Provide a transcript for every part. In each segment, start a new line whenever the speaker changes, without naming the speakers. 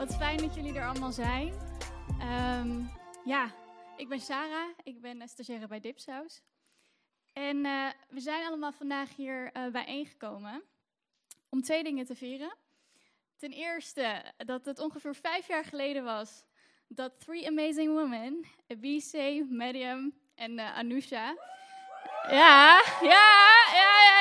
Wat fijn dat jullie er allemaal zijn. Ehm, ja, ik ben Sarah. Ik ben stagiaire bij Dipsaus. En uh, we zijn allemaal vandaag hier uh, bijeengekomen om twee dingen te vieren. Ten eerste dat het ongeveer vijf jaar geleden was dat Three Amazing Women, Ebise, Medium en uh, Anusha... Ja, ja, ja, ja.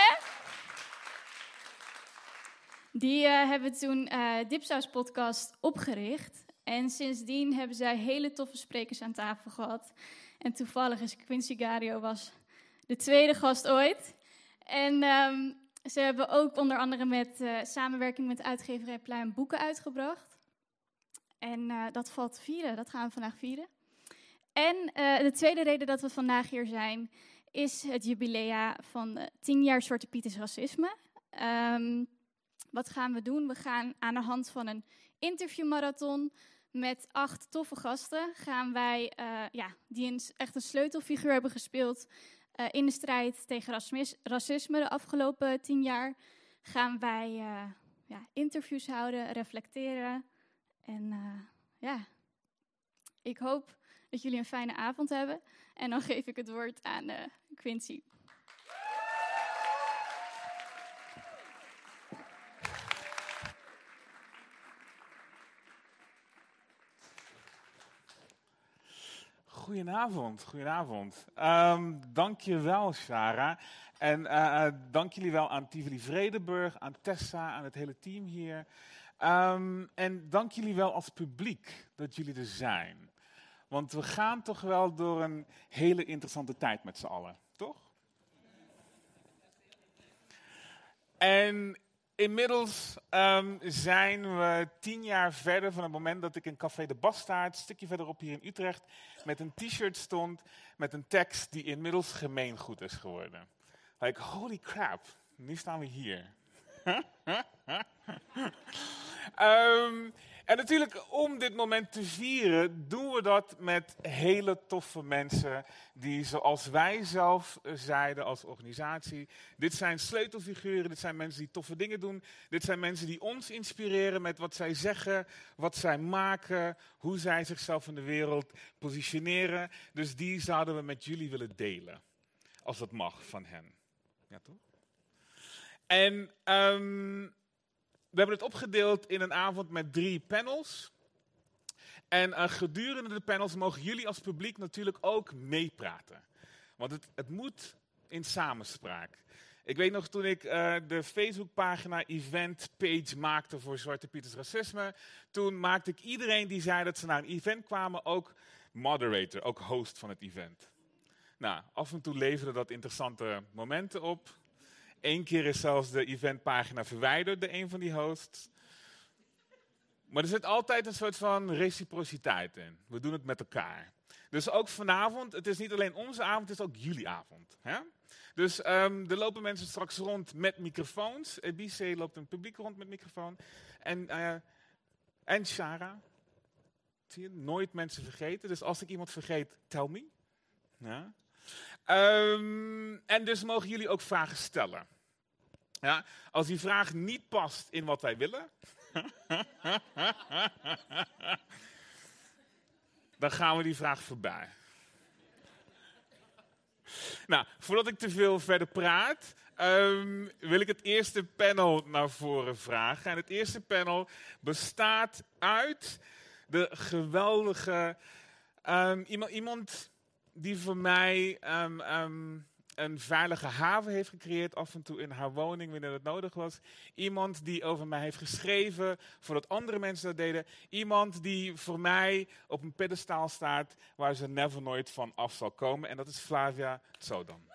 Die uh, hebben toen uh, Dipsaus podcast opgericht. En sindsdien hebben zij hele toffe sprekers aan tafel gehad. En toevallig is Quincy Gario was de tweede gast ooit. En um, ze hebben ook onder andere met uh, samenwerking met uitgeverij Pluim boeken uitgebracht. En dat valt vieren, dat gaan we vandaag vieren. En de tweede reden dat we vandaag hier zijn, is het jubilea van 10 jaar Zwarte Pieters racisme. Um, wat gaan we doen? We gaan aan de hand van een interviewmarathon met acht toffe gasten, gaan wij, uh, ja, die echt een sleutelfiguur hebben gespeeld uh, in de strijd tegen racisme de afgelopen tien jaar, gaan wij uh, ja, interviews houden, reflecteren. En ja, ik hoop dat jullie een fijne avond hebben. En dan geef ik het woord aan Quincy.
Goedenavond, goedenavond. Um, dank je wel, Sarah. En uh, dank jullie wel aan Tivoli Vredenburg, aan Tessa, aan het hele team hier. Um, en dank jullie wel als publiek dat jullie er zijn. Want we gaan toch wel door een hele interessante tijd met z'n allen, toch? En Inmiddels um, zijn we tien jaar verder van het moment dat ik in Café de Bastaard, een stukje verderop hier in Utrecht, met een t-shirt stond met een tekst die inmiddels gemeengoed is geworden. Like, holy crap, nu staan we hier. um, en natuurlijk, om dit moment te vieren, doen we dat met hele toffe mensen die, zoals wij zelf zeiden als organisatie, dit zijn sleutelfiguren, dit zijn mensen die toffe dingen doen, dit zijn mensen die ons inspireren met wat zij zeggen, wat zij maken, hoe zij zichzelf in de wereld positioneren. Dus die zouden we met jullie willen delen, als dat mag van hen. Ja, toch? En um, we hebben het opgedeeld in een avond met drie panels. En uh, gedurende de panels mogen jullie als publiek natuurlijk ook meepraten. Want het, het moet in samenspraak. Ik weet nog toen ik uh, de Facebookpagina event page maakte voor Zwarte Pieters Racisme. Toen maakte ik iedereen die zei dat ze naar een event kwamen ook moderator, ook host van het event. Nou, af en toe leverde dat interessante momenten op. Eén keer is zelfs de eventpagina verwijderd door een van die hosts. Maar er zit altijd een soort van reciprociteit in. We doen het met elkaar. Dus ook vanavond, het is niet alleen onze avond, het is ook jullie avond. Hè? Dus um, er lopen mensen straks rond met microfoons. EBC loopt een publiek rond met microfoon. En, uh, en Shara. Zie je, nooit mensen vergeten. Dus als ik iemand vergeet, tell me. Ja? Um, en dus mogen jullie ook vragen stellen. Ja, als die vraag niet past in wat wij willen, dan gaan we die vraag voorbij. Nou, voordat ik te veel verder praat, um, wil ik het eerste panel naar voren vragen. En het eerste panel bestaat uit de geweldige. Um, iemand, iemand die voor mij um, um, een veilige haven heeft gecreëerd, af en toe in haar woning wanneer het nodig was. Iemand die over mij heeft geschreven, voordat andere mensen dat deden. Iemand die voor mij op een pedestaal staat waar ze never nooit van af zal komen. En dat is Flavia Tsodam.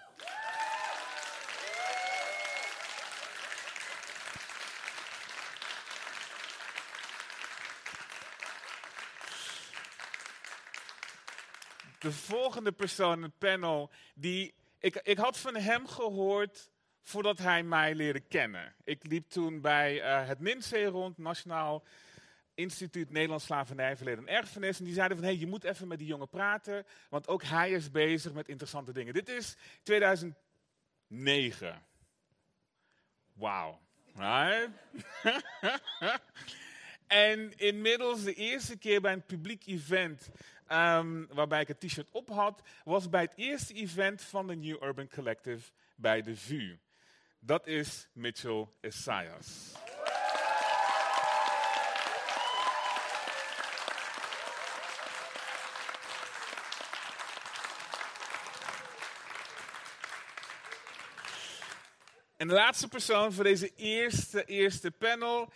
De volgende persoon in het panel, die, ik, ik had van hem gehoord voordat hij mij leerde kennen. Ik liep toen bij uh, het NINSE rond, Nationaal Instituut Nederlands Slavernij, Verleden en Erfenis. En die zeiden van, hé, hey, je moet even met die jongen praten, want ook hij is bezig met interessante dingen. Dit is 2009. Wauw. Right? En inmiddels de eerste keer bij een publiek event ehm, waarbij ik het t-shirt op had, was bij het eerste event van de New Urban Collective bij de VU. Dat is Mitchell Esaias. En de laatste persoon voor deze eerste, eerste panel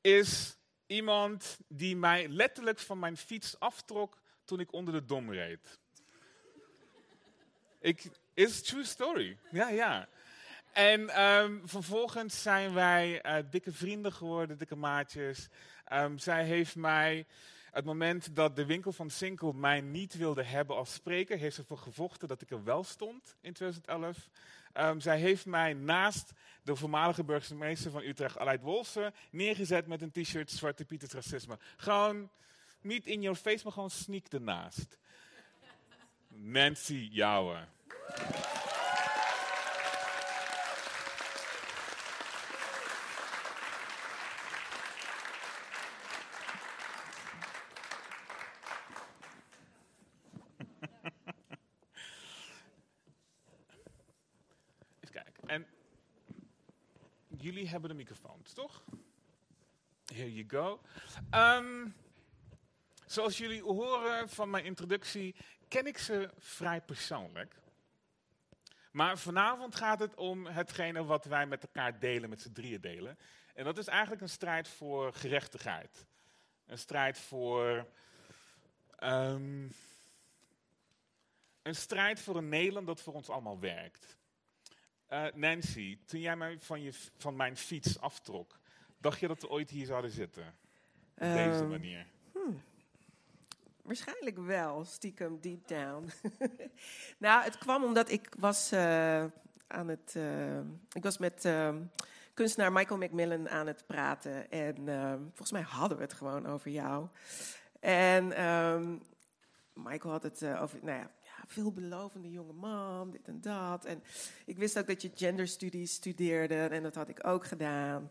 is iemand die mij letterlijk van mijn fiets aftrok toen ik onder de dom reed. Ik, is true story. Ja, ja. En ehm, vervolgens zijn wij uh, dikke vrienden geworden, dikke maatjes. Um, zij heeft mij, het moment dat de winkel van Sinkel mij niet wilde hebben als spreker, heeft ze ervoor gevochten dat ik er wel stond in 2011. Um, zij heeft mij naast de voormalige burgemeester van Utrecht, Aleid Wolfsen, neergezet met een t-shirt Zwarte Piet racisme. Gewoon niet in your face, maar gewoon sneak ernaast. Nancy Jouwen. jullie hebben de microfoons, toch? Here you go. Um, zoals jullie horen van mijn introductie, ken ik ze vrij persoonlijk. Maar vanavond gaat het om hetgene wat wij met elkaar delen, met z'n drieën delen. En dat is eigenlijk een strijd voor gerechtigheid. Een strijd voor. Um, een strijd voor een Nederland dat voor ons allemaal werkt. Uh, Nancy, toen jij mij van, je, van mijn fiets aftrok, dacht je dat we ooit hier zouden zitten? Op deze manier?
Waarschijnlijk wel, stiekem deep down. nou, het kwam omdat ik was uh, aan het. ik was met ehm, kunstenaar Michael Macmillan aan het praten. En volgens mij hadden we het gewoon over jou. En ehm, Michael had het over. Nou ja, veelbelovende jonge man, dit en dat. En ik wist ook dat je genderstudies studeerde en dat had ik ook gedaan.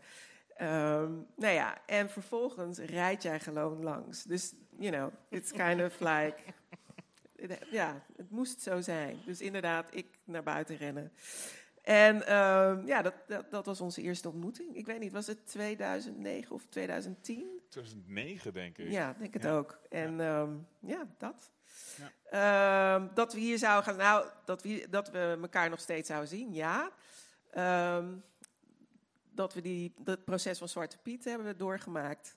Um, nou ja, en vervolgens rijd jij gewoon langs. Dus, you know, it's kind of like... Ja, het moest zo zijn. Dus inderdaad, ik naar buiten rennen. En um, ja, dat, dat, dat, was onze eerste ontmoeting. Ik weet niet, was het 2009 of 2010?
2009, denk ik.
Ja, denk het ook. En ja, um, ja dat. Ja. Um, dat we hier zouden gaan, nou, dat we, dat we elkaar nog steeds zouden zien, ja. Um, dat we die, dat proces van Zwarte Piet hebben doorgemaakt.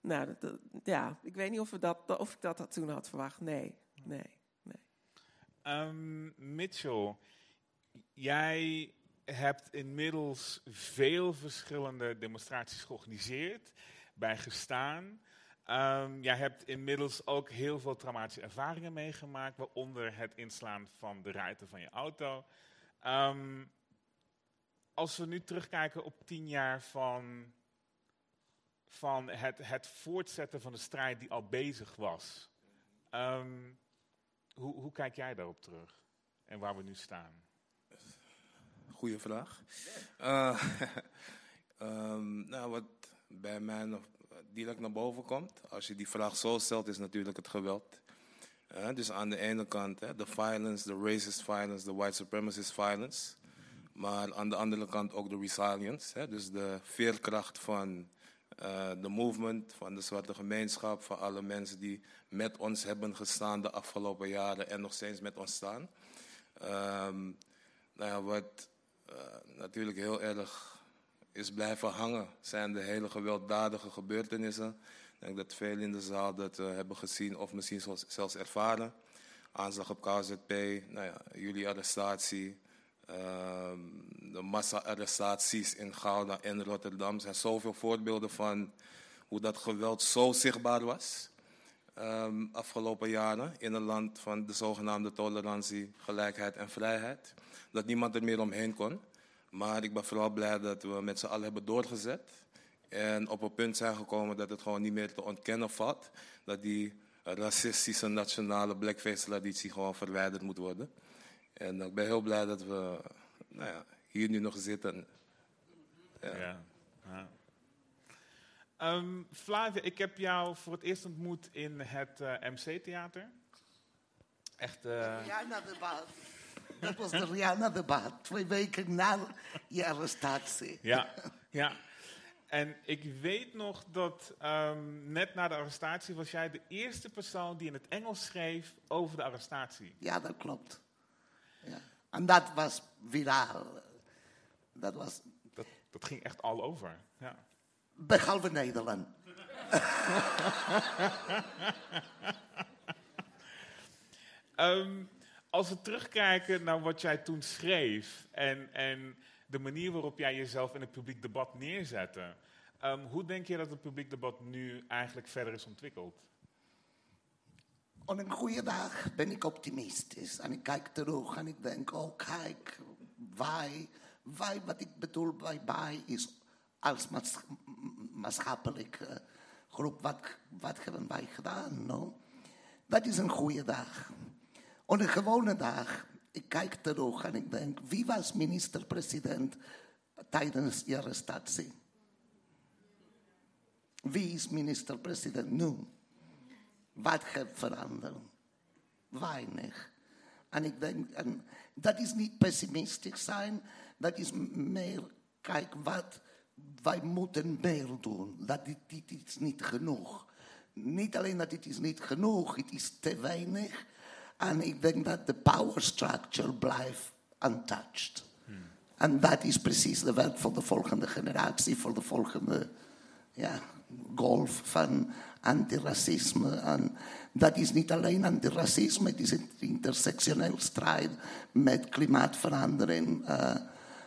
Nou, ja, ik weet niet of, we dat, of ik dat, dat toen had verwacht. Nee, nee, nee.
Um, Mitchell, jij hebt inmiddels veel verschillende demonstraties georganiseerd, bij gestaan. Um, jij hebt inmiddels ook heel veel traumatische ervaringen meegemaakt, waaronder het inslaan van de ruiten van je auto. Um, als we nu terugkijken op tien jaar van, van het, het voortzetten van de strijd die al bezig was, um, hoe, hoe kijk jij daarop terug en waar we nu staan?
Goeie vraag. Uh, nou, wat bij mij nog direct naar boven komt. Als je die vraag zo stelt, is natuurlijk het geweld. Uh, dus aan de ene kant de violence, de racist violence, de white supremacist violence. Maar aan de andere kant ook de resilience. Hè, dus de veerkracht van uh, de movement, van de zwarte gemeenschap, van alle mensen die met ons hebben gestaan de afgelopen jaren en nog steeds met ons staan. Um, nou ja, wat uh, natuurlijk heel erg is blijven hangen zijn de hele gewelddadige gebeurtenissen. Ik denk dat veel in de zaal dat uh, hebben gezien of misschien zelfs ervaren. Aanslag op KZP, nou ja, jullie arrestatie, de massa-arrestaties in Gouda en Rotterdam. Er zijn zoveel voorbeelden van hoe dat geweld zo zichtbaar was. Um, afgelopen jaren in een land van de zogenaamde tolerantie, gelijkheid en vrijheid. Dat niemand er meer omheen kon. Maar ik ben vooral blij dat we met z'n allen hebben doorgezet. En op een punt zijn gekomen dat het gewoon niet meer te ontkennen valt. Dat die racistische nationale blackface-traditie gewoon verwijderd moet worden. En ik ben heel blij dat we nou ja, hier nu nog zitten.
Ja. ja. Ehm, Flavia, ik heb jou voor het eerst ontmoet in het eh, MC-theater. Echt, eh,
Rihanna-debat. Dat was de Rihanna-debat. Twee weken na je arrestatie.
ja, ja. En ik weet nog dat ehm, net na de arrestatie was jij de eerste persoon die in het Engels schreef over de arrestatie.
Ja, dat klopt. Ja. En dat was viraal. Dat was
Dat, dat ging echt al over. Ja.
behalve Nederland.
Ehm, als we terugkijken naar wat jij toen schreef en, en de manier waarop jij jezelf in het publiek debat neerzette, ehm, hoe denk je dat het publiek debat nu eigenlijk verder is ontwikkeld?
Op een goede dag ben ik optimistisch. En ik kijk terug en ik denk, oh kijk, wij, wij wat ik bedoel bij wij is als maats- maatschappelijke groep, wat, wat hebben wij gedaan? No? Dat is een goede dag. Op een gewone dag, ik kijk terug en ik denk, wie was minister-president tijdens je arrestatie? Wie is minister-president nu? Wat gaat veranderen? Weinig. En ik denk, en dat is niet pessimistisch zijn, dat is meer, kijk, wat wij moeten meer doen. Dat dit, dit is niet genoeg. Niet alleen dat het is niet genoeg, het is te weinig. En ik denk dat de power structure blijft untouched. En dat is precies de werk voor de volgende generatie, voor de volgende ja, golf van antiracisme. En dat is niet alleen antiracisme, het is een intersectioneel strijd met klimaatverandering eh,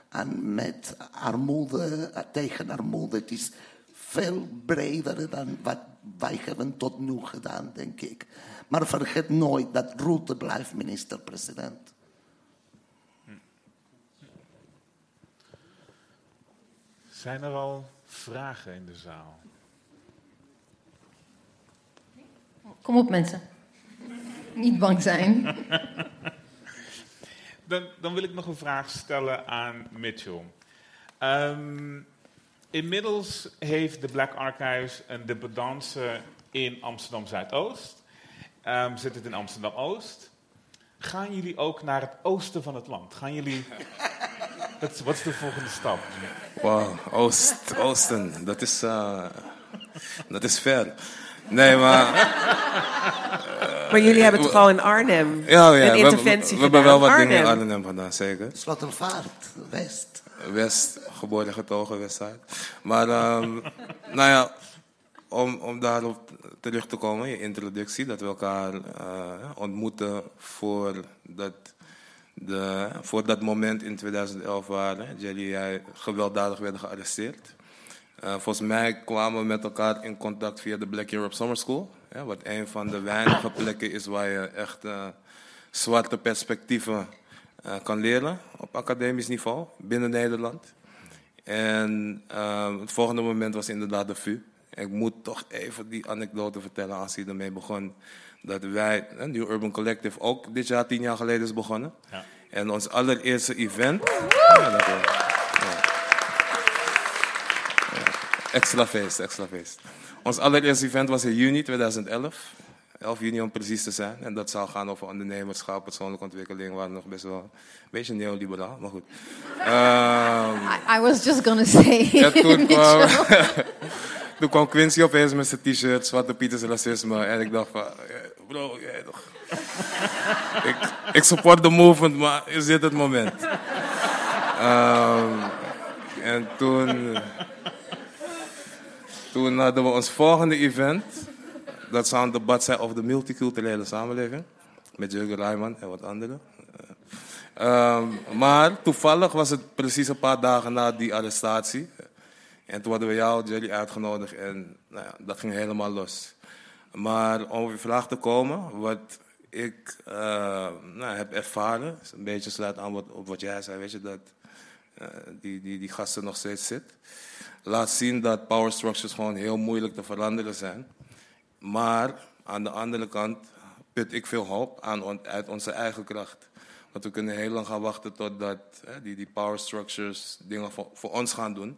en met armoede, eh, tegen armoede. Het is veel breder dan wat wij hebben tot nu gedaan, denk ik. Maar vergeet nooit dat Rutte blijft minister-president.
Zijn er al vragen in de zaal?
Kom op mensen. Niet bang zijn.
Dan, dan wil ik nog een vraag stellen aan Mitchell. Ehm, inmiddels heeft de Black Archives een dependance in Amsterdam Zuidoost. Ehm zit het in Amsterdam Oost. Gaan jullie ook naar het oosten van het land? Gaan jullie. Wat is, wat is de volgende stap?
Wauw, Oost, Oosten, dat is, eh, dat is ver. Nee, maar...
Maar jullie hebben toch al in Arnhem
Ja, ja
een
we,
interventie
we, we hebben wel wat dingen in
Arnhem.
Gedaan, zeker.
Slottervaart, West.
West, geboren getogen, Westside. Maar, ehm, nou ja, om, om daarop terug te komen, je introductie, dat we elkaar eh, ontmoeten voor dat, de, voor dat moment in 2011 waren. Jelly en jij gewelddadig werden gearresteerd. Eh, volgens mij kwamen we met elkaar in contact via de Black Europe Summer School. Ja, wat een van de weinige plekken is waar je echt eh, zwarte perspectieven eh, kan leren op academisch niveau binnen Nederland. En het volgende moment was inderdaad de VU. Ik moet toch even die anekdote vertellen als hij ermee begon. Dat wij, New Urban Collective, ook dit jaar, tien jaar geleden is begonnen.
Ja.
En ons allereerste event. Ja, dat wel. Extra feest, extra feest. Ons allereerste event was in juni 2011. 11 juni om precies te zijn. En dat zou gaan over ondernemerschap, persoonlijke ontwikkeling. We waren nog best wel een beetje neoliberaal, maar goed. Ehm,
I, I was just gonna say.
en toen kwam, toen kwam Quincy opeens met zijn t-shirt, Zwarte Pieters racisme. En ik dacht van, eh, bro, jij toch... ik, ik support de movement, maar is dit het moment? Ehm, en toen... Toen hadden we ons volgende event. Dat zou een debat zijn over de multiculturele samenleving. Met Jurgen Rijman en wat anderen. Ehm, maar toevallig was het precies een paar dagen na die arrestatie. En toen hadden we jou, Jelly, uitgenodigd en nou dat ging helemaal los. Maar om op je vraag te komen, wat ik eh, nou, heb ervaren, is een beetje sluit aan wat, op wat jij zei, weet je, dat eh, die, die, die gasten nog steeds zit. Laat zien dat power structures gewoon heel moeilijk te veranderen zijn. Maar aan de andere kant put ik veel hoop aan, uit onze eigen kracht. Want we kunnen heel lang gaan wachten totdat hè, die, die power structures dingen voor, voor ons gaan doen.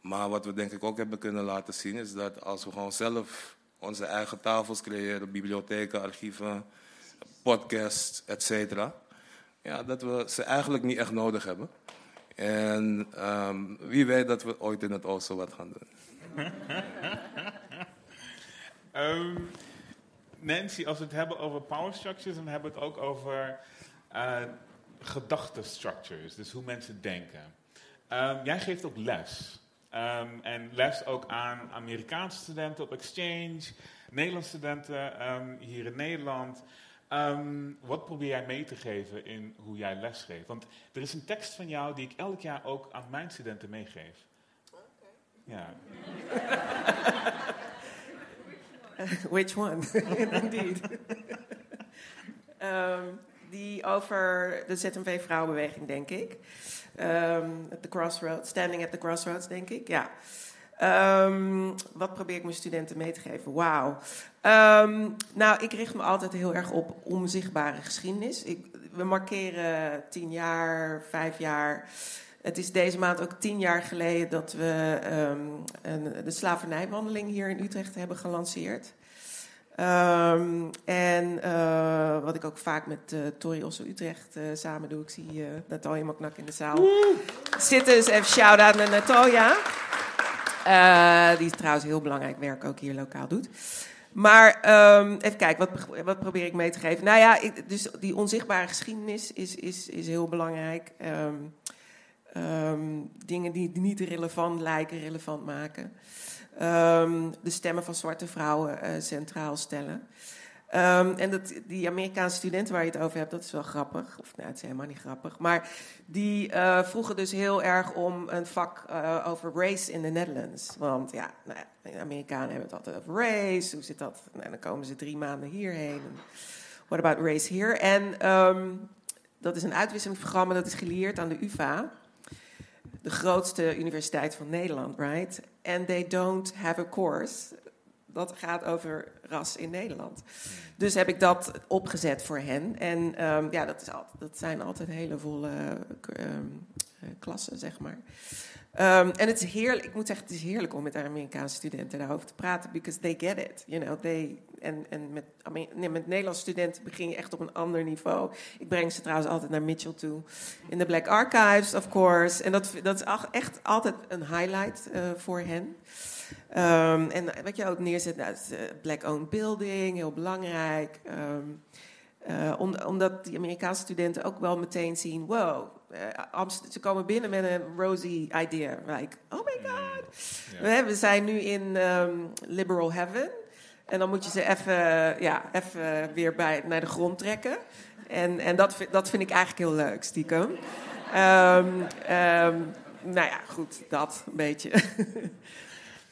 Maar wat we denk ik ook hebben kunnen laten zien is dat als we gewoon zelf onze eigen tafels creëren, bibliotheken, archieven, podcasts, et cetera, ja, dat we ze eigenlijk niet echt nodig hebben. En ehm, wie weet dat we ooit in het oosten wat gaan doen.
Ehm, Nancy, als we het hebben over power structures, dan hebben we het ook over uh, gedachtenstructures, dus hoe mensen denken. Ehm, jij geeft ook les. En les ook aan Amerikaanse studenten op exchange, Nederlandse studenten hier in Nederland. Wat probeer jij mee te geven in hoe jij lesgeeft? Want er is een tekst van jou die ik elk jaar ook aan mijn studenten meegeef. Ja.
Which one? Indeed. um, die over de ZMV-vrouwenbeweging, denk ik. Um, at the crossroads, standing at the crossroads, denk ik. Ja. Um, wat probeer ik mijn studenten mee te geven? Wauw. nou, ik richt me altijd heel erg op onzichtbare geschiedenis. Ik, we markeren tien jaar, vijf jaar. Het is deze maand ook tien jaar geleden dat we um, een, de slavernijwandeling hier in Utrecht hebben gelanceerd. Um, en uh, wat ik ook vaak met uh, Tori Osso Utrecht uh, samen doe. Ik zie Natalia Maknak in de zaal zitten. Dus even shout-out naar Natalia. Die trouwens heel belangrijk werk ook hier lokaal doet. Maar um, even kijken, wat, wat, probeer ik mee te geven? Nou ja, dus die onzichtbare geschiedenis is, is, is heel belangrijk. Um, um, dingen die niet relevant lijken, relevant maken. De stemmen van zwarte vrouwen uh, centraal stellen. Um, en dat, die Amerikaanse studenten waar je het over hebt, dat is wel grappig. Of nou, het is helemaal niet grappig. Maar die uh, vroegen dus heel erg om een vak uh, over race in the Netherlands. Want ja, nou, de Amerikanen hebben het altijd over race. Hoe zit dat? Nou, dan komen ze drie maanden hierheen. What about race here? En um, dat is een uitwisselingsprogramma dat is geleerd aan de UvA de grootste universiteit van Nederland, right? And they don't have a course dat gaat over ras in Nederland. Dus heb ik dat opgezet voor hen. En um, ja, dat, is altijd, dat zijn altijd hele volle um, klassen, zeg maar. Um, en het is heerlijk, ik moet zeggen, het is heerlijk om met Amerikaanse studenten daarover te praten, because they get it. You know, they, en en met, met Nederlandse studenten begin je echt op een ander niveau. Ik breng ze trouwens altijd naar Mitchell toe. In de Black Archives, of course. En dat, dat is echt altijd een highlight uh, voor hen. Um, en wat je ook neerzet, nou, is, uh, Black-owned building, heel belangrijk. Um, uh, om, omdat die Amerikaanse studenten ook wel meteen zien: wow, uh, ze komen binnen met een rosy idea. Like, oh my god. Mm, yeah. We, zijn nu in um, liberal heaven. En dan moet je ze even, ja, even weer bij, naar de grond trekken. En, en dat, dat vind ik eigenlijk heel leuk, stiekem. Um, um, nou ja, goed, dat een beetje.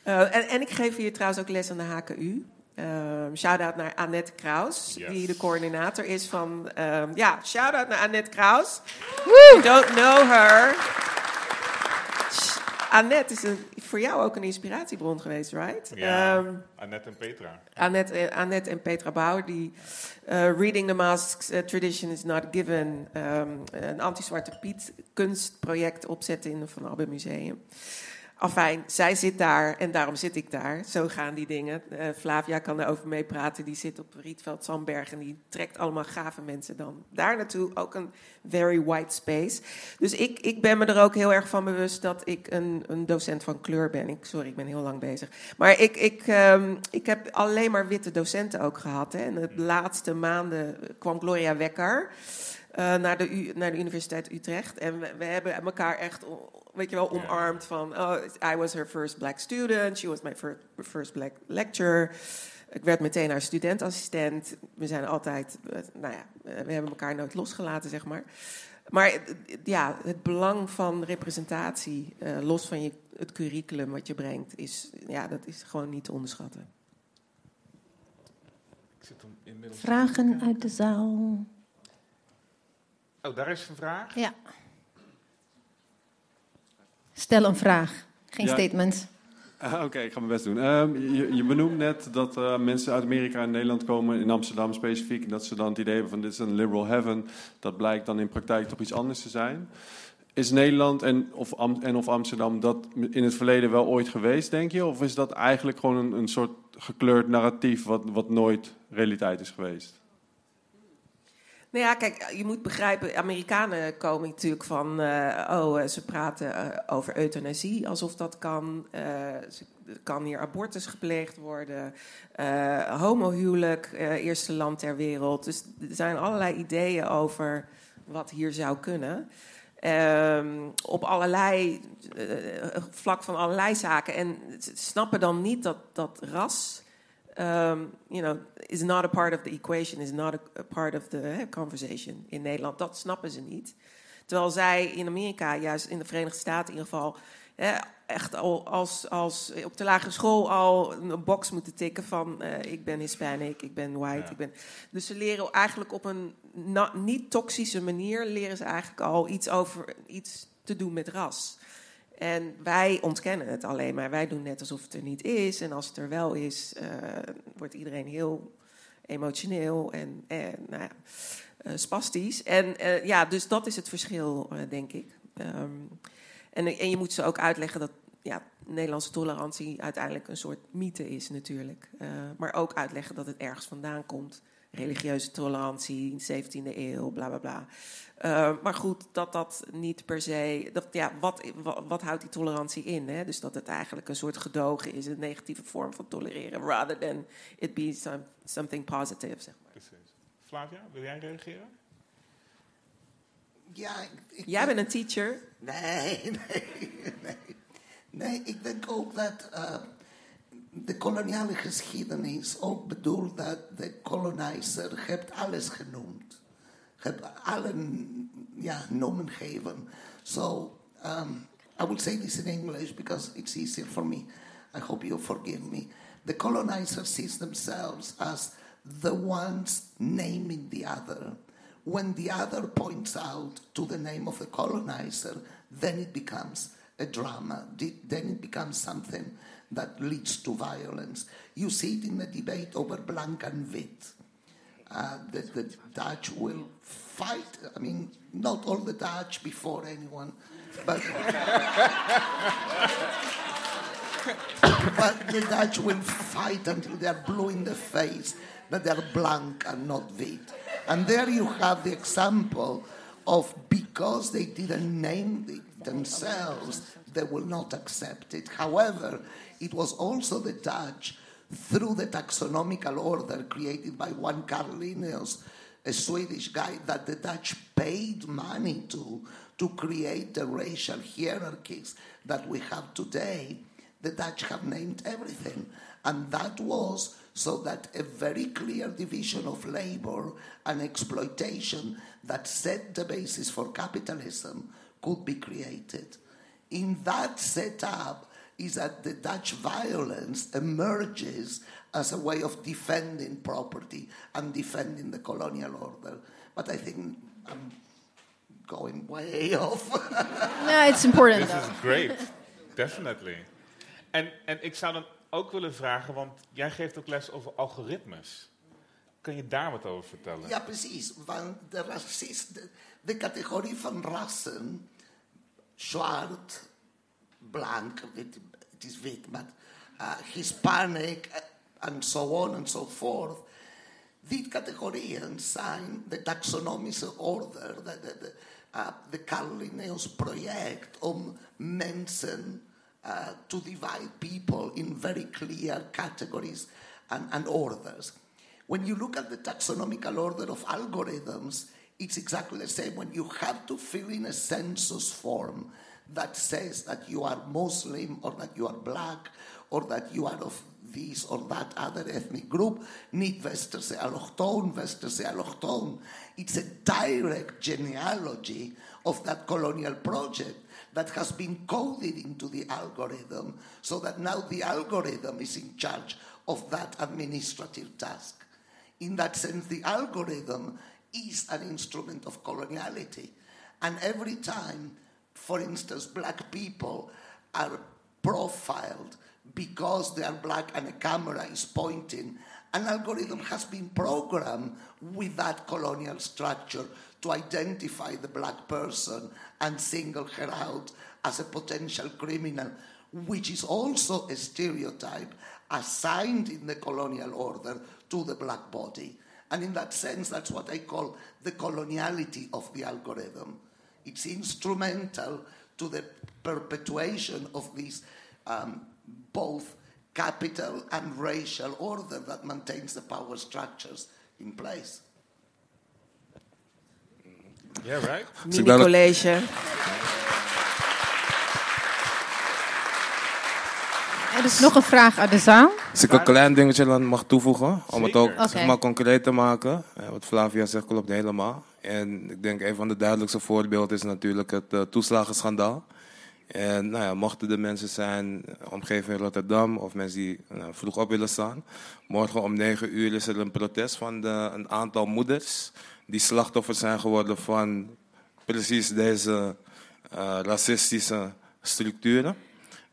uh, en, en ik geef hier trouwens ook les aan de HKU. Um, shout-out naar Annette Kraus, yes. die de coördinator is van... Um, ja, shout-out naar Annette Kraus. You don't know her. Annette is een, voor jou ook een inspiratiebron geweest, right?
Ja, um, Annette en Petra.
Annette, Annette en Petra Bauer, die uh, Reading the Masks uh, Tradition is Not Given... een anti-zwarte Piet kunstproject opzetten in het Van Abbe Museum. Afijn, zij zit daar en daarom zit ik daar. Zo gaan die dingen. Uh, Flavia kan erover meepraten. Die zit op Rietveld Zandberg en die trekt allemaal gave mensen dan daar naartoe. Ook een very white space. Dus ik, ik ben me er ook heel erg van bewust dat ik een, een docent van kleur ben. Ik, sorry, ik ben heel lang bezig. Maar ik, ik, um, ik heb alleen maar witte docenten ook gehad. Hè. En de laatste maanden kwam Gloria Wekker. Uh, naar, de, naar de Universiteit Utrecht. En we, we hebben elkaar echt weet je wel, omarmd van... Oh, I was her first black student, she was my first, first black lecturer. Ik werd meteen haar studentassistent. We zijn altijd, eh, nou ja, we hebben elkaar nooit losgelaten, zeg maar. Maar eh, ja, het belang van representatie, uh, los van je, het curriculum wat je brengt, is, ja, dat is gewoon niet te onderschatten.
Ik zit inmiddels Vragen uit de zaal.
Oh, daar is een vraag.
Ja. Stel een vraag, geen ja. statements.
Uh, Oké, okay, ik ga mijn best doen. Uh, je, je, benoemt net dat uh, mensen uit Amerika en Nederland komen, in Amsterdam specifiek, en dat ze dan het idee hebben van dit is een liberal heaven. Dat blijkt dan in praktijk toch iets anders te zijn. is Nederland en of, Am- en of Amsterdam dat in het verleden wel ooit geweest, denk je? Of is dat eigenlijk gewoon een, een soort gekleurd narratief wat, wat nooit realiteit is geweest?
Nou ja, kijk, je moet begrijpen, Amerikanen komen natuurlijk van, eh, oh, eh, ze praten eh, over euthanasie, alsof dat kan. Er kan hier abortus gepleegd worden, homohuwelijk, eerste land ter wereld. Dus er zijn allerlei ideeën over wat hier zou kunnen. Ehm, op allerlei, vlak van allerlei zaken. En snappen dan niet dat, dat ras um, you know, is not a part of the equation, is not a, a part of the conversation in Nederland. Dat snappen ze niet. Terwijl zij in Amerika, juist in de Verenigde Staten in ieder geval, hè, echt al als, als op de lagere school al een box moeten tikken van eh, ik ben Hispanic, ik ben white,
Ja.
ik ben. Dus ze leren eigenlijk op een niet toxische manier leren ze eigenlijk al iets over iets te doen met ras. En wij ontkennen het alleen maar. Wij doen net alsof het er niet is. En als het er wel is, eh, wordt iedereen heel emotioneel en, en nou eh, spastisch. En eh, ja, dus dat is het verschil, denk ik. Ehm, en, en je moet ze ook uitleggen dat ja, Nederlandse tolerantie uiteindelijk een soort mythe is natuurlijk. Maar ook uitleggen dat het ergens vandaan komt. Religieuze tolerantie, 17e eeuw, bla bla bla. Uh, maar goed, dat dat niet per se. Dat, ja, wat, wat, wat houdt die tolerantie in? Hè? Dus dat het eigenlijk een soort gedogen is, een negatieve vorm van tolereren, rather than it be some, something positive. Zeg maar.
Precies. Flavia, wil jij reageren?
Ja, ik, ik
Jij bent een teacher.
Nee, nee, nee. Nee, ik denk ook dat uh, de koloniale geschiedenis ook bedoelt dat de colonizer hebt alles genoemd. Hebt allen ja, noemen gegeven. So, um, I will say this in English because it's easier for me. I hope you forgive me. The colonizer sees themselves as the ones naming the other. When the other points out to the name of the colonizer, then it becomes a drama. Then it becomes something that leads to violence. You see it in the debate over blank. Uh, the, the Dutch will fight. I mean, not all the Dutch before anyone, but but the Dutch will fight until they are blue in the face that they are blank and not wit. And there you have the example of because they didn't name it themselves, they will not accept it. However, it was also the Dutch, through the taxonomical order created by one Carl a Swedish guy, that the Dutch paid money to to create the racial hierarchies that we have today. The Dutch have named everything. And that was so that a very clear division of labor and exploitation that set the basis for capitalism could be created. In that setup is that the Dutch violence emerges as a way of defending property and defending the colonial order. But I think I'm going way off.
No, it's important.
This
though.
is great. Definitely. En, en ik zou dan ook willen vragen, want jij geeft ook les over algoritmes. Kan je daar wat over vertellen?
Ja, precies. Want de, racist, de, de categorie van rassen, zwart, blank, het, het is maar uh, Hispanic, uh, and so on and so forth. Die categorieën zijn the taxonomische order, the, de, de, uh, de Carl Linnaeus project om mensen uh, to divide people in very clear categories and, and orders. When you look at the taxonomical order of algorithms, it's exactly the same. When you have to fill in a census form that says that you are Muslim or that you are black or that you are of this or that other ethnic group, niet westerse allochtoon, westerse allochtoon. It's a direct genealogy of that colonial project that has been coded into the algorithm so that now the algorithm is in charge of that administrative task. In that sense, the algorithm is an instrument of coloniality. And every time, for instance, black people are profiled because they are black and a camera is pointing, an algorithm has been programmed with that colonial structure to identify the black person and single her out as a potential criminal, which is also a stereotype assigned in the colonial order to the black body. And in that sense, that's what I call the coloniality of the algorithm. It's instrumental to the perpetuation of this um, both capital and racial order that maintains the power structures in place.
Yeah, right?
Mini-college.
Er is nog een vraag uit de zaal.
Als ik een klein dingetje dan mag toevoegen, om het ook zeg maar, concreet te maken. Wat Flavia zegt klopt helemaal. En ik denk een van de duidelijkste voorbeelden is natuurlijk het eh, toeslagenschandaal. En nou ja, mochten er mensen zijn, eh, omgeving Rotterdam, of mensen die nou, vroeg op willen staan. Morgen om 9 uur is er een protest van de, een aantal moeders die slachtoffer zijn geworden van precies deze eh, racistische structuren.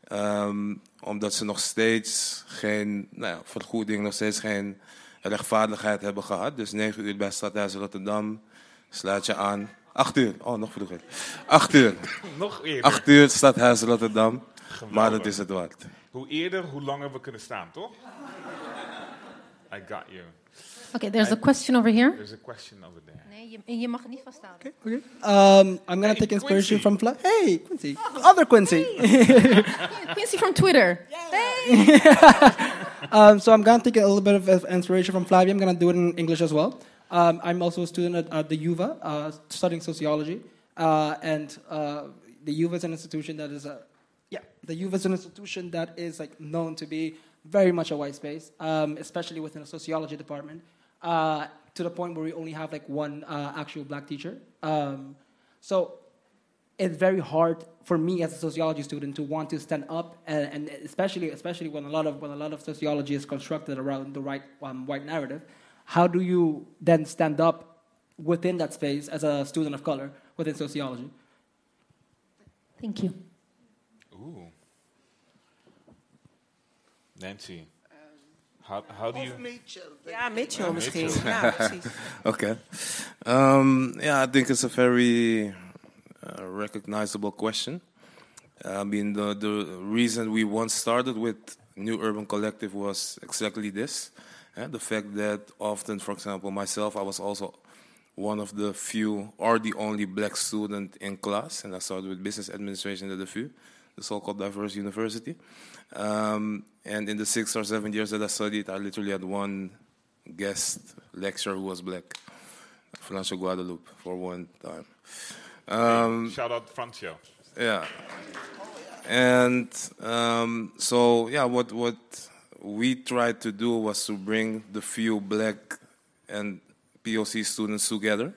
Ehm, omdat ze nog steeds geen nou ja, vergoeding, nog steeds geen rechtvaardigheid hebben gehad. Dus 9 uur bij Stadhuis Rotterdam sluit je aan. 8 uur, oh nog vroeger. 8 uur.
Nog eerder.
8 uur Stadhuis Rotterdam. Maar dat is het waard.
Hoe eerder, hoe langer we kunnen staan, toch? I got you.
Oké, there's a question over here.
There's a question over there.
Nee, je, je mag het niet vasthouden.
Um, I'm gonna
Hey,
take inspiration
Quincy.
from Fla- Hey, Quincy, other Quincy.
Quincy from Twitter.
um, so I'm gonna take a little bit of uh, inspiration from Flavia. I'm gonna do it in English as well. Um, I'm also a student at, at the UVA, uh, studying sociology, uh, and uh, the UVA is an institution that is a yeah, the UVA is an institution that is like known to be very much a white space, um, especially within the sociology department, uh, to the point where we only have like one uh, actual black teacher. Um, so it's very hard for me as a sociology student to want to stand up, and, and especially especially when a lot of when a lot of sociology is constructed around the right um, white narrative. How do you then stand up within that space as a student of color within sociology?
Thank you.
Ooh. Nancy, how, how do you...
Of Mitchell.
Ja, Mitchell
Ja,
misschien.
Mitchell.
Ja, precies.
Okay. Um, yeah, I think it's a very uh, recognizable question. I mean, the, the reason we once started with New Urban Collective was exactly this. eh, the fact that often, for example, myself, I was also one of the few or the only black student in class, and I started with business administration at the VU, the so-called diverse university. Um, and in the six or seven years that I studied, I literally had one guest lecturer who was black, Franco Guadalupe, for one time. Um,
Shout out Francio.
yeah. And um, so, yeah, what, what we tried to do was to bring the few black and POC students together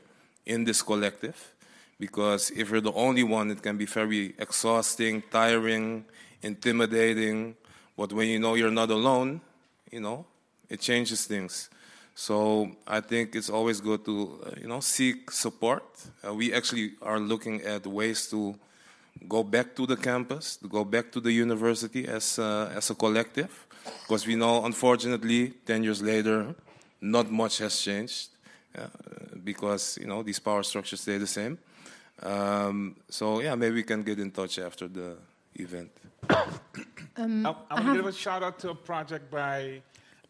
in this collective. Because if you're the only one, it can be very exhausting, tiring, intimidating. But when you know you're not alone, you know, it changes things. So I think it's always good to, uh, you know, seek support. Uh, we actually are looking at ways to go back to the campus, to go back to the university as, uh, as a collective. Because we know, unfortunately, 10 years later, not much has changed. uh, because, you know, these power structures stay the same. Um, so, yeah, maybe we can get in touch after the event.
Um,
I, I want to give a shout out to a project by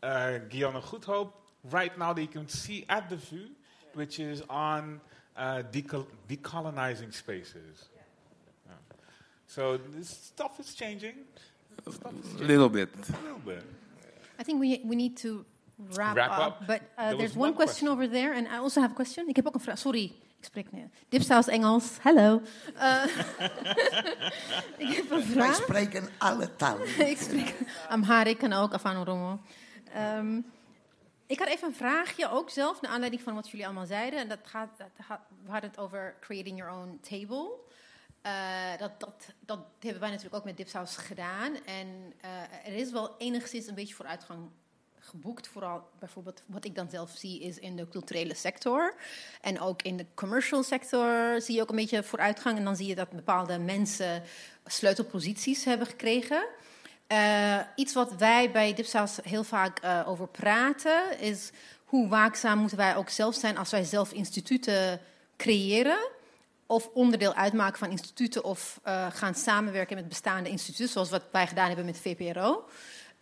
uh, Guillaume Goedhoop right now that you can see at the VU, which is on uh, decol- decolonizing spaces. Yeah. So this stuff is changing. Stuff is
A little bit.
a little bit.
I think we, we need to wrap,
Wrap
up.
up.
But uh,
There
there's one
one
question,
question.
over there, and I also have a question. Ik heb ook een vraag. Sorry, ik spreek niet. Dipsaus Engels. Hello. Uh, ik heb een
Wij
vraag.
spreken alle talen.
ik spreek Amharic kan ook, Afano Romo. Ehm, ik had even een vraagje, ook zelf, naar aanleiding van wat jullie allemaal zeiden. En dat gaat, dat gaat, we hadden het over creating your own table. Eh, dat, dat, dat hebben wij natuurlijk ook met Dipsaus gedaan. En eh, er is wel enigszins een beetje vooruitgang geboekt. Vooral bijvoorbeeld wat ik dan zelf zie is in de culturele sector. En ook in de commercial sector zie je ook een beetje vooruitgang. En dan zie je dat bepaalde mensen sleutelposities hebben gekregen. Eh, iets wat wij bij Dipsaus heel vaak eh, over praten is hoe waakzaam moeten wij ook zelf zijn als wij zelf instituten creëren of onderdeel uitmaken van instituten of eh, gaan samenwerken met bestaande instituten, zoals wat wij gedaan hebben met VPRO.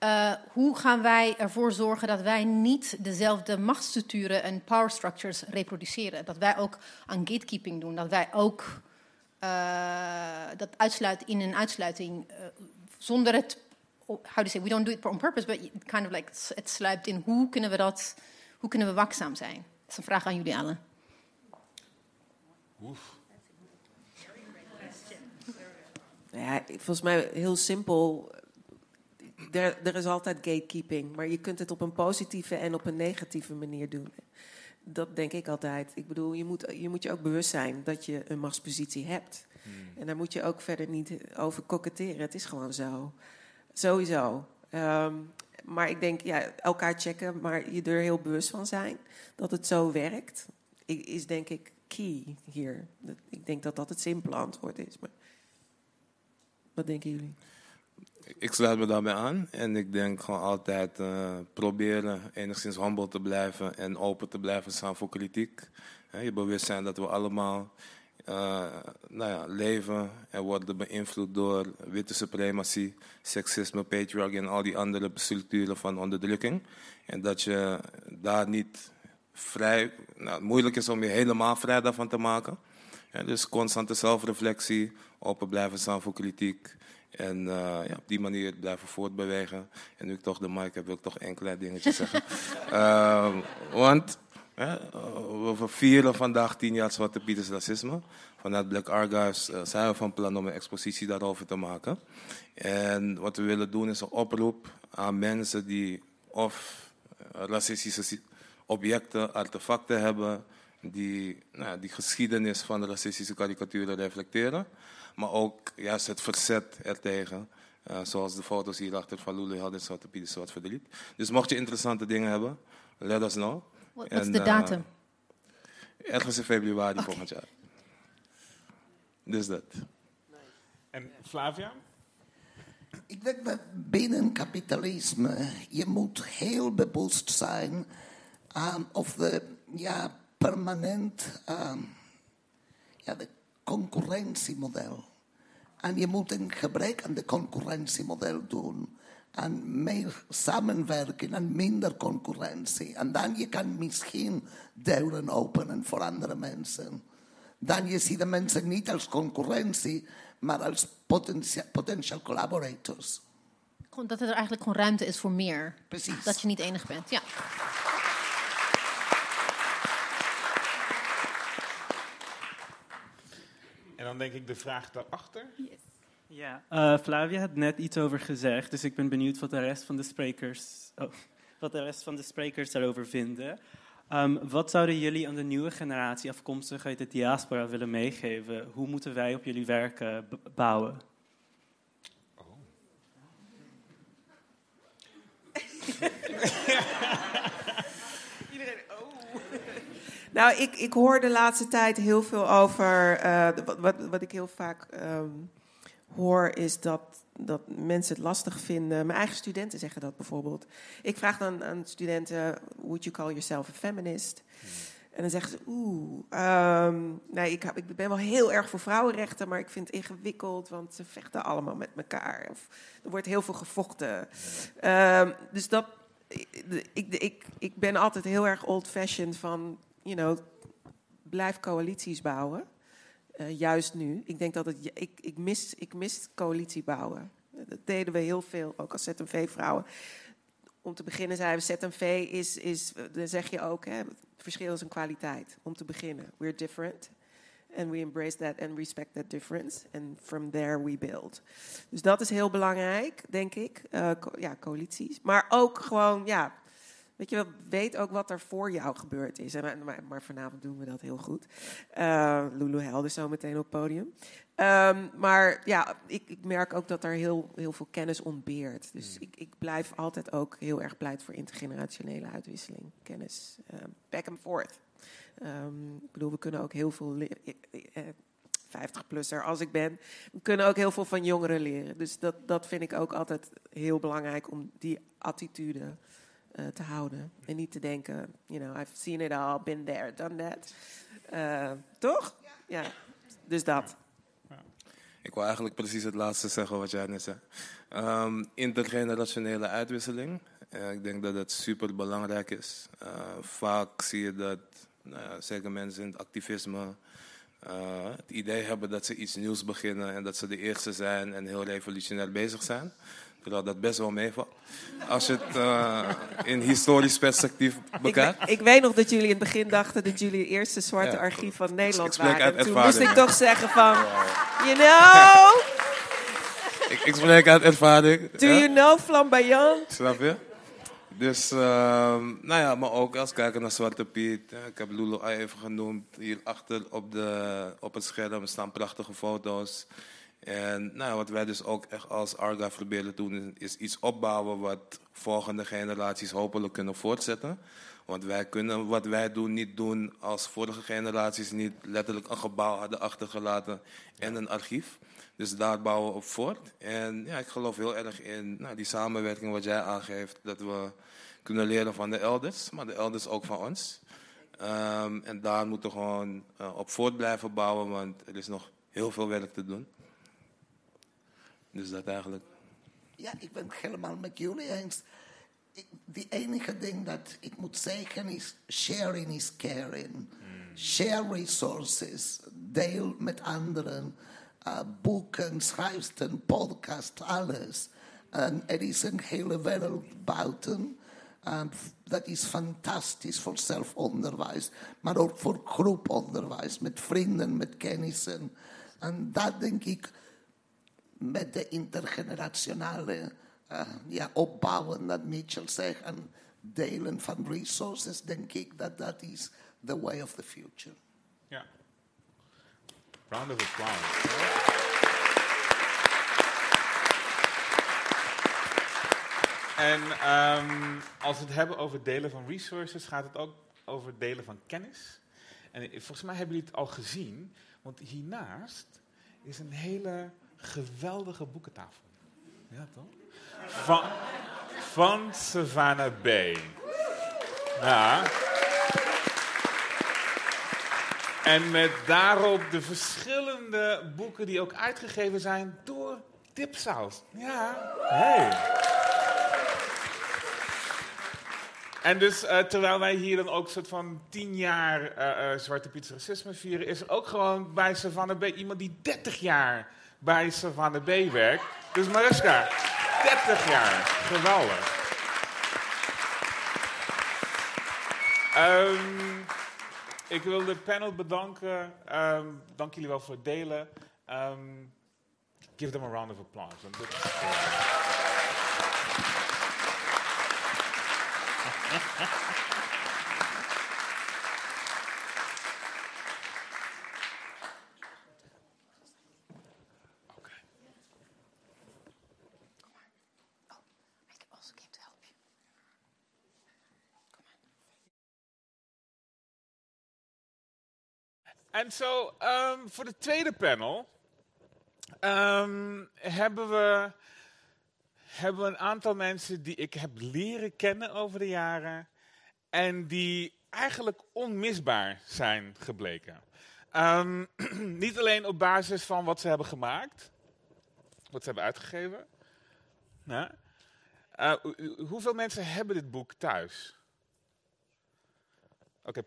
Uh, hoe gaan wij ervoor zorgen dat wij niet dezelfde machtsstructuren en power structures reproduceren? Dat wij ook aan gatekeeping doen, dat wij ook uh, dat uitsluit in een uitsluiting uh, zonder het, how do you say, we don't do it on purpose, but kind of like het sluipt in hoe kunnen we dat, hoe kunnen we waakzaam zijn? Dat is een vraag aan jullie allen.
Oef. Ja, volgens mij heel simpel. Er, er, is altijd gatekeeping, maar je kunt het op een positieve en op een negatieve manier doen. Dat denk ik altijd. Ik bedoel, je moet je, moet je ook bewust zijn dat je een machtspositie hebt. Hmm. En daar moet je ook verder niet over koketteren. Het is gewoon zo. Sowieso. Um, maar ik denk, ja, elkaar checken, maar je er heel bewust van zijn dat het zo werkt, is denk ik key hier. Ik denk dat dat het simpele antwoord is. Maar wat denken jullie?
Ik sluit me daarbij aan en ik denk gewoon altijd uh, proberen enigszins humble te blijven en open te blijven staan voor kritiek. Je bewust zijn dat we allemaal uh, nou ja, leven en worden beïnvloed door witte suprematie, seksisme, patriarchy en al die andere structuren van onderdrukking. En dat je daar niet vrij, nou, moeilijk is om je helemaal vrij daarvan te maken. Dus constante zelfreflectie, open blijven staan voor kritiek. En uh, ja, op die manier blijven voortbewegen. En nu ik toch de mic heb, wil ik toch enkele dingetjes zeggen. uh, want uh, we vieren vandaag tien jaar Zwarte Pieters racisme. Vanuit Black Archives uh, zijn we van plan om een expositie daarover te maken. En wat we willen doen is een oproep aan mensen die of racistische objecten, artefacten hebben die nou, die geschiedenis van de racistische karikaturen reflecteren. Maar ook juist het verzet ertegen. Uh, zoals de foto's hierachter van Lulu hadden, Zwarte Piet Zwart Verdriet. Dus mocht je interessante dingen hebben, let us know.
Wat is de datum?
Uh, ergens in februari okay. volgend jaar. Dus dat.
En Flavia?
Ik denk dat binnen kapitalisme je moet heel bewust zijn aan of de ja, permanent uh, ja, de concurrentiemodel. En je moet een gebrek aan de concurrentiemodel doen. En meer samenwerken en minder concurrentie. En dan je kan misschien deuren openen voor andere mensen. Dan je ziet de mensen niet als concurrentie, maar als potential, potential collaborators.
Dat er eigenlijk gewoon ruimte is voor meer.
Precies.
Dat je niet enig bent, ja.
Dan denk ik de vraag daarachter.
Yes. Ja, uh, Flavia had net iets over gezegd, dus ik ben benieuwd wat de rest van de sprekers, oh, wat de rest van de sprekers daarover vinden. Um, wat zouden jullie aan de nieuwe generatie afkomstig uit de diaspora willen meegeven? Hoe moeten wij op jullie werk bouwen? Oh.
Nou, ik, ik hoor de laatste tijd heel veel over. Uh, wat, wat, wat, ik heel vaak um, hoor, is dat, dat mensen het lastig vinden. Mijn eigen studenten zeggen dat bijvoorbeeld. Ik vraag dan aan studenten: Would you call yourself a feminist? En dan zeggen ze, oeh, um, nee, ik, ik, ben wel heel erg voor vrouwenrechten, maar ik vind het ingewikkeld, want ze vechten allemaal met elkaar. Of, er wordt heel veel gevochten. Um, dus dat, ik, ik, ik ben altijd heel erg old-fashioned van you know, blijf coalities bouwen. Uh, juist nu. Ik denk dat het. Ik, ik, mis, ik mis coalitie bouwen. Dat deden we heel veel, ook als ZMV-vrouwen. Om te beginnen zeiden we: ZMV is. is dan zeg je ook: hè, het verschil is een kwaliteit. Om te beginnen. We're different. And we embrace that and respect that difference. And from there we build. Dus dat is heel belangrijk, denk ik. Co ja, coalities. Maar ook gewoon, ja, Weet je wel, weet ook wat er voor jou gebeurd is. Maar, maar, maar vanavond doen we dat heel goed. Uh, Lulu Helder zo meteen op het podium. Um, maar ja, ik, ik, merk ook dat er heel, heel veel kennis ontbeert. Dus mm. ik, ik, blijf altijd ook heel erg pleit voor intergenerationele uitwisseling. Kennis, um, back and forth. Um, ik bedoel, we kunnen ook heel veel 50-plusser als ik ben. We kunnen ook heel veel van jongeren leren. Dus dat, dat vind ik ook altijd heel belangrijk om die attitude eh, te houden. En niet te denken, you know, I've seen it all, been there, done that. Eh, toch? Ja, dus dat.
Ik wil eigenlijk precies het laatste zeggen wat jij net zei. Um, intergenerationele uitwisseling. Uh, ik denk dat dat super belangrijk is. Vaak zie je dat, zeker mensen in het activisme, het idee hebben dat ze iets nieuws beginnen en dat ze de eerste zijn en heel revolutionair bezig zijn. Terwijl dat best wel meevalt. Als je het uh, in historisch perspectief bekijkt.
Ik, ik, weet nog dat jullie in het begin dachten dat jullie het eerste zwarte ja. archief van Nederland waren. En toen moest ik toch zeggen van, you know...
ik, ik spreek uit ervaring.
Do you know flamboyant?
Snap je? Dus, uh, nou ja, maar ook als kijken naar Zwarte Piet. Ik heb Lulu even genoemd. Hierachter op, de, op het scherm staan prachtige foto's. En nou, wat wij dus ook echt als Arga proberen te doen, is iets opbouwen wat volgende generaties hopelijk kunnen voortzetten. Want wij kunnen wat wij doen niet doen als vorige generaties niet letterlijk een gebouw hadden achtergelaten en een archief. Dus daar bouwen we op voort. En ja, ik geloof heel erg in nou, die samenwerking wat jij aangeeft. Dat we kunnen leren van de elders, maar de elders ook van ons. Um, en daar moeten we gewoon uh, op voort blijven bouwen, want er is nog heel veel werk te doen. Dus dat eigenlijk.
Ja, ik ben het helemaal met jullie eens. De enige ding dat ik moet zeggen is: sharing is caring. Share resources. Deel met anderen. Uh, boeken, schrijfsten, podcast, alles. En er is een hele wereld buiten. Um, dat is fantastisch voor zelfonderwijs, maar ook voor groeponderwijs, met vrienden, met kennissen. En dat denk ik met de intergenerationale uh, ja, opbouwen, dat Mitchell zegt, en delen van resources, denk ik dat dat is the way of the future.
Ja. Round of applause. En um, als we het hebben over delen van resources, gaat het ook over delen van kennis. En volgens mij hebben jullie het al gezien, want hiernaast is een hele geweldige boekentafel. Ja, toch? Van, van Savannah Bay. Ja. En met daarop de verschillende boeken die ook uitgegeven zijn door Dipsaus. Ja, hey. En dus uh, terwijl wij hier dan ook soort van tien jaar uh, uh, Zwarte Piet racisme vieren, is er ook gewoon bij Savannah Bay iemand die 30 jaar bij Savannah B werkt. Dus Mariska, 30 jaar. Geweldig. Um, ik wil de panel bedanken. Um, dank jullie wel voor het delen. Um, give them a round of applause. En zo, um, voor de tweede panel um, hebben, we, hebben we een aantal mensen die ik heb leren kennen over de jaren. En die eigenlijk onmisbaar zijn gebleken. Um, niet alleen op basis van wat ze hebben gemaakt, wat ze hebben uitgegeven. Uh, hoeveel mensen hebben dit boek thuis? Oké,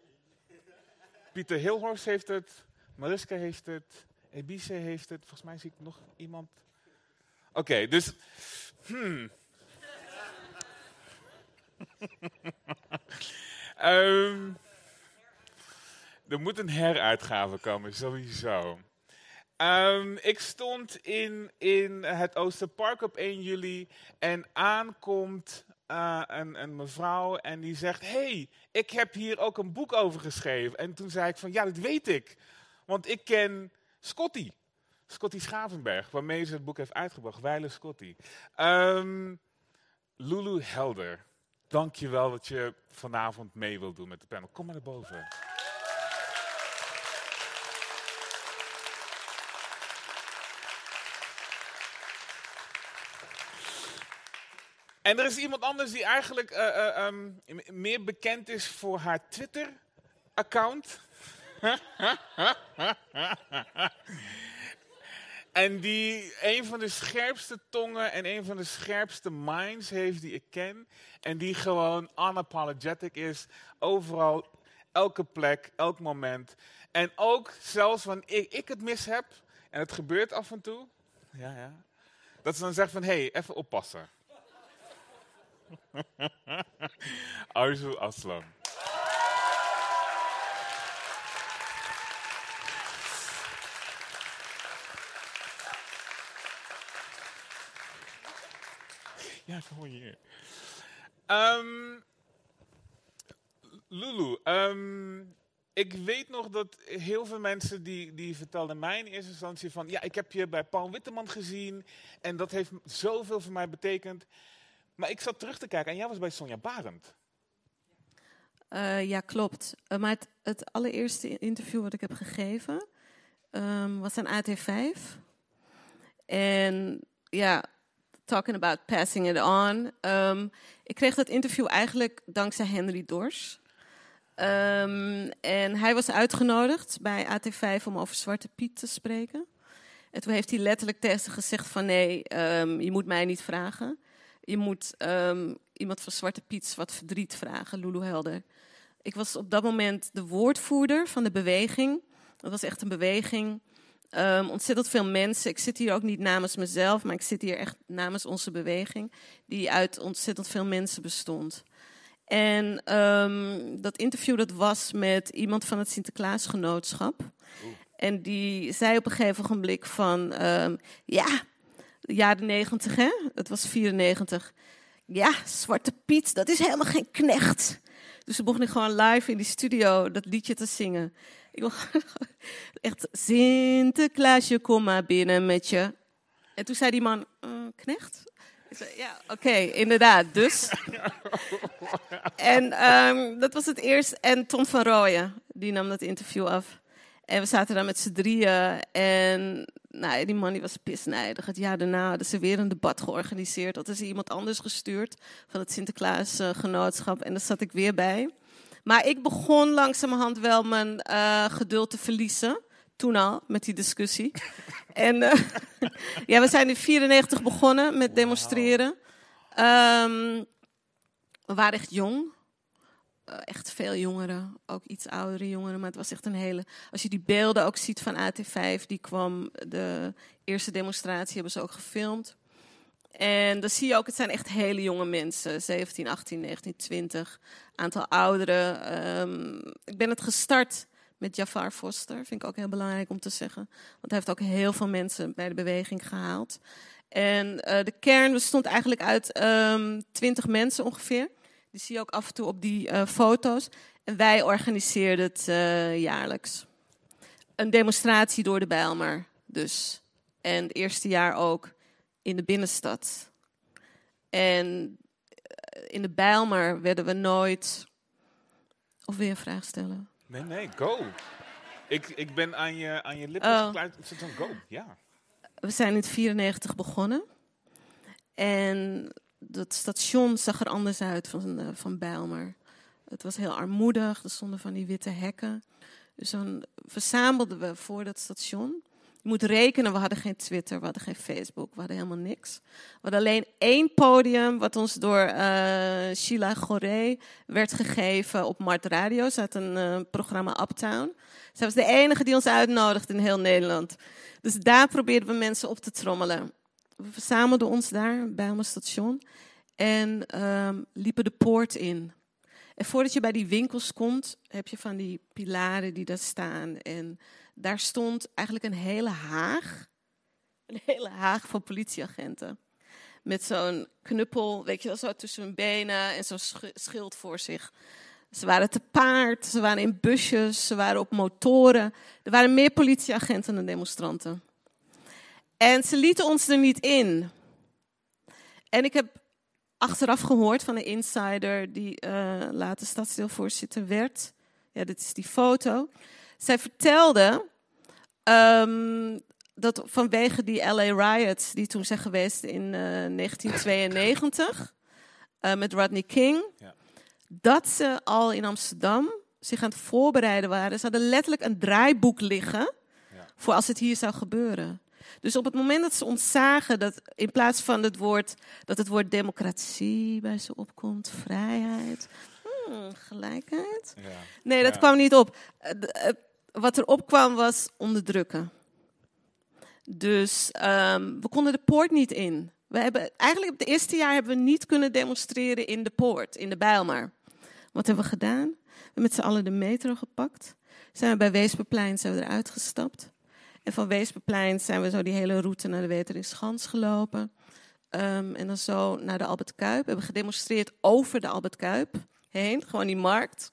Pieter Hilhorst heeft het, Mariska heeft het, Ebice heeft het. Volgens mij zie ik nog iemand. Oké, dus. Hmm. um, er moet een heruitgave komen, sowieso. Um, ik stond in, in het Oosterpark op 1 juli en aankomt uh, een, een, mevrouw en die zegt: hey, ik heb hier ook een boek over geschreven. En toen zei ik: van ja, dat weet ik. Want ik ken Scotty. Scotty Schavenberg, waarmee ze het boek heeft uitgebracht. Weile Scotty. Um, Lulu Helder, dank je wel dat je vanavond mee wilt doen met de panel. Kom maar naar boven. En er is iemand anders die eigenlijk eh, eh, ehm, meer bekend is voor haar Twitter-account. en die een van de scherpste tongen en een van de scherpste minds heeft die ik ken. En die gewoon unapologetic is. Overal, elke plek, elk moment. En ook zelfs wanneer ik, ik het mis heb, en het gebeurt af en toe. Ja, ja. Dat ze dan zegt van, hé, hey, even oppassen. Arzu Aslam. Ja, kom hier. Ehm, Lulu, ehm, ik weet nog dat heel veel mensen die, die vertelden mij in eerste instantie van... Ja, ik heb je bij Paul Witteman gezien en dat heeft zoveel voor mij betekend. Maar ik zat terug te kijken en jij was bij Sonja Barend.
Eh, ja, klopt. Eh, maar het, allereerste interview wat ik heb gegeven ehm, was aan AT5. En ja, talking about passing it on. Ehm, ik kreeg dat interview eigenlijk dankzij Henry Dors. Ehm, en hij was uitgenodigd bij AT5 om over Zwarte Piet te spreken. En toen heeft hij letterlijk tegen ze gezegd van nee, je moet mij niet vragen. Je moet ehm, iemand van Zwarte Piet wat verdriet vragen, Lulu Helder. Ik was op dat moment de woordvoerder van de beweging. Dat was echt een beweging. Ehm, ontzettend veel mensen. Ik zit hier ook niet namens mezelf, maar ik zit hier echt namens onze beweging, die uit ontzettend veel mensen bestond. En ehm, dat interview dat was met iemand van het Sinterklaasgenootschap. En die zei op een gegeven ogenblik van, ja, jaren negentig, hè? Het was 94. Ja, Zwarte Piet, dat is helemaal geen knecht. Dus toen begon ik gewoon live in die studio dat liedje te zingen. Ik begon echt, Sinterklaasje, kom maar binnen met je. En toen zei die man, "Eh, knecht? Ik zei, ja, oké, inderdaad, dus. en ehm, dat was het eerst. En Tom van Rooyen, die nam dat interview af. En we zaten daar met z'n drieën. En nou, die man die was pisnijdig. Het jaar daarna hadden ze weer een debat georganiseerd. Dat is iemand anders gestuurd van het Sinterklaasgenootschap. En daar zat ik weer bij. Maar ik begon langzamerhand wel mijn eh, geduld te verliezen. Toen al, met die discussie. en eh, ja, we zijn in 94 begonnen met demonstreren. Ehm, we waren echt jong. Eh, echt veel jongeren, ook iets oudere jongeren. Maar het was echt een hele. Als je die beelden ook ziet van AT5, die kwam de eerste demonstratie, hebben ze ook gefilmd. En dan zie je ook, het zijn echt hele jonge mensen. 17, 18, 19, 20. Aantal ouderen. Ehm, ik ben het gestart met Jafar Foster. Vind ik ook heel belangrijk om te zeggen. Want hij heeft ook heel veel mensen bij de beweging gehaald. En eh, de kern bestond eigenlijk uit ehm 20 mensen ongeveer. Die zie je ook af en toe op die eh, foto's. En wij organiseerden het eh, jaarlijks. Een demonstratie door de Bijlmer dus. En het eerste jaar ook in de binnenstad. En eh, in de Bijlmer werden we nooit... Of weer een vraag stellen?
Nee, nee, go. Ik, ik ben aan je, aan je lippen
Oh.
zit van go, ja.
We zijn in 94 begonnen. En dat station zag er anders uit van, eh, van Bijlmer. Het was heel armoedig, er stonden van die witte hekken. Dus dan verzamelden we voor dat station. Je moet rekenen, we hadden geen Twitter, we hadden geen Facebook, we hadden helemaal niks. We hadden alleen één podium, wat ons door eh, Sheila Goré werd gegeven op Mart Radio. Ze had een eh, programma Uptown. Zij was de enige die ons uitnodigde in heel Nederland. Dus daar probeerden we mensen op te trommelen. We verzamelden ons daar bij mijn station en ehm, liepen de poort in. En voordat je bij die winkels komt, heb je van die pilaren die daar staan. En daar stond eigenlijk een hele haag. Een hele haag van politieagenten. Met zo'n knuppel, weet je wel, zo tussen hun benen en zo'n sch- schild voor zich. Ze waren te paard, ze waren in busjes, ze waren op motoren. Er waren meer politieagenten dan demonstranten. En ze lieten ons er niet in. En ik heb achteraf gehoord van een insider die eh, later stadsdeelvoorzitter werd. Ja, dit is die foto. Zij vertelde ehm, dat vanwege die LA riots die toen zijn geweest in eh, 1992, eh, met Rodney King.
Ja.
Dat ze al in Amsterdam zich aan het voorbereiden waren. Ze hadden letterlijk een draaiboek liggen
Ja.
voor als het hier zou gebeuren. Dus op het moment dat ze ons zagen dat in plaats van het woord, dat het woord democratie bij ze opkomt, vrijheid, hmm, gelijkheid.
Ja.
Nee, dat
Ja.
kwam niet op. Eh, eh, wat er opkwam was onderdrukken. Dus ehm, we konden de poort niet in. We hebben, eigenlijk op het eerste jaar hebben we niet kunnen demonstreren in de poort, in de Bijlmer. Wat hebben we gedaan? We hebben met z'n allen de metro gepakt. Zijn we bij Weesperplein zijn we eruit gestapt. En van Weesperplein zijn we zo die hele route naar de Weteringschans gelopen. Ehm, en dan zo naar de Albert Kuip. We hebben gedemonstreerd over de Albert Kuip heen, gewoon die markt.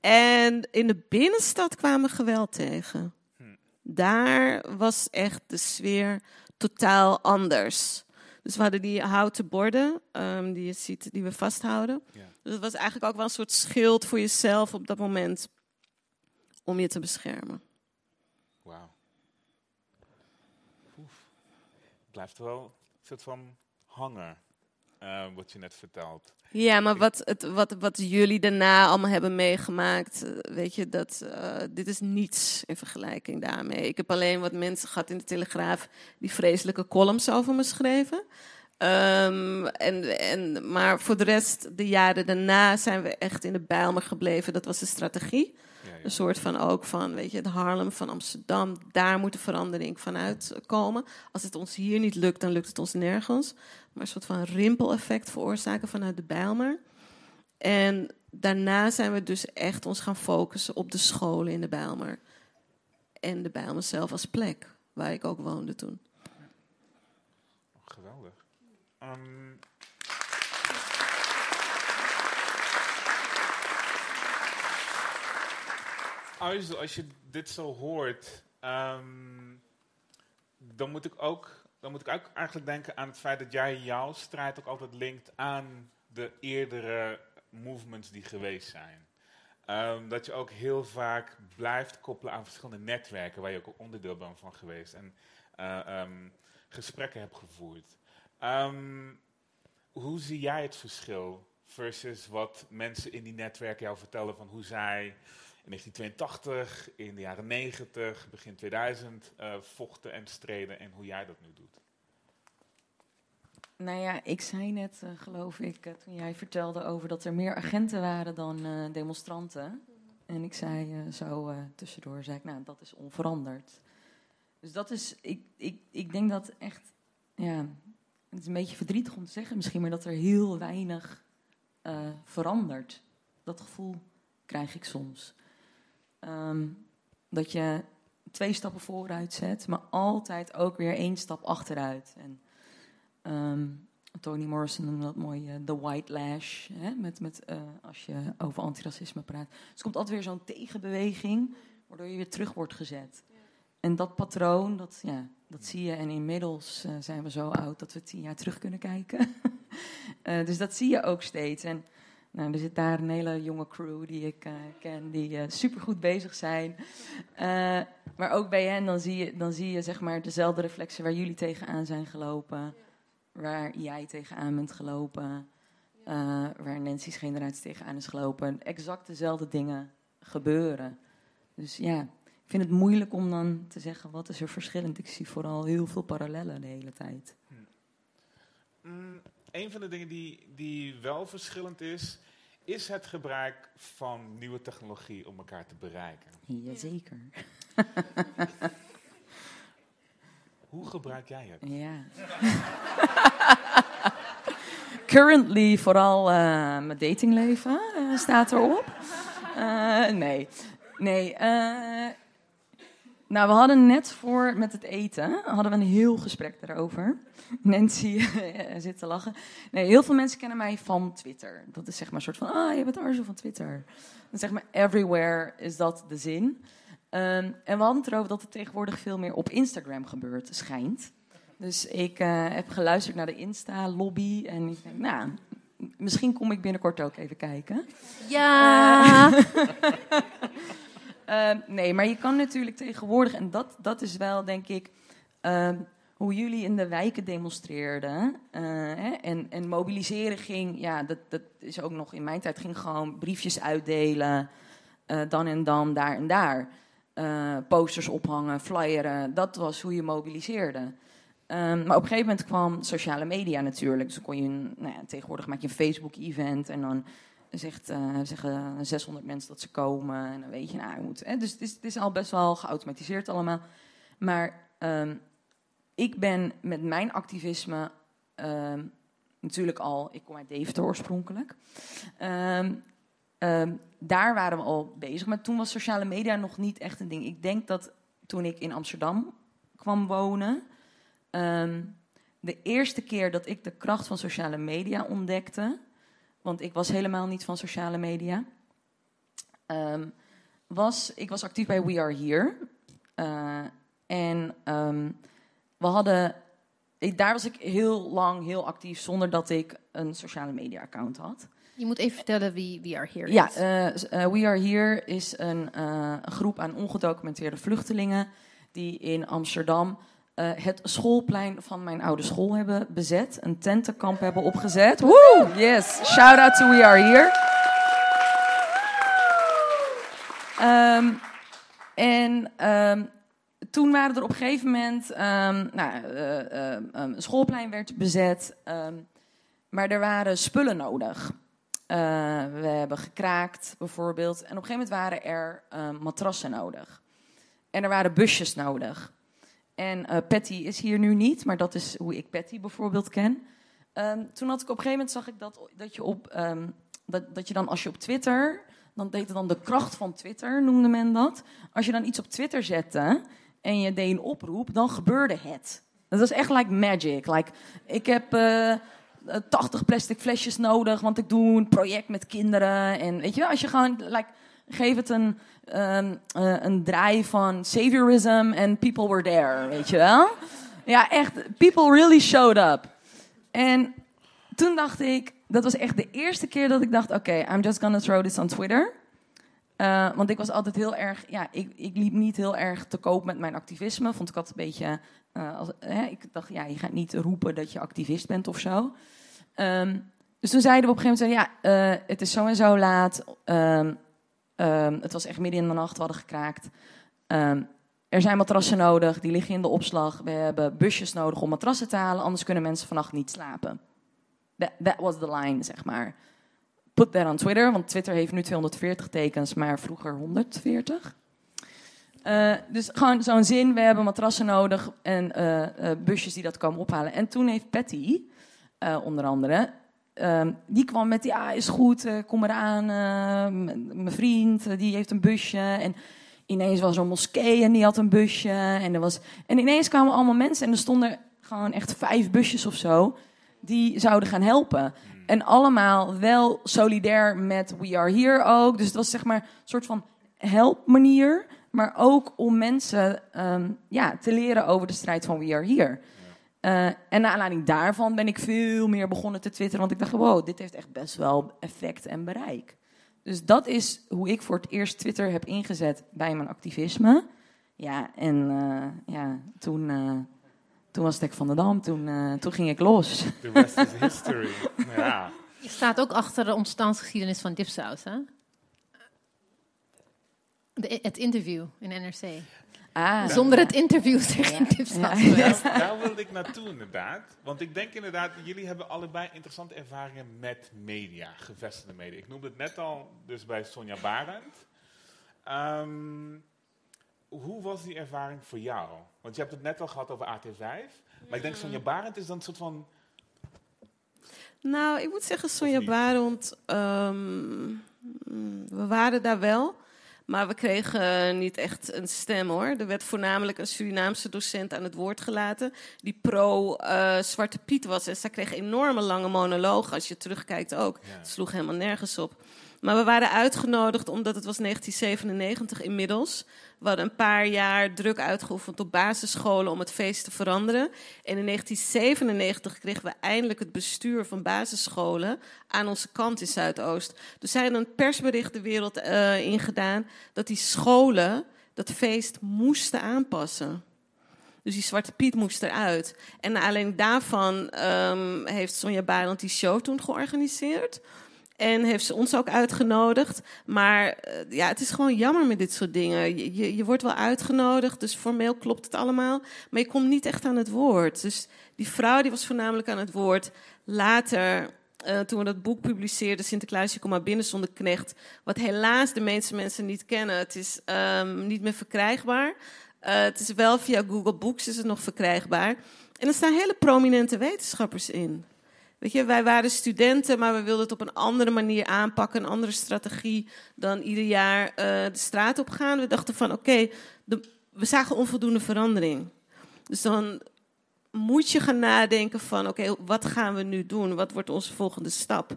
En in de binnenstad kwamen we geweld tegen. Daar was echt de sfeer totaal anders. Dus we hadden die houten borden ehm, die je ziet, die we vasthouden.
Ja.
Dus het was eigenlijk ook wel een soort schild voor jezelf op dat moment om je te beschermen.
Wauw. Oef. Blijft wel een soort van hangen, eh, wat je net vertelt.
Ja, maar wat, het, wat, wat jullie daarna allemaal hebben meegemaakt, eh, weet je, dat, eh, dit is niets in vergelijking daarmee. Ik heb alleen wat mensen gehad in de Telegraaf die vreselijke columns over me schreven. Ehm, en, en, maar voor de rest, de jaren daarna zijn we echt in de Bijlmer gebleven. Dat was de strategie. Een soort van ook van, weet je, het Harlem van Amsterdam. Daar moet de verandering vanuit komen. Als het ons hier niet lukt, dan lukt het ons nergens. Maar een soort van rimpeleffect veroorzaken vanuit de Bijlmer. En daarna zijn we dus echt ons gaan focussen op de scholen in de Bijlmer. En de Bijlmer zelf als plek, waar ik ook woonde toen.
Geweldig. Ehm, als, als je dit zo hoort, ehm, dan moet ik ook, dan moet ik ook eigenlijk denken aan het feit dat jij jouw strijd ook altijd linkt aan de eerdere movements die geweest zijn. Ehm, dat je ook heel vaak blijft koppelen aan verschillende netwerken waar je ook onderdeel bent van geweest en eh, ehm, gesprekken hebt gevoerd. Hoe zie jij het verschil versus wat mensen in die netwerken jou vertellen van hoe zij in 1982, in de jaren 90, begin 2000 eh, vochten en streden en hoe jij dat nu doet?
Nou ja, ik zei net, eh, geloof ik, eh, toen jij vertelde over dat er meer agenten waren dan demonstranten. En ik zei zo tussendoor, zei ik, nou, dat is onveranderd. Dus dat is, ik, ik, ik denk dat echt, ja, het is een beetje verdrietig om te zeggen misschien, maar dat er heel weinig verandert. Dat gevoel krijg ik soms. Ehm, dat je twee stappen vooruit zet, maar altijd ook weer één stap achteruit. En Ehm, Toni Morrison noemde dat mooi eh, de white lash, hè, met, met, eh, als je over antiracisme praat. Dus er komt altijd weer zo'n tegenbeweging, waardoor je weer terug wordt gezet. En dat patroon, dat, ja, dat zie je. En inmiddels eh, zijn we zo oud dat we tien jaar terug kunnen kijken. Dus dat zie je ook steeds. En nou, er zit daar een hele jonge crew die ik eh, ken, die eh supergoed bezig zijn. Eh, maar ook bij hen, dan zie je, dan zie je zeg maar, dezelfde reflexen waar jullie tegenaan zijn gelopen waar jij tegenaan bent gelopen, waar Nancy's generatie tegenaan is gelopen. Exact dezelfde dingen gebeuren. Dus ja, ik vind het moeilijk om dan te zeggen wat is er verschillend. Ik zie vooral heel veel parallellen de hele tijd.
Mm, een van de dingen die, die wel verschillend is, is het gebruik van nieuwe technologie om elkaar te bereiken.
Jazeker.
Hoe gebruik jij het?
Ja. Currently vooral eh, mijn datingleven eh, staat erop. Eh, nee, nee. Eh, nou, we hadden net voor met het eten hadden we een heel gesprek daarover. Nancy eh, zit te lachen. Nee, heel veel mensen kennen mij van Twitter. Dat is zeg maar een soort van, ah, je bent Arzo van Twitter. Dan zeg maar, everywhere is dat de zin. Ehm, en we hadden het erover dat het tegenwoordig veel meer op Instagram gebeurt, schijnt. Dus ik eh, heb geluisterd naar de Insta-lobby en ik denk, nou, misschien kom ik binnenkort ook even kijken.
Ja.
Ehm, nee, maar je kan natuurlijk tegenwoordig, en dat, dat is wel denk ik. ehm, hoe jullie in de wijken demonstreerden eh, hè, en, en mobiliseren ging, ja, dat, dat is ook nog in mijn tijd, ging gewoon briefjes uitdelen, eh, dan en dan, daar en daar. Eh, posters ophangen, flyeren, dat was hoe je mobiliseerde. Ehm, maar op een gegeven moment kwam sociale media natuurlijk. Dus kon je, nou ja, tegenwoordig maak je een Facebook-event en dan zegt, eh, zeggen 600 mensen dat ze komen. En dan weet je, nou, je moet. Hè, dus het is, het is al best wel geautomatiseerd allemaal. Maar ehm, ik ben met mijn activisme ehm, natuurlijk al. Ik kom uit Deventer oorspronkelijk. Ehm, daar waren we al bezig. Maar toen was sociale media nog niet echt een ding. Ik denk dat toen ik in Amsterdam kwam wonen. de eerste keer dat ik de kracht van sociale media ontdekte. Want ik was helemaal niet van sociale media. ehm, was, ik was actief bij We Are Here. Eh, en ehm, we hadden. Ik, daar was ik heel lang heel actief zonder dat ik een sociale media account had.
Je moet even vertellen wie We Are Here
Ja,
is.
eh, s- eh, We Are Here is een, eh, een groep aan ongedocumenteerde vluchtelingen die in Amsterdam eh, het schoolplein van mijn oude school hebben bezet, een tentenkamp hebben opgezet. Woe! Yes, shout out to We Are Here. Ehm, en ehm, toen waren er op een gegeven moment, ehm, nou, eh, schoolplein werd bezet, maar er waren spullen nodig. Eh, we hebben gekraakt bijvoorbeeld. En op een gegeven moment waren er matrassen nodig. En er waren busjes nodig. En eh, Patty is hier nu niet, maar dat is hoe ik Patty bijvoorbeeld ken. Ehm, toen had ik op een gegeven moment zag ik dat, dat je op ehm, dat, dat je dan als je op Twitter, dan deed het dan de kracht van Twitter, noemde men dat. Als je dan iets op Twitter zette en je deed een oproep, dan gebeurde het. Dat was echt like magic. Like, ik heb eh, eh, 80 plastic flesjes nodig, want ik doe een project met kinderen. En weet je, wel, als je gewoon, like, geef het een, ehm, eh, een draai van saviorism en people were there, weet je wel? Ja, echt, people really showed up. En toen dacht ik, dat was echt de eerste keer dat ik dacht, oké, I'm just gonna throw this on Twitter. Eh, want ik was altijd heel erg, ja, ik, ik liep niet heel erg te koop met mijn activisme. Vond ik altijd een beetje, eh, hè, ik dacht, ja, je gaat niet roepen dat je activist bent of zo. Ehm, dus toen zeiden we op een gegeven moment, ja, het is zo en zo laat. Ehm, ehm, het was echt midden in de nacht, we hadden gekraakt. Ehm, er zijn matrassen nodig, die liggen in de opslag. We hebben busjes nodig om matrassen te halen, anders kunnen mensen vannacht niet slapen. That, was the line, zeg maar. Put that on Twitter, want Twitter heeft nu 240 tekens, maar vroeger 140. Eh, dus gewoon zo'n zin, we hebben matrassen nodig en eh, eh, busjes die dat komen ophalen. En toen heeft Patty, onder andere, ehm, die kwam met, ja, is goed, eh, kom eraan. m- Mijn vriend, eh, die heeft een busje. En ineens was er een moskee en die had een busje. En, er was, en ineens kwamen allemaal mensen en er stonden gewoon echt vijf busjes of zo die zouden gaan helpen. En allemaal wel solidair met We Are Here ook. Dus het was zeg maar een soort van helpmanier. Maar ook om mensen ehm, ja, te leren over de strijd van We Are Here. Eh, en naar aanleiding daarvan ben ik veel meer begonnen te twitteren. Want ik dacht, wow, dit heeft echt best wel effect en bereik. Dus dat is hoe ik voor het eerst Twitter heb ingezet bij mijn activisme. Ja, en eh, ja, toen, eh, toen was Stek van der Dam. Toen, eh, toen ging ik los.
The rest is history. Ja.
Je staat ook achter de ontstaansgeschiedenis van Dipsaus, hè? De, het interview in NRC.
Ah,
Zonder het interview zeg je Dipsaus
Ja.
Daar, daar wilde ik naartoe inderdaad. Want ik denk inderdaad, jullie hebben allebei interessante ervaringen met media, gevestigde media. Ik noemde het net al, dus bij Sonja Barend. Ehm, hoe was die ervaring voor jou? Want je hebt het net al gehad over AT5. Maar ik denk Sonja Barend is dan een soort van...
Nou, ik moet zeggen, Sonja? Barend, ehm, we waren daar wel. Maar we kregen niet echt een stem hoor. Er werd voornamelijk een Surinaamse docent aan het woord gelaten. Die pro-Zwarte Piet was. En zij kreeg enorme lange monologen. Als je terugkijkt ook. Het sloeg helemaal nergens op. Maar we waren uitgenodigd omdat het was 1997 inmiddels. We hadden een paar jaar druk uitgeoefend op basisscholen om het feest te veranderen. En in 1997 kregen we eindelijk het bestuur van basisscholen aan onze kant in Zuidoost. Dus zijn een persbericht de wereld eh ingedaan dat die scholen dat feest moesten aanpassen.
Dus die Zwarte Piet moest eruit. En alleen daarvan ehm, heeft Sonja Barend die show toen georganiseerd. En heeft ze ons ook uitgenodigd. Maar eh, ja, het is gewoon jammer met dit soort dingen. Je, je, wordt wel uitgenodigd, dus formeel klopt het allemaal. Maar je komt niet echt aan het woord. Dus die vrouw die was voornamelijk aan het woord. Later, eh, toen we dat boek publiceerden, Sinterklaasje, kom maar binnen zonder knecht. Wat helaas de meeste mensen niet kennen. Het is ehm, niet meer verkrijgbaar. Eh, het is wel via Google Books is het nog verkrijgbaar. En er staan hele prominente wetenschappers in. Weet je, wij waren studenten, maar we wilden het op een andere manier aanpakken, een andere strategie dan ieder jaar uh, de straat op gaan. We dachten van, oké, we zagen onvoldoende verandering. Dus dan moet je gaan nadenken van, oké, wat gaan we nu doen? Wat wordt onze volgende stap?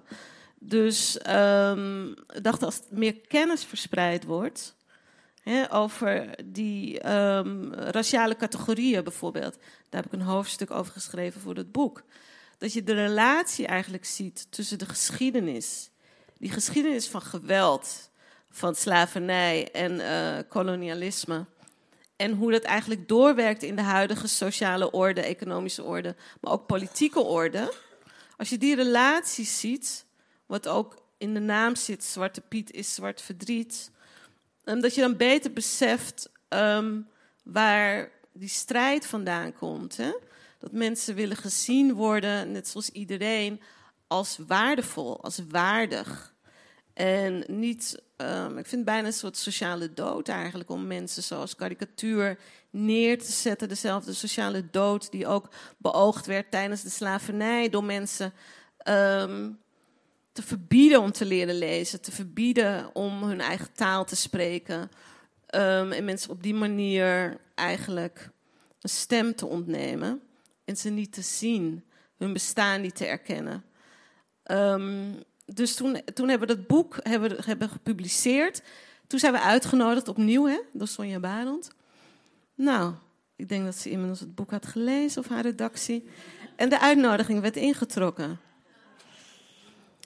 Dus um, als meer kennis verspreid wordt over die um, raciale categorieën bijvoorbeeld, daar heb ik een hoofdstuk over geschreven voor het boek dat je de relatie eigenlijk ziet tussen de geschiedenis, die geschiedenis van geweld, van slavernij en uh, kolonialisme. En hoe dat eigenlijk doorwerkt in de huidige sociale orde, economische orde, maar ook politieke orde. Als je die relatie ziet, wat ook in de naam zit, Zwarte Piet is zwart verdriet, um, dat je dan beter beseft um, waar die strijd vandaan komt. Hè? Dat mensen willen gezien worden, net zoals iedereen, als waardevol, als waardig. En niet, um, ik vind bijna een soort sociale dood eigenlijk om mensen zoals karikatuur neer te zetten. Dezelfde sociale dood die ook beoogd werd tijdens de slavernij door mensen um, te verbieden om te leren lezen, te verbieden om hun eigen taal te spreken. Um, en mensen op die manier eigenlijk een stem te ontnemen ze niet te zien, hun bestaan niet te erkennen. Um, dus toen, toen hebben we dat boek hebben, hebben gepubliceerd. Toen zijn we uitgenodigd opnieuw hè, door Sonja Barend. Nou, ik denk dat ze inmiddels het boek had gelezen of haar redactie. En de uitnodiging werd ingetrokken.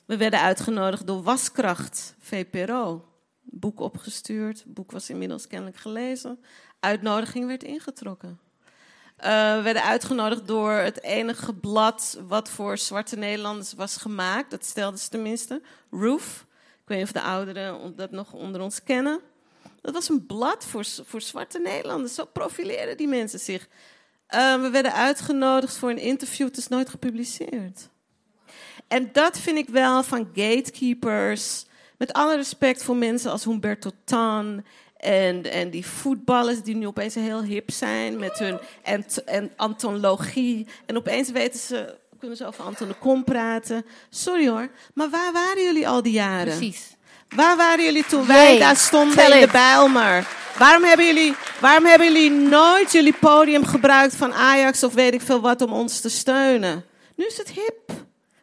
We werden uitgenodigd door Waskracht, VPRO. Boek opgestuurd, boek was inmiddels kennelijk gelezen. Uitnodiging werd ingetrokken. We werden uitgenodigd door het enige blad wat voor zwarte Nederlanders was gemaakt. Dat stelde ze tenminste. Roof. Ik weet niet of de ouderen dat nog onder ons kennen. Dat was een blad voor, voor zwarte Nederlanders. Zo profileerden die mensen zich. Uh, we werden uitgenodigd voor een interview. Het is nooit gepubliceerd. En dat vind ik wel van gatekeepers. Met alle respect voor mensen als Humberto Tan en, en die voetballers die nu opeens heel hip zijn met hun ant en antologie. En opeens weten ze, kunnen ze over Anton de Kom praten. Sorry hoor, maar waar waren jullie al die jaren?
Precies.
Waar waren jullie toen wij daar stonden in de Bijlmer? Waarom hebben, jullie, waarom hebben jullie nooit jullie podium gebruikt van Ajax of weet ik veel wat om ons te steunen? Nu is het hip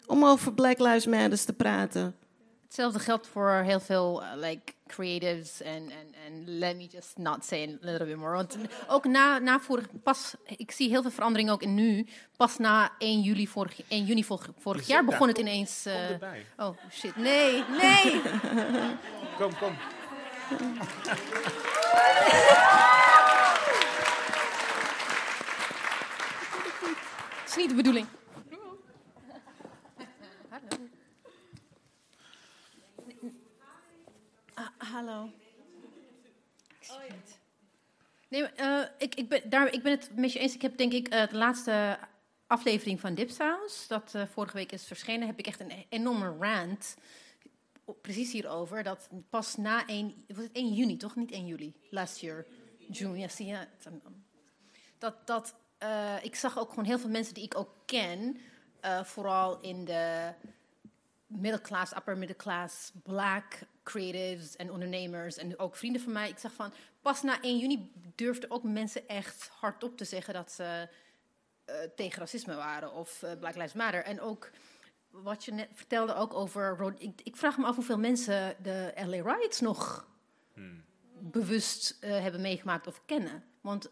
om over Black Lives Matter te praten.
Hetzelfde geldt voor heel veel uh, like creatives en and, let me just not say a little bit more. Want ook na, na vorig, pas, ik zie heel veel verandering ook in nu. Pas na 1 juli vorig, 1 juni vorig, vorig jaar begon het ineens. Uh, oh shit, nee, nee.
kom, kom.
Het is niet de bedoeling. Hallo. Nee, uh, ik, ik, ben, daar, ik ben het met je eens. Ik heb denk ik uh, de laatste aflevering van Dipsaus, dat uh, vorige week is verschenen, heb ik echt een enorme rant. Precies hierover. Dat pas na 1, was het 1 juni, toch? Niet 1 juli. Last year. June, ja, zie je. Dat, dat ik zag ook gewoon heel veel mensen die ik ook ken, vooral in de middelklas, upper middelklas, black creatives en ondernemers en ook vrienden van mij. Ik zag van, pas na 1 juni durfden ook mensen echt hardop te zeggen dat ze uh, tegen racisme waren of uh, Black Lives Matter. En ook wat je net vertelde ook over... Ik, ik vraag me af hoeveel mensen de LA riots nog hmm. bewust uh, hebben meegemaakt of kennen. Want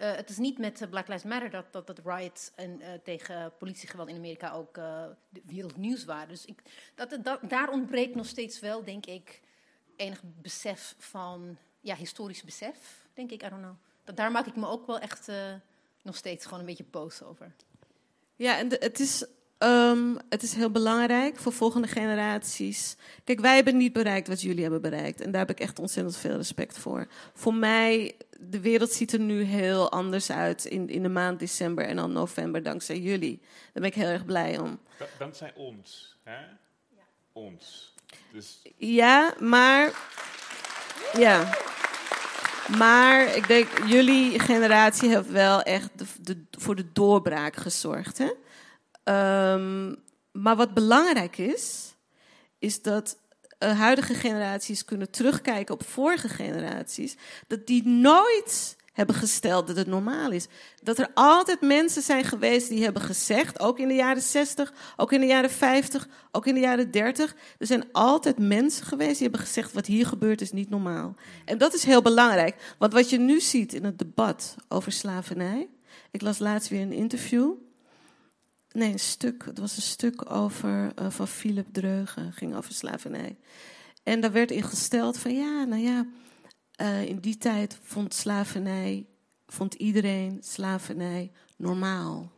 uh, het is niet met Black Lives Matter dat, dat, dat riots en, uh, tegen politiegeweld in Amerika ook uh, wereldnieuws waren. Dus ik, dat, daar ontbreekt nog steeds wel, denk ik, enig besef van, ja, historisch besef, denk ik, I don't know. Dat, daar maak ik me ook wel echt nog steeds gewoon een beetje boos over?
Ja, en het is, ehm, het is heel belangrijk voor volgende generaties. Kijk, wij hebben niet bereikt wat jullie hebben bereikt. En daar heb ik echt ontzettend veel respect voor. Voor mij, de wereld ziet er nu heel anders uit in, in de maand december en dan november dankzij jullie. Daar ben ik heel erg blij om.
Da- dankzij ons. Hè? Ons. Dus
Ja, maar. Ja. Maar ik denk, jullie generatie heeft wel echt de, de- voor de doorbraak gezorgd. Hè? Ehm, maar wat belangrijk is, is dat eh, huidige generaties kunnen terugkijken op vorige generaties. Dat die nooit hebben gesteld dat het normaal is. Dat er altijd mensen zijn geweest die hebben gezegd, ook in de jaren 60, ook in de jaren 50, ook in de jaren 30. Er zijn altijd mensen geweest die hebben gezegd, wat hier gebeurt is niet normaal. En dat is heel belangrijk, want wat je nu ziet in het debat over slavernij. Ik las laatst weer een interview. Nee, een stuk. Het was een stuk over, eh, van Philip Dreugen, ging over slavernij. En daar werd in gesteld van ja, nou ja, eh, in die tijd vond slavernij, vond iedereen slavernij normaal.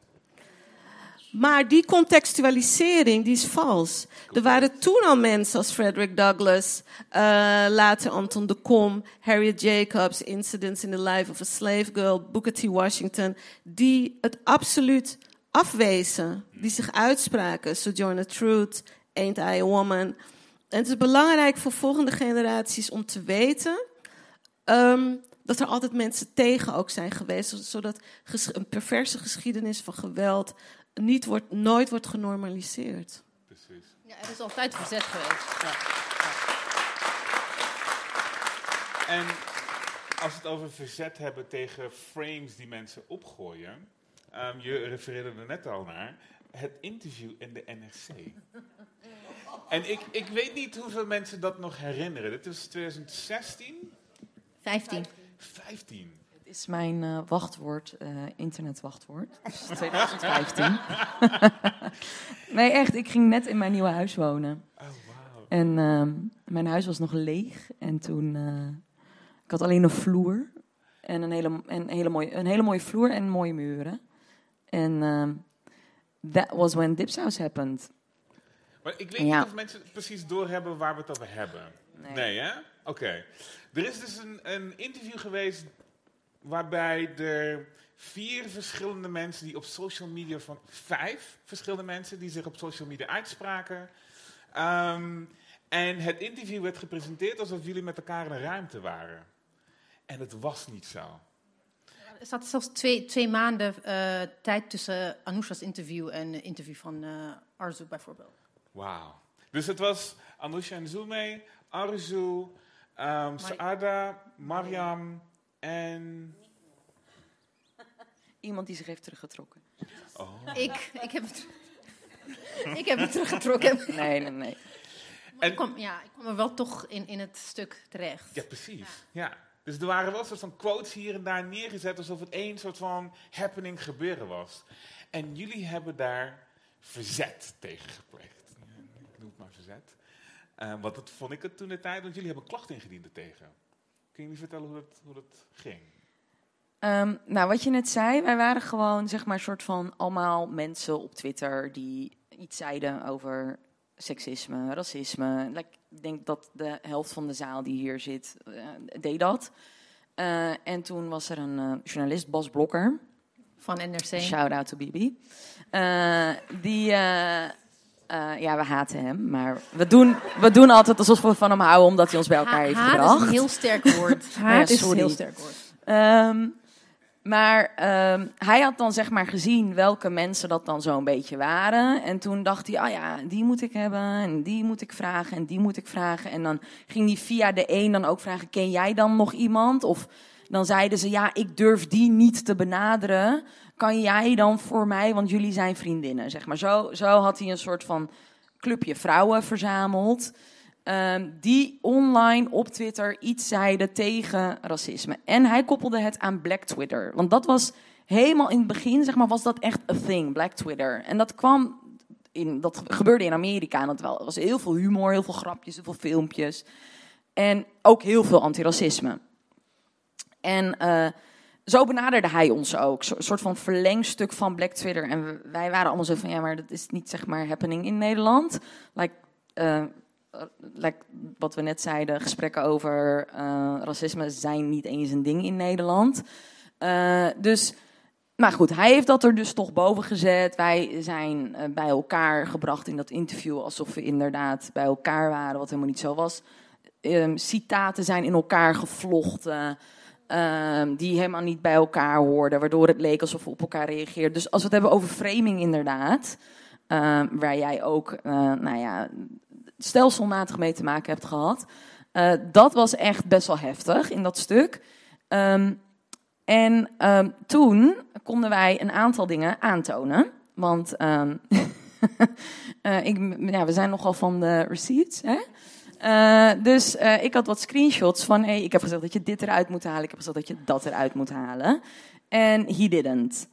Maar die contextualisering die is vals. Er waren toen al mensen als Frederick Douglass, eh, later Anton de Kom, Harriet Jacobs, Incidents in the Life of a Slave Girl, Booker T. Washington, die het absoluut afwezen, die zich uitspraken. Sojourner Truth, Ain't I a Woman. En het is belangrijk voor volgende generaties om te weten ehm, dat er altijd mensen tegen ook zijn geweest, zodat ges- een perverse geschiedenis van geweld niet wordt, nooit wordt genormaliseerd.
precies.
Ja, er is altijd verzet geweest. Ja.
En als we het over verzet hebben tegen frames die mensen opgooien. Ehm, je refereerde er net al naar. Het interview in de NRC. En ik, ik weet niet hoeveel mensen dat nog herinneren. Dit is 2016?
15.
15.
Het is mijn eh, wachtwoord, eh, internetwachtwoord. Dus 2015. nee, echt. Ik ging net in mijn nieuwe huis wonen.
Oh, wauw.
En ehm, mijn huis was nog leeg. En toen... eh, ik had alleen een vloer. En een hele, een hele, mooie, een hele mooie vloer en mooie muren. En ehm, that was when Dipsaus happened.
Maar ik weet
Ja.
niet of mensen precies doorhebben waar we het over hebben.
Nee.
Nee, hè? Oké. Er is dus een, een interview geweest waarbij er vier verschillende mensen die op social media van vijf verschillende mensen die zich op social media uitspraken. Ehm, en het interview werd gepresenteerd alsof jullie met elkaar in een ruimte waren. En het was niet zo.
Er zat zelfs twee, twee maanden eh, tijd tussen Anousha's interview en een interview van eh Arzu bijvoorbeeld.
Wauw. Dus het was Anousha en Zume, Arzu, ehm Saada, Mariam en...
Iemand die zich heeft teruggetrokken.
Oh.
Ik, ik, heb het, ik heb het teruggetrokken.
Nee, nee, nee.
Maar ik kwam, ja, ik kwam er wel toch in, in het stuk terecht.
Ja, precies. Ja. Dus er waren wel soort van quotes hier en daar neergezet alsof het één soort van happening gebeuren was. En jullie hebben daar verzet tegen gepleegd. Ik noem het maar verzet. Eh, want dat vond ik het toen de tijd, want jullie hebben klachten ingediend ertegen. Kun je niet vertellen hoe dat, hoe dat ging?
Ehm, nou, wat je net zei, wij waren gewoon zeg maar soort van allemaal mensen op Twitter die iets zeiden over seksisme, racisme. Like, ik denk dat de helft van de zaal die hier zit eh, deed dat. Eh, en toen was er een eh, journalist, Bas Blokker,
Van NRC.
shout out to Bibi, die, ja, we haten hem, maar we doen, we doen altijd alsof we van hem houden omdat hij ons bij elkaar
Ha-
heeft
haat
gebracht.
is een heel sterk woord. Haat is een heel sterk woord.
Ehm, maar ehm, hij had dan zeg maar gezien welke mensen dat dan zo'n beetje waren. En toen dacht hij, ah ja, die moet ik hebben en die moet ik vragen en die moet ik vragen. En dan ging hij via de een dan ook vragen, ken jij dan nog iemand? Of dan zeiden ze, ja, ik durf die niet te benaderen. Kan jij dan voor mij, want jullie zijn vriendinnen, zeg maar. Zo, zo had hij een soort van clubje vrouwen verzameld. Ehm, die online op Twitter iets zeiden tegen racisme. En hij koppelde het aan Black Twitter. Want dat was helemaal in het begin, zeg maar, was dat echt a thing, Black Twitter. En dat kwam in, dat gebeurde in Amerika. En dat wel, er was heel veel humor, heel veel grapjes, heel veel filmpjes. En ook heel veel antiracisme. En eh, zo benaderde hij ons ook. Een soort van verlengstuk van Black Twitter. En wij waren allemaal zo van, ja, maar dat is niet zeg maar happening in Nederland. Like, eh, wat we net zeiden, gesprekken over eh, racisme zijn niet eens een ding in Nederland. Eh, dus, maar goed, hij heeft dat er dus toch boven gezet. Wij zijn eh, bij elkaar gebracht in dat interview alsof we inderdaad bij elkaar waren, wat helemaal niet zo was. Ehm, citaten zijn in elkaar gevlochten. ehm, die helemaal niet bij elkaar hoorden, waardoor het leek alsof we op elkaar reageerden. Dus als we het hebben over framing, inderdaad, ehm, waar jij ook, nou ja, stelselmatig mee te maken hebt gehad, eh, dat was echt best wel heftig in dat stuk. Ehm, en ehm, toen konden wij een aantal dingen aantonen. Want ehm, eh, ik, ja, we zijn nogal van de receipts. Hè? Eh, dus ik had wat screenshots van: ik heb gezegd dat je dit eruit moet halen. Ik heb gezegd dat je dat eruit moet halen. En he didn't.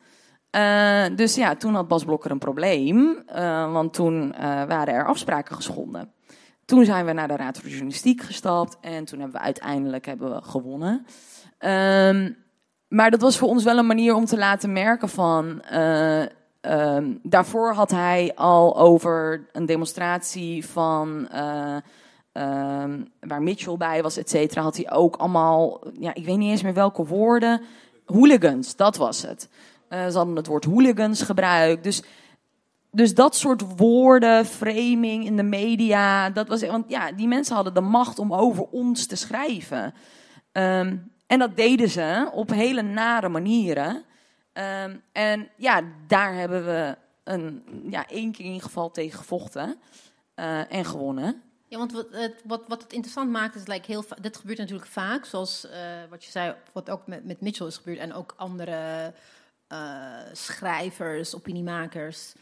Dus ja, toen had Bas Blokker een probleem. want toen waren er afspraken geschonden. Toen zijn we naar de Raad voor de Journalistiek gestapt. En toen hebben we uiteindelijk hebben we gewonnen. Ehm, maar dat was voor ons wel een manier om te laten merken van. eh, ehm, daarvoor had hij al over een demonstratie van. eh, ehm, waar Mitchell bij was, et cetera, had hij ook allemaal. Ja, ik weet niet eens meer welke woorden. Hooligans, dat was het. Eh, ze hadden het woord hooligans gebruikt. Dus, dus dat soort woorden, framing in de media. Dat was, want ja, die mensen hadden de macht om over ons te schrijven. Ehm, en dat deden ze op hele nare manieren. Ehm, en ja, daar hebben we een, ja, één keer in ieder geval tegen gevochten. eh, en gewonnen.
Ja, want wat het, wat, wat het interessant maakt is, like, heel, dit gebeurt natuurlijk vaak, zoals eh, wat je zei, wat ook met, met Mitchell is gebeurd en ook andere eh, schrijvers, opiniemakers.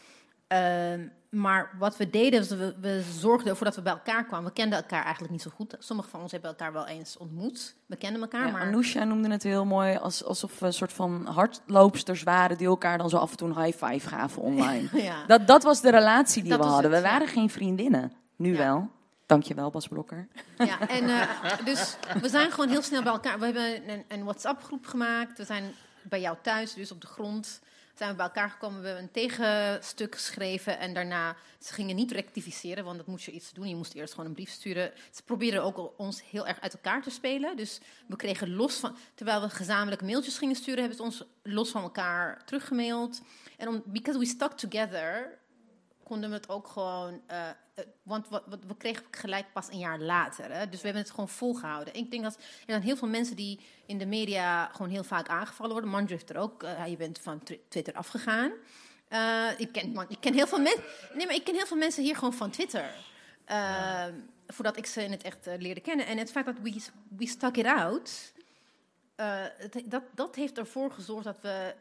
Ehm, maar wat we deden, is we, we zorgden ervoor dat we bij elkaar kwamen. We kenden elkaar eigenlijk niet zo goed. Sommigen van ons hebben elkaar wel eens ontmoet. We kenden elkaar,
Ja,
maar...
Anousha noemde het heel mooi, als, alsof we een soort van hardloopsters waren... die elkaar dan zo af en toe een high five gaven online.
Ja.
dat, dat was de relatie die
Dat
we
was
hadden.
het,
we
ja.
waren geen vriendinnen. Nu wel. Dankjewel, Bas Blokker.
Ja, en uh, dus we zijn gewoon heel snel bij elkaar. We hebben een, een WhatsApp-groep gemaakt. We zijn bij jou thuis, dus op de grond, zijn we bij elkaar gekomen. We hebben een tegenstuk geschreven en daarna, ze gingen niet rectificeren, want dat moest je iets doen. Je moest eerst gewoon een brief sturen. Ze probeerden ook ons heel erg uit elkaar te spelen. Dus we kregen los van, terwijl we gezamenlijk mailtjes gingen sturen, hebben ze ons los van elkaar teruggemaild. En om, because we stuck together, konden we het ook gewoon. Uh, want wat, wat, we kregen gelijk pas een jaar later. Hè? Dus we hebben het gewoon volgehouden. Ik denk dat er zijn heel veel mensen die in de media gewoon heel vaak aangevallen worden. Manju heeft er ook. Uh, je bent van Twitter afgegaan. Uh, ik, ken, man, ik ken heel veel mensen. Nee, maar ik ken heel veel mensen hier gewoon van Twitter. Voordat ik ze in het echt leerde kennen. En het feit dat we, we stuck it out. het, dat, dat heeft ervoor gezorgd dat we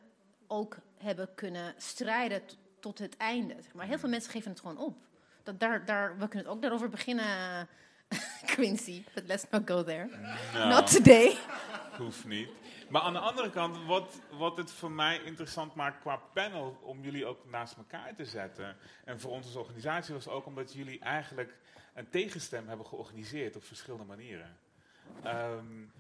ook hebben kunnen strijden tot het einde. Zeg maar heel veel mensen geven het gewoon op. Dat daar, daar, we kunnen het ook daarover beginnen, Quincy. But let's not go there.
Nou,
Not today.
Hoeft niet. Maar aan de andere kant, wat, wat het voor mij interessant maakt qua panel, om jullie ook naast elkaar te zetten. En voor ons als organisatie was ook omdat jullie eigenlijk een tegenstem hebben georganiseerd op verschillende manieren. Um,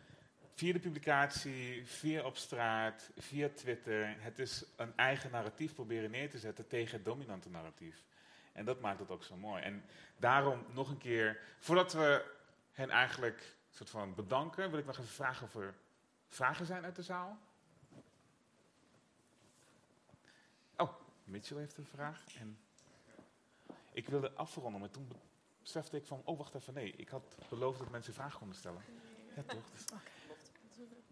via de publicatie, via op straat, via Twitter. Het is een eigen narratief proberen neer te zetten tegen het dominante narratief. En dat maakt het ook zo mooi. En daarom nog een keer, voordat we hen eigenlijk soort van bedanken, wil ik nog even vragen of er vragen zijn uit de zaal. Oh, Mitchell heeft een vraag. En ik wilde afronden, maar toen besefte ik van, oh wacht even, nee, ik had beloofd dat mensen vragen konden stellen. Ja, toch? Dus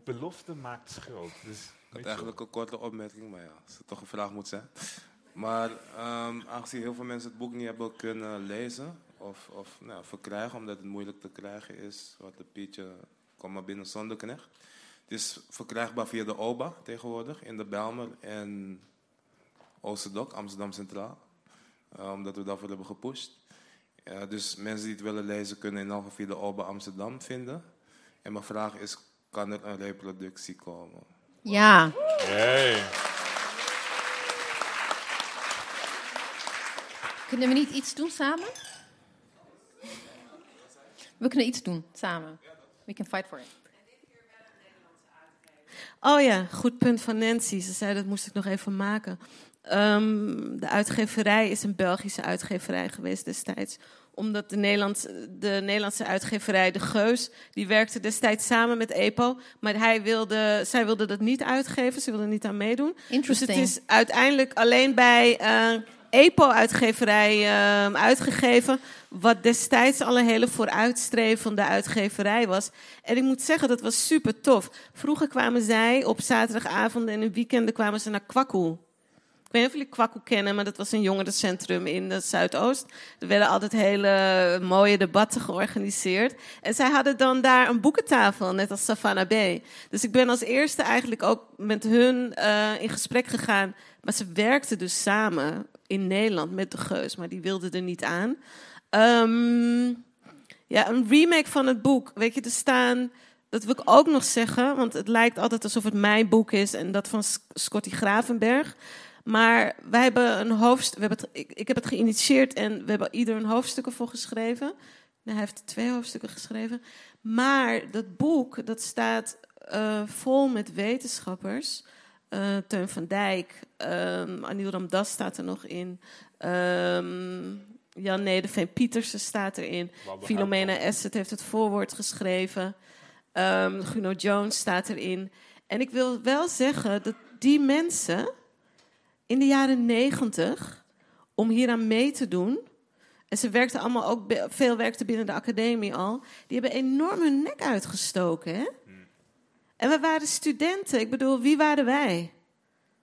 belofte maakt schuld. Dus,
ik had eigenlijk een korte opmerking, maar ja, als het toch een vraag moet zijn. Maar um, aangezien heel veel mensen het boek niet hebben kunnen lezen of, of nou, verkrijgen, omdat het moeilijk te krijgen is, wat de Pietje, kom maar binnen zonder knecht. Het is verkrijgbaar via de OBA tegenwoordig, in de Belmer en Oosterdok, Amsterdam Centraal. Uh, omdat we daarvoor hebben gepusht. Uh, dus mensen die het willen lezen kunnen in geval via de OBA Amsterdam vinden. En mijn vraag is, kan er een reproductie komen?
Ja.
Hey.
Kunnen we niet iets doen samen? We kunnen iets doen samen. We can fight for it.
Oh ja, goed punt van Nancy. Ze zei dat moest ik nog even maken. Ehm, de uitgeverij is een Belgische uitgeverij geweest destijds. Omdat de, Nederlands, de Nederlandse uitgeverij De Geus, die werkte destijds samen met EPO. Maar hij wilde, zij wilde dat niet uitgeven, ze wilde niet aan meedoen. Dus het
Interesting.
is uiteindelijk alleen bij EPO-uitgeverij eh, uitgegeven. Wat destijds al een hele vooruitstrevende uitgeverij was. En ik moet zeggen, dat was super tof. Vroeger kwamen zij op zaterdagavonden en in weekenden kwamen ze naar Kwakkoe. Ik weet niet of jullie Kwakkoe kennen, maar dat was een jongerencentrum in het Zuidoost. Er werden altijd hele mooie debatten georganiseerd. En zij hadden dan daar een boekentafel, net als Savannah Bay. Dus ik ben als eerste eigenlijk ook met hun eh, in gesprek gegaan. Maar ze werkten dus samen in Nederland met de Geus, maar die wilden er niet aan. Ehm, ja, een remake van het boek. Weet je, er staan. Dat wil ik ook nog zeggen, want het lijkt altijd alsof het mijn boek is en dat van Scotty Gravenberg. Maar wij hebben een hoofdstuk. We hebben het, ik, ik heb het geïnitieerd en we hebben ieder een hoofdstuk ervoor geschreven. Nou, hij heeft twee hoofdstukken geschreven. Maar dat boek, dat staat eh, vol met wetenschappers. Eh, Teun van Dijk, um, Anil Ramdas staat er nog in. Ehm, Jan Nederveen Pietersen staat erin.
Wouter
Filomena Esset heeft het voorwoord geschreven. Ehm Guno Jones staat erin. En ik wil wel zeggen dat die mensen in de jaren negentig, om hier aan mee te doen... en ze werkten allemaal ook, veel werkten binnen de academie al... die hebben enorm hun nek uitgestoken, hè? En we waren studenten. Ik bedoel, wie waren wij?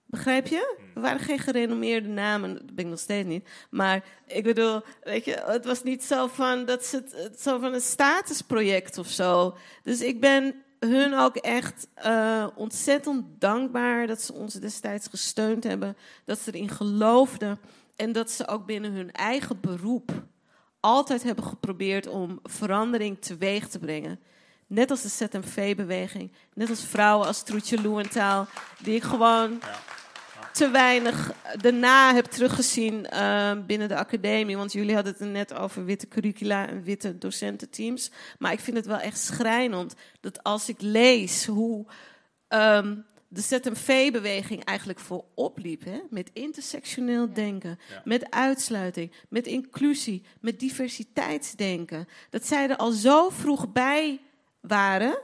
Begrijp je? We waren geen gerenommeerde namen, dat ben ik nog steeds niet. Maar ik bedoel, weet je, het was niet zo van, dat ze het- zo van een statusproject of zo. Dus ik ben hun ook echt eh, ontzettend dankbaar dat ze ons destijds gesteund hebben. Dat ze erin geloofden. En dat ze ook binnen hun eigen beroep altijd hebben geprobeerd om verandering teweeg te brengen. Net als de ZMV-beweging. Net als vrouwen als Troetje Loewenthal. Die ik gewoon te weinig daarna heb teruggezien eh, binnen de academie. Want jullie hadden het er net over witte curricula en witte docententeams. Maar ik vind het wel echt schrijnend dat als ik lees hoe ehm, de ZMV-beweging eigenlijk voorop liep. Hè, met intersectioneel denken,
Ja.
met uitsluiting, met inclusie, met diversiteitsdenken. Dat zij er al zo vroeg bij waren.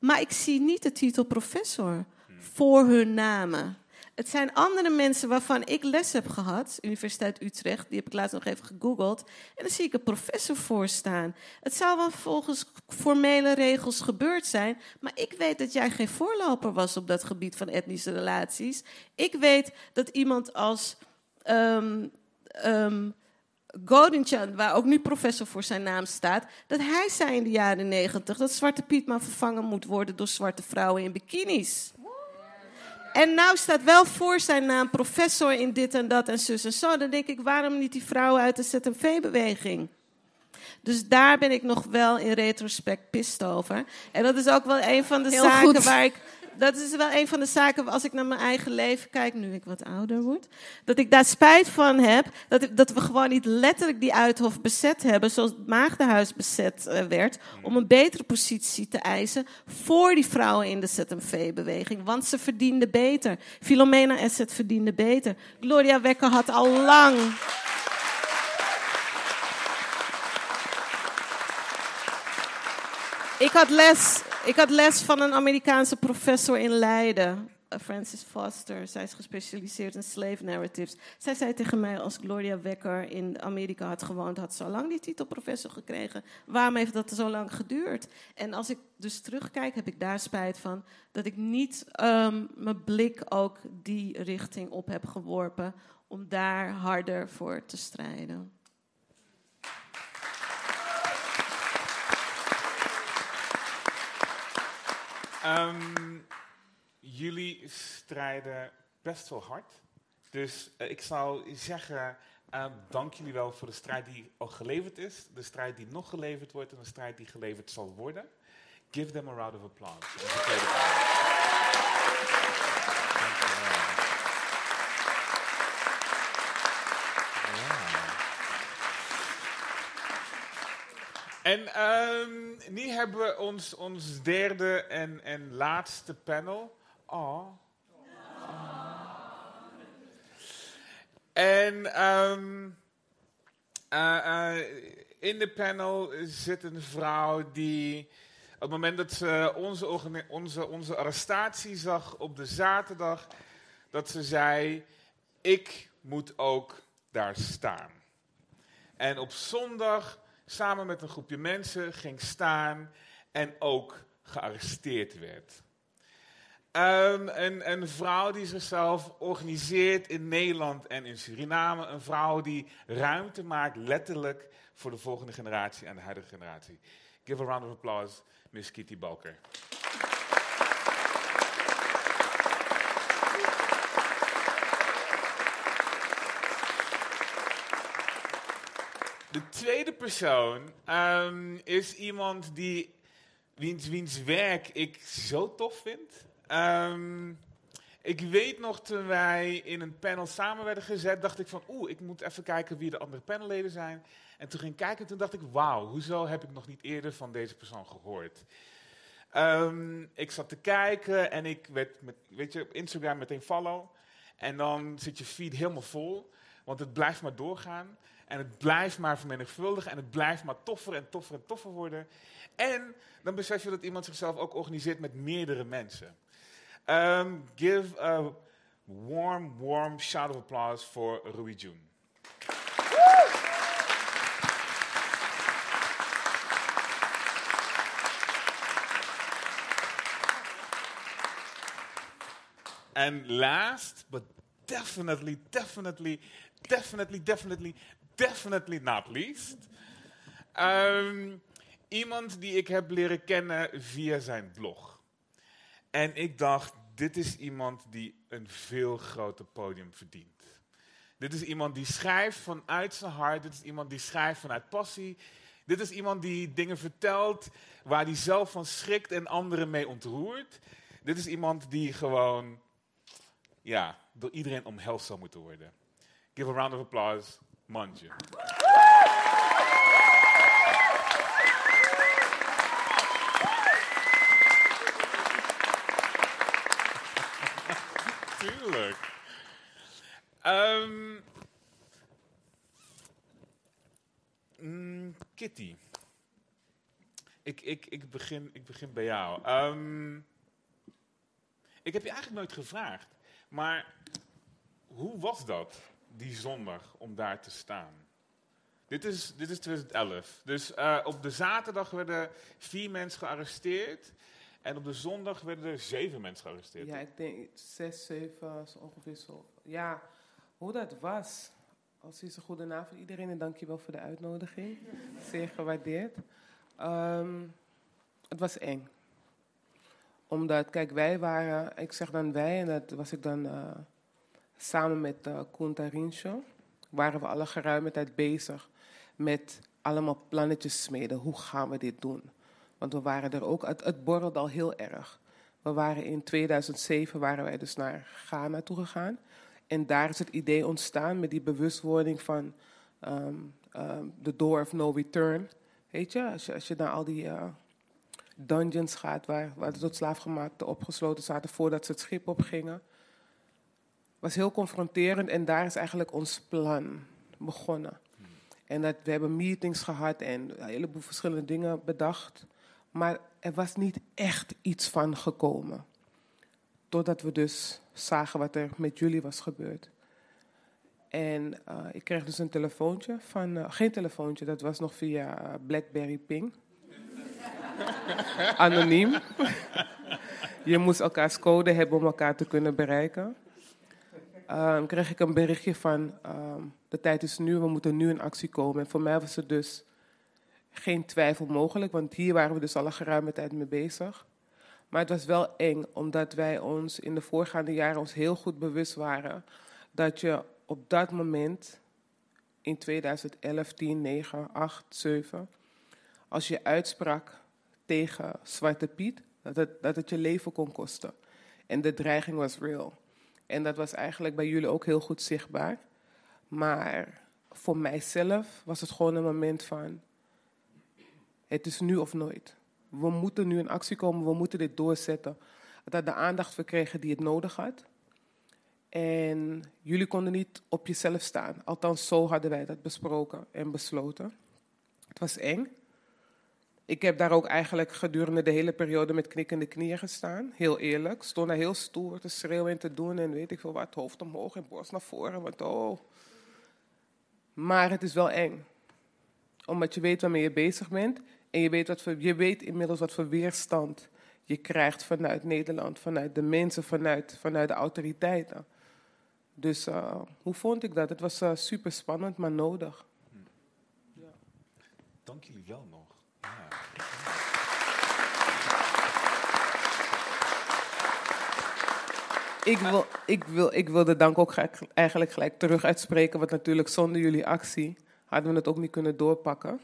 Maar ik zie niet de titel professor voor hun namen. Het zijn andere mensen waarvan ik les heb gehad, Universiteit Utrecht, die heb ik laatst nog even gegoogeld. En dan zie ik een professor voor staan. Het zou wel volgens formele regels gebeurd zijn, maar ik weet dat jij geen voorloper was op dat gebied van etnische relaties. Ik weet dat iemand als ehm ehm Godinchan, waar ook nu professor voor zijn naam staat, dat hij zei in de jaren negentig dat Zwarte Piet maar vervangen moet worden door zwarte vrouwen in bikinis. En nou staat wel voor zijn naam professor in dit en dat en zus en zo. Dan denk ik, waarom niet die vrouwen uit de ZMV-beweging? Dus daar ben ik nog wel in retrospect pist over. En dat is ook wel een van de
Heel
zaken
goed.
waar ik. Dat is wel een van de zaken als ik naar mijn eigen leven kijk, nu ik wat ouder word. Dat ik daar spijt van heb. Dat, ik- dat we gewoon niet letterlijk die uithof bezet hebben. Zoals het Maagdenhuis bezet eh, werd. Om een betere positie te eisen. Voor die vrouwen in de ZMV-beweging. Want ze verdienden beter. Filomena Esset verdiende beter. Gloria Wekker had al lang. Ik had, les, ik had les van een Amerikaanse professor in Leiden, eh, Francis Foster. Zij is gespecialiseerd in slave narratives. Zij zei tegen mij, als Gloria Wekker in Amerika had gewoond, had ze lang die titel professor gekregen. Waarom heeft dat zo lang geduurd? En als ik dus terugkijk, heb ik daar spijt van dat ik niet ehm, mijn blik ook die richting op heb geworpen om daar harder voor te strijden.
Ehm, jullie strijden best wel hard. Dus eh, ik zou zeggen, eh, dank jullie wel voor de strijd die al geleverd is, de strijd die nog geleverd wordt en de strijd die geleverd zal worden. Give them a round of applause. En ehm, nu hebben we ons, ons derde en, en laatste panel. Oh. En ehm, eh, eh, in de panel zit een vrouw die op het moment dat ze onze, onze, onze arrestatie zag op de zaterdag, dat ze zei, ik moet ook daar staan. En op zondag samen met een groepje mensen ging staan en ook gearresteerd werd. Ehm, een, een vrouw die zichzelf organiseert in Nederland en in Suriname. Een vrouw die ruimte maakt, letterlijk, voor de volgende generatie en de huidige generatie. Give a round of applause, Miss Kitty Balker. De tweede persoon ehm, is iemand die, wiens, wiens werk ik zo tof vind. Ehm, ik weet nog toen wij in een panel samen werden gezet, dacht ik van oeh, ik moet even kijken wie de andere panelleden zijn. En toen ging ik kijken en toen dacht ik, wauw, hoezo heb ik nog niet eerder van deze persoon gehoord? Ehm, ik zat te kijken en ik werd, met, weet je, op Instagram meteen follow. En dan zit je feed helemaal vol, want het blijft maar doorgaan. En het blijft maar vermenigvuldigen en het blijft maar toffer en toffer en toffer worden. En dan besef je dat iemand zichzelf ook organiseert met meerdere mensen. Um, give a warm, warm shout of applause voor Rui June. And last, but definitely, definitely, definitely, definitely, definitely not least. Um, iemand die ik heb leren kennen via zijn blog. En ik dacht, dit is iemand die een veel groter podium verdient. Dit is iemand die schrijft vanuit zijn hart. Dit is iemand die schrijft vanuit passie. Dit is iemand die dingen vertelt waar hij zelf van schrikt en anderen mee ontroert. Dit is iemand die gewoon, ja, door iedereen omhelst zou moeten worden. Give a round of applause, Manje. Tuurlijk. Mm, Kitty. Ik, ik, ik, begin, ik begin bij jou. Ehm, ik heb je eigenlijk nooit gevraagd, maar hoe was dat die zondag om daar te staan? Dit is, dit is 2011. Dus eh, op de zaterdag werden vier mensen gearresteerd. En op de zondag werden er zeven mensen gearresteerd.
Ja, ik denk zes, zeven, zo ongeveer zo. Ja, hoe dat was. Als is een goede voor iedereen en dankjewel voor de uitnodiging. Zeer gewaardeerd. Ehm, het was eng. Omdat, kijk, wij waren, ik zeg dan wij, en dat was ik dan uh, samen met uh, Koen Tarincho, waren we alle geruime tijd bezig met allemaal plannetjes smeden. Hoe gaan we dit doen? Want we waren er ook, het, het al heel erg. We waren in 2007 waren wij dus naar Ghana toe gegaan. En daar is het idee ontstaan met die bewustwording van um, um, the door of no return. Weet je, als je, naar al die uh, dungeons gaat waar, waar de tot slaafgemaakten opgesloten zaten voordat ze het schip opgingen. Was heel confronterend en daar is eigenlijk ons plan begonnen. En dat, we hebben meetings gehad en een heleboel verschillende dingen bedacht. Maar er was niet echt iets van gekomen. Totdat we dus zagen wat er met jullie was gebeurd. En uh, ik kreeg dus een telefoontje van, uh, geen telefoontje, dat was nog via uh, Blackberry Ping. Anoniem. Je moest elkaars code hebben om elkaar te kunnen bereiken. Um, kreeg ik een berichtje van, um, de tijd is nu, we moeten nu in actie komen. En voor mij was het dus geen twijfel mogelijk, want hier waren we dus al een geruime tijd mee bezig. Maar het was wel eng, omdat wij ons in de voorgaande jaren ons heel goed bewust waren dat je op dat moment, in 2011, 10, 9, 8, 7, als je uitsprak tegen Zwarte Piet, dat het, dat het je leven kon kosten. En de dreiging was real. En dat was eigenlijk bij jullie ook heel goed zichtbaar. Maar voor mijzelf was het gewoon een moment van, het is nu of nooit. We moeten nu in actie komen, we moeten dit doorzetten. Het had de aandacht verkregen die het nodig had. En jullie konden niet op jezelf staan. Althans, zo hadden wij dat besproken en besloten. Het was eng. Ik heb daar ook eigenlijk gedurende de hele periode met knikkende knieën gestaan. Heel eerlijk. Stond daar heel stoer te schreeuwen en te doen. En weet ik veel wat. Hoofd omhoog en borst naar voren. Want oh. Maar het is wel eng. Omdat je weet waarmee je bezig bent. En je weet, wat je weet inmiddels wat voor weerstand je krijgt vanuit Nederland. Vanuit de mensen, vanuit, vanuit de autoriteiten. Dus uh, hoe vond ik dat? Het was uh, super spannend, maar nodig.
Ja. Dank jullie wel.
Ik wil, ik, wil, ik wil de dank ook eigenlijk gelijk terug uitspreken, want natuurlijk zonder jullie actie hadden we het ook niet kunnen doorpakken.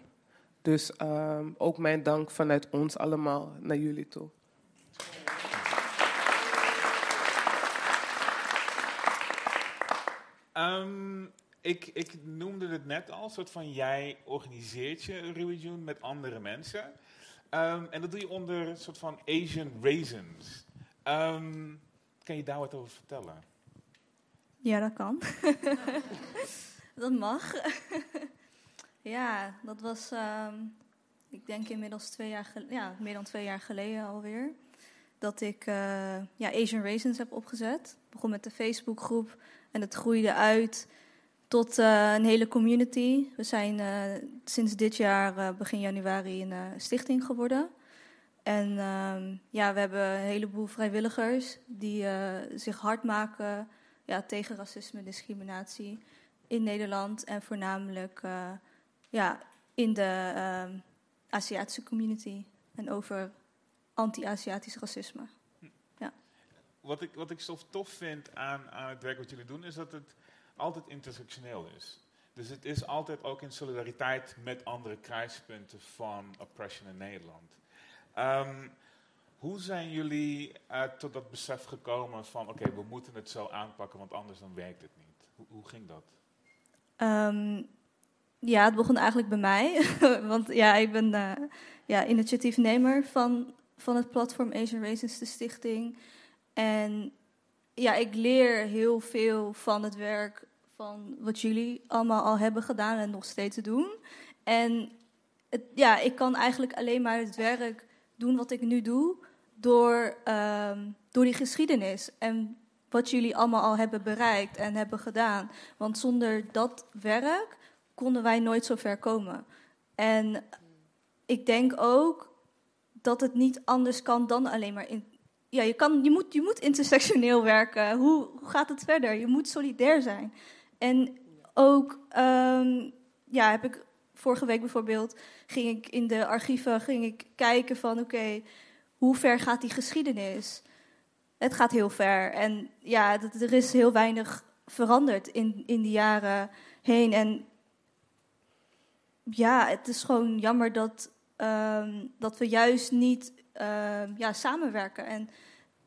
Dus uh, ook mijn dank vanuit ons allemaal naar jullie toe.
Um, ik, ik, noemde het net al, soort van jij organiseert je Ruby June met andere mensen. Um, en dat doe je onder een soort van Asian Raisins. Um, kan je daar wat over vertellen?
Ja, dat kan. dat mag. ja, dat was, ik denk inmiddels twee jaar ja, meer dan twee jaar geleden alweer. Dat ik uh, ja, Asian Raisins heb opgezet. Ik begon met de Facebookgroep en het groeide uit tot uh, een hele community. We zijn uh, sinds dit jaar, uh, begin januari, een stichting geworden. En ehm, ja, we hebben een heleboel vrijwilligers die zich hard maken ja, tegen racisme en discriminatie in Nederland. En voornamelijk ja, in de ehm, Aziatische community en over anti-Aziatisch racisme.
Wat, ik, wat ik zo tof vind aan, aan het werk wat jullie doen, is dat het altijd intersectioneel is. Dus het is altijd ook in solidariteit met andere kruispunten van oppression in Nederland. Um, hoe zijn jullie uh, tot dat besef gekomen van oké, we moeten het zo aanpakken, want anders dan werkt het niet? Hoe, hoe ging dat?
Um, ja, het begon eigenlijk bij mij. want ja, ik ben uh, ja, initiatiefnemer van, van het platform Asian Races, de stichting. En ja, ik leer heel veel van het werk wat jullie allemaal al hebben gedaan en nog steeds doen. En ja, ik kan eigenlijk alleen maar het werk doen wat ik nu doe door, um, door die geschiedenis en wat jullie allemaal al hebben bereikt en hebben gedaan. Want zonder dat werk konden wij nooit zo ver komen. En ik denk ook dat het niet anders kan dan alleen maar in, ja, je, kan, je, moet, je moet intersectioneel werken. Hoe, hoe gaat het verder? Je moet solidair zijn. En ook, um, ja, heb ik vorige week bijvoorbeeld, ging ik in de archieven ging ik kijken van, oké, hoe ver gaat die geschiedenis? Het gaat heel ver. En ja, dat, er is heel weinig veranderd in, in die jaren heen. En ja, het is gewoon jammer dat, um, dat we juist niet uh, ja, samenwerken. En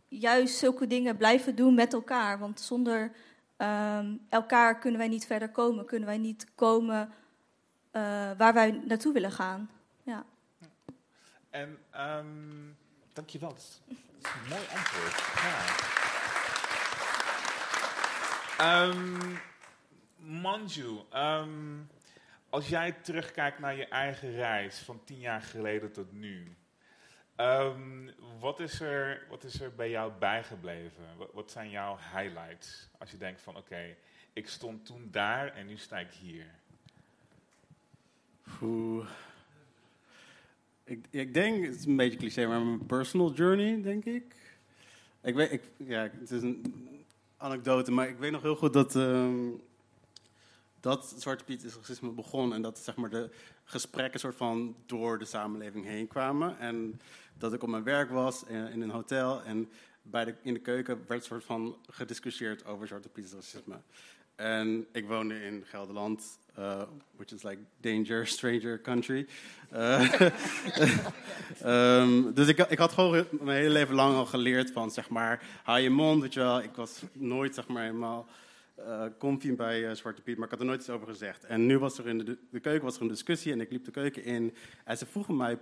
juist zulke dingen blijven doen met elkaar. Want zonder um, elkaar kunnen wij niet verder komen. Kunnen wij niet komen uh, waar wij naartoe willen gaan. Ja.
En um, dankjewel. Dat is een mooi antwoord. Ja. Um, Manju, als jij terugkijkt naar je eigen reis van tien jaar geleden tot nu, um, wat, is er, wat is er bij jou bijgebleven? Wat, zijn jouw highlights? Als je denkt van oké, ik stond toen daar en nu sta ik hier.
Oeh. Ik, ik denk, het is een beetje cliché, maar mijn personal journey, denk ik. Ik weet, ik, ja, het is een anekdote, maar ik weet nog heel goed dat, um, dat Zwarte Piet is racisme begon en dat zeg maar, de gesprekken soort van door de samenleving heen kwamen. En dat ik op mijn werk was in, een hotel en bij de, in de keuken werd soort van gediscussieerd over Zwarte racisme. En ik woonde in Gelderland, uh, which is like danger, stranger country. Uh, um, dus ik, ik had gewoon mijn hele leven lang al geleerd van, zeg maar, hou je mond, weet je wel. Ik was nooit, zeg maar, helemaal uh, comfy bij Zwarte Piet, maar ik had er nooit iets over gezegd. En nu was er in de, de keuken was er een discussie en ik liep de keuken in. En ze vroegen mij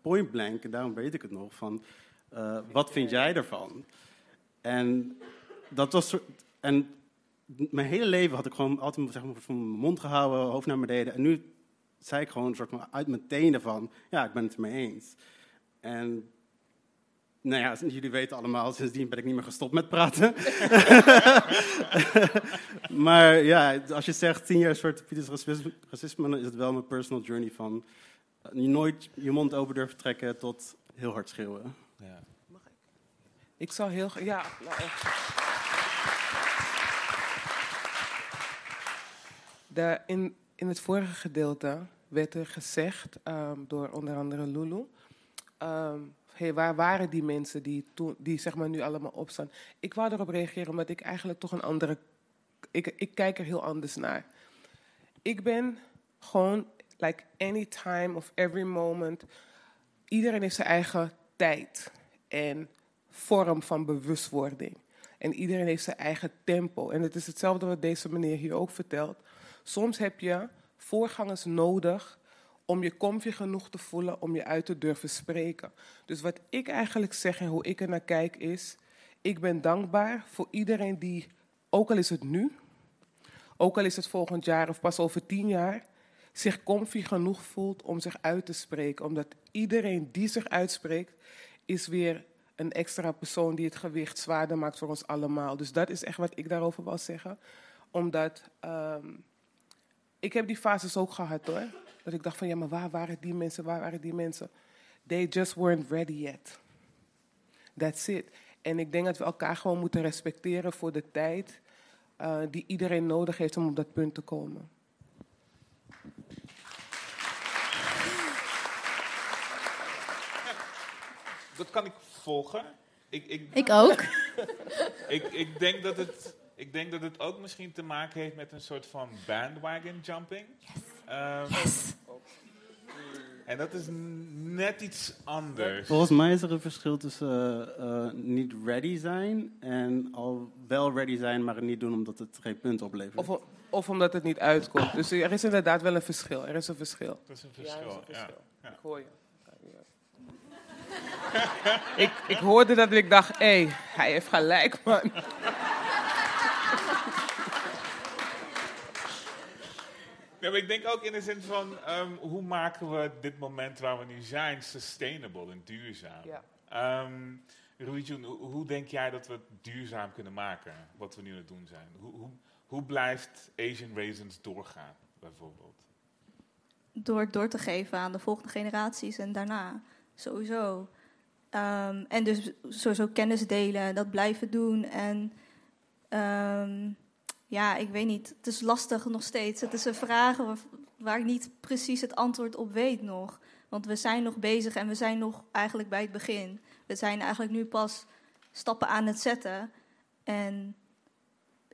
point blank, en daarom weet ik het nog, van... Eh, wat vind jij ervan? En dat was en mijn hele leven had ik gewoon altijd zeg maar, van mijn mond gehouden, hoofd naar beneden. En nu zei ik gewoon soort van uit mijn tenen van, ja, ik ben het ermee eens. En nou ja, jullie weten allemaal, sindsdien ben ik niet meer gestopt met praten. maar ja, als je zegt tien jaar soort Pieters racisme, racisme, dan is het wel mijn personal journey van nooit je mond open durven trekken tot heel hard schreeuwen.
Ja.
Ik zou heel... Ja, nou echt. De, in, in het vorige gedeelte werd er gezegd ehm, door onder andere Lulu... ehm, hey, waar waren die mensen die, toen, die zeg maar, nu allemaal opstaan? Ik wou erop reageren omdat ik eigenlijk toch een andere... Ik, ik kijk er heel anders naar. Ik ben gewoon, like any time of every moment... Iedereen heeft zijn eigen tijd en vorm van bewustwording. En iedereen heeft zijn eigen tempo. En het is hetzelfde wat deze meneer hier ook vertelt. Soms heb je voorgangers nodig om je comfy genoeg te voelen om je uit te durven spreken. Dus wat ik eigenlijk zeg en hoe ik er naar kijk is... ik ben dankbaar voor iedereen die, ook al is het nu... ook al is het volgend jaar of pas over tien jaar... zich comfy genoeg voelt om zich uit te spreken. Omdat iedereen die zich uitspreekt, is weer een extra persoon die het gewicht zwaarder maakt voor ons allemaal. Dus dat is echt wat ik daarover wil zeggen. Omdat ehm, ik heb die fases ook gehad hoor. Dat ik dacht van ja, maar waar waren die mensen, waar waren die mensen? They just weren't ready yet. That's it. En ik denk dat we elkaar gewoon moeten respecteren voor de tijd eh, die iedereen nodig heeft om op dat punt te komen.
Dat kan ik volgen. Ik, ik,
Ik ook.
ik, ik, denk dat het, ik denk dat het ook misschien te maken heeft met een soort van bandwagon jumping. Yes. En dat is net iets anders.
Volgens mij is er een verschil tussen eh, eh, niet ready zijn en al wel ready zijn, maar het niet doen omdat het geen punt oplevert.
Of, of omdat het niet uitkomt. Dus er is inderdaad wel een verschil. Er is een verschil.
Dat is een
Ja, er is
verschil.
een
Ja,
verschil.
ja.
Ik hoor je. ik, ik hoorde dat en ik dacht, hé, hey, hij heeft gelijk, man.
Nee, maar ik denk ook in de zin van, ehm, hoe maken we dit moment waar we nu zijn sustainable en duurzaam?
Ja.
Ehm Ruijun, hoe, hoe denk jij dat we het duurzaam kunnen maken, wat we nu aan het doen zijn? Hoe, hoe, hoe blijft Asian Raisins doorgaan, bijvoorbeeld?
door het door te geven aan de volgende generaties en daarna. Sowieso. Ehm, en dus sowieso kennis delen, dat blijven doen. En ehm, ja, ik weet niet. Het is lastig nog steeds. Het is een vraag waar, ik niet precies het antwoord op weet nog. Want we zijn nog bezig en we zijn nog eigenlijk bij het begin. We zijn eigenlijk nu pas stappen aan het zetten. En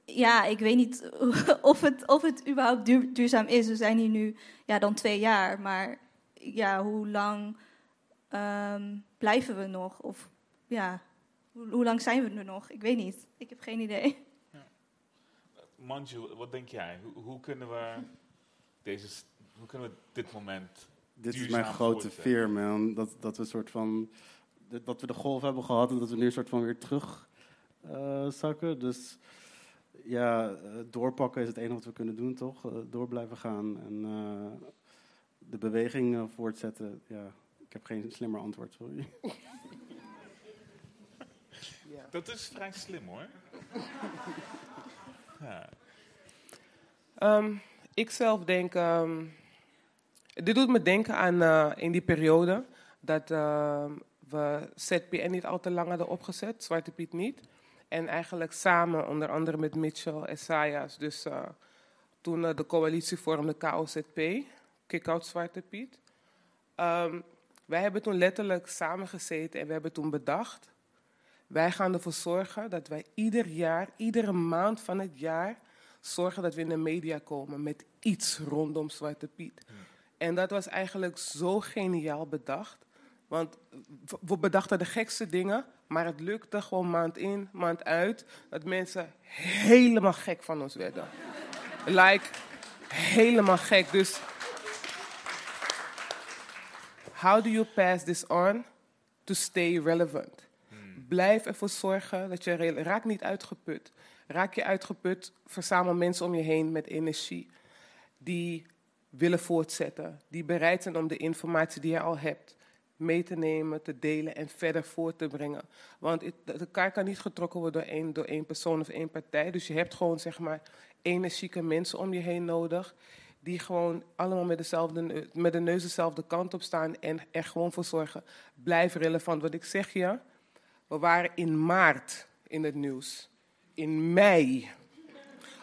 ja, ik weet niet of het, of het überhaupt duur- duurzaam is. We zijn hier nu ja, dan twee jaar. Maar ja, hoe lang ehm, blijven we nog? Of ja, hoe, hoe lang zijn we er nog? Ik weet niet. Ik heb geen idee.
Manju, wat denk jij? Hoe, hoe kunnen we deze, hoe kunnen we dit moment
Dit is mijn grote fear, man. Dat, dat we een soort van. Dat we de golf hebben gehad en dat we nu een soort van weer terug eh, zakken. Dus ja, eh, doorpakken is het enige wat we kunnen doen, toch? Eh, door blijven gaan en eh, de beweging voortzetten. Ja, ik heb geen slimmer antwoord, sorry.
Dat is vrij slim hoor. Ja.
Ehm, ik zelf denk, ehm, dit doet me denken aan eh, in die periode dat ehm, we ZPN niet al te lang hadden opgezet, Zwarte Piet niet. En eigenlijk samen, onder andere met Mitchell en Sayas, dus eh, toen eh, de coalitie vormde KOZP, Kick-Out Zwarte Piet. Ehm, wij hebben toen letterlijk samengezeten en we hebben toen bedacht, wij gaan ervoor zorgen dat wij ieder jaar, iedere maand van het jaar, zorgen dat we in de media komen met iets rondom Zwarte Piet. En dat was eigenlijk zo geniaal bedacht. Want we bedachten de gekste dingen, maar het lukte gewoon maand in, maand uit, dat mensen helemaal gek van ons werden. like, helemaal gek. Dus, how do you pass this on to stay relevant? Blijf ervoor zorgen dat je raak niet uitgeput. Raak je uitgeput, verzamel mensen om je heen met energie die willen voortzetten, die bereid zijn om de informatie die je al hebt mee te nemen, te delen en verder voor te brengen. Want het- de kaart kan niet getrokken worden door één, door één persoon of één partij. Dus je hebt gewoon zeg maar energieke mensen om je heen nodig. Die gewoon allemaal met, dezelfde, met de neus dezelfde kant op staan en er gewoon voor zorgen. Blijf relevant. Wat ik zeg je, we waren in maart in het nieuws. In mei,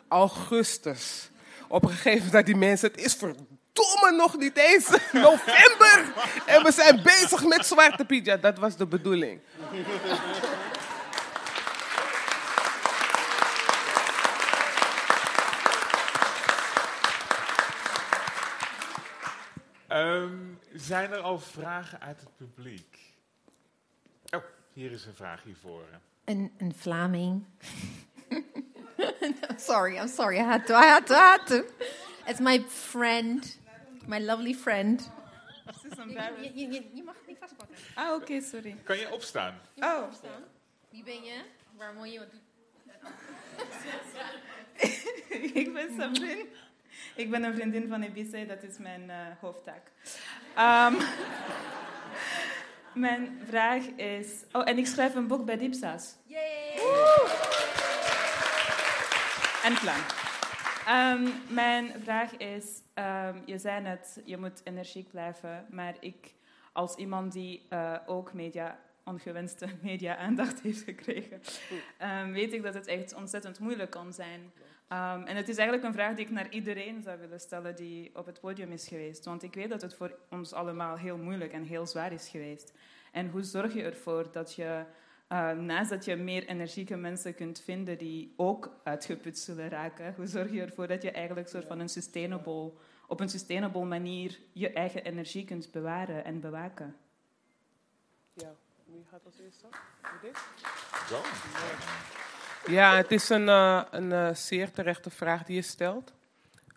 augustus. Op een gegeven moment die mensen, het is verdomme nog niet eens november. En we zijn bezig met Zwarte Piet. Dat was de bedoeling.
Ehm, zijn er al vragen uit het publiek? Oh, hier is een vraag hiervoor.
Een, een Vlaming. sorry, I'm sorry. I had to. I had to. I had to. It's my friend, my lovely friend. Je, je, je, je mag het niet vastpakken.
Ah, oké, sorry.
Kan je opstaan?
Oh.
opstaan. Wie ben je? Waar woon je? Wat doe
ik ben Sabrin. Ik ben een vriendin van Ibiza, dat is mijn eh, hoofdtaak. Ehm, mijn vraag is... Oh, en ik schrijf een boek bij Dipsa's. En plan. Ehm, mijn vraag is, ehm, je zei net, je moet energiek blijven, maar ik als iemand die eh, ook media, ongewenste media-aandacht heeft gekregen, weet ik dat het echt ontzettend moeilijk kan zijn. Ehm, en het is eigenlijk een vraag die ik naar iedereen zou willen stellen die op het podium is geweest. Want ik weet dat het voor ons allemaal heel moeilijk en heel zwaar is geweest. En hoe zorg je ervoor dat je, eh, naast dat je meer energieke mensen kunt vinden die ook uitgeput zullen raken, hoe zorg je ervoor dat je eigenlijk soort van een sustainable, op een sustainable manier je eigen energie kunt bewaren en bewaken?
Ja, wie gaat als eerste? Wie dit? Ja, het is een, eh, een eh, zeer terechte vraag die je stelt.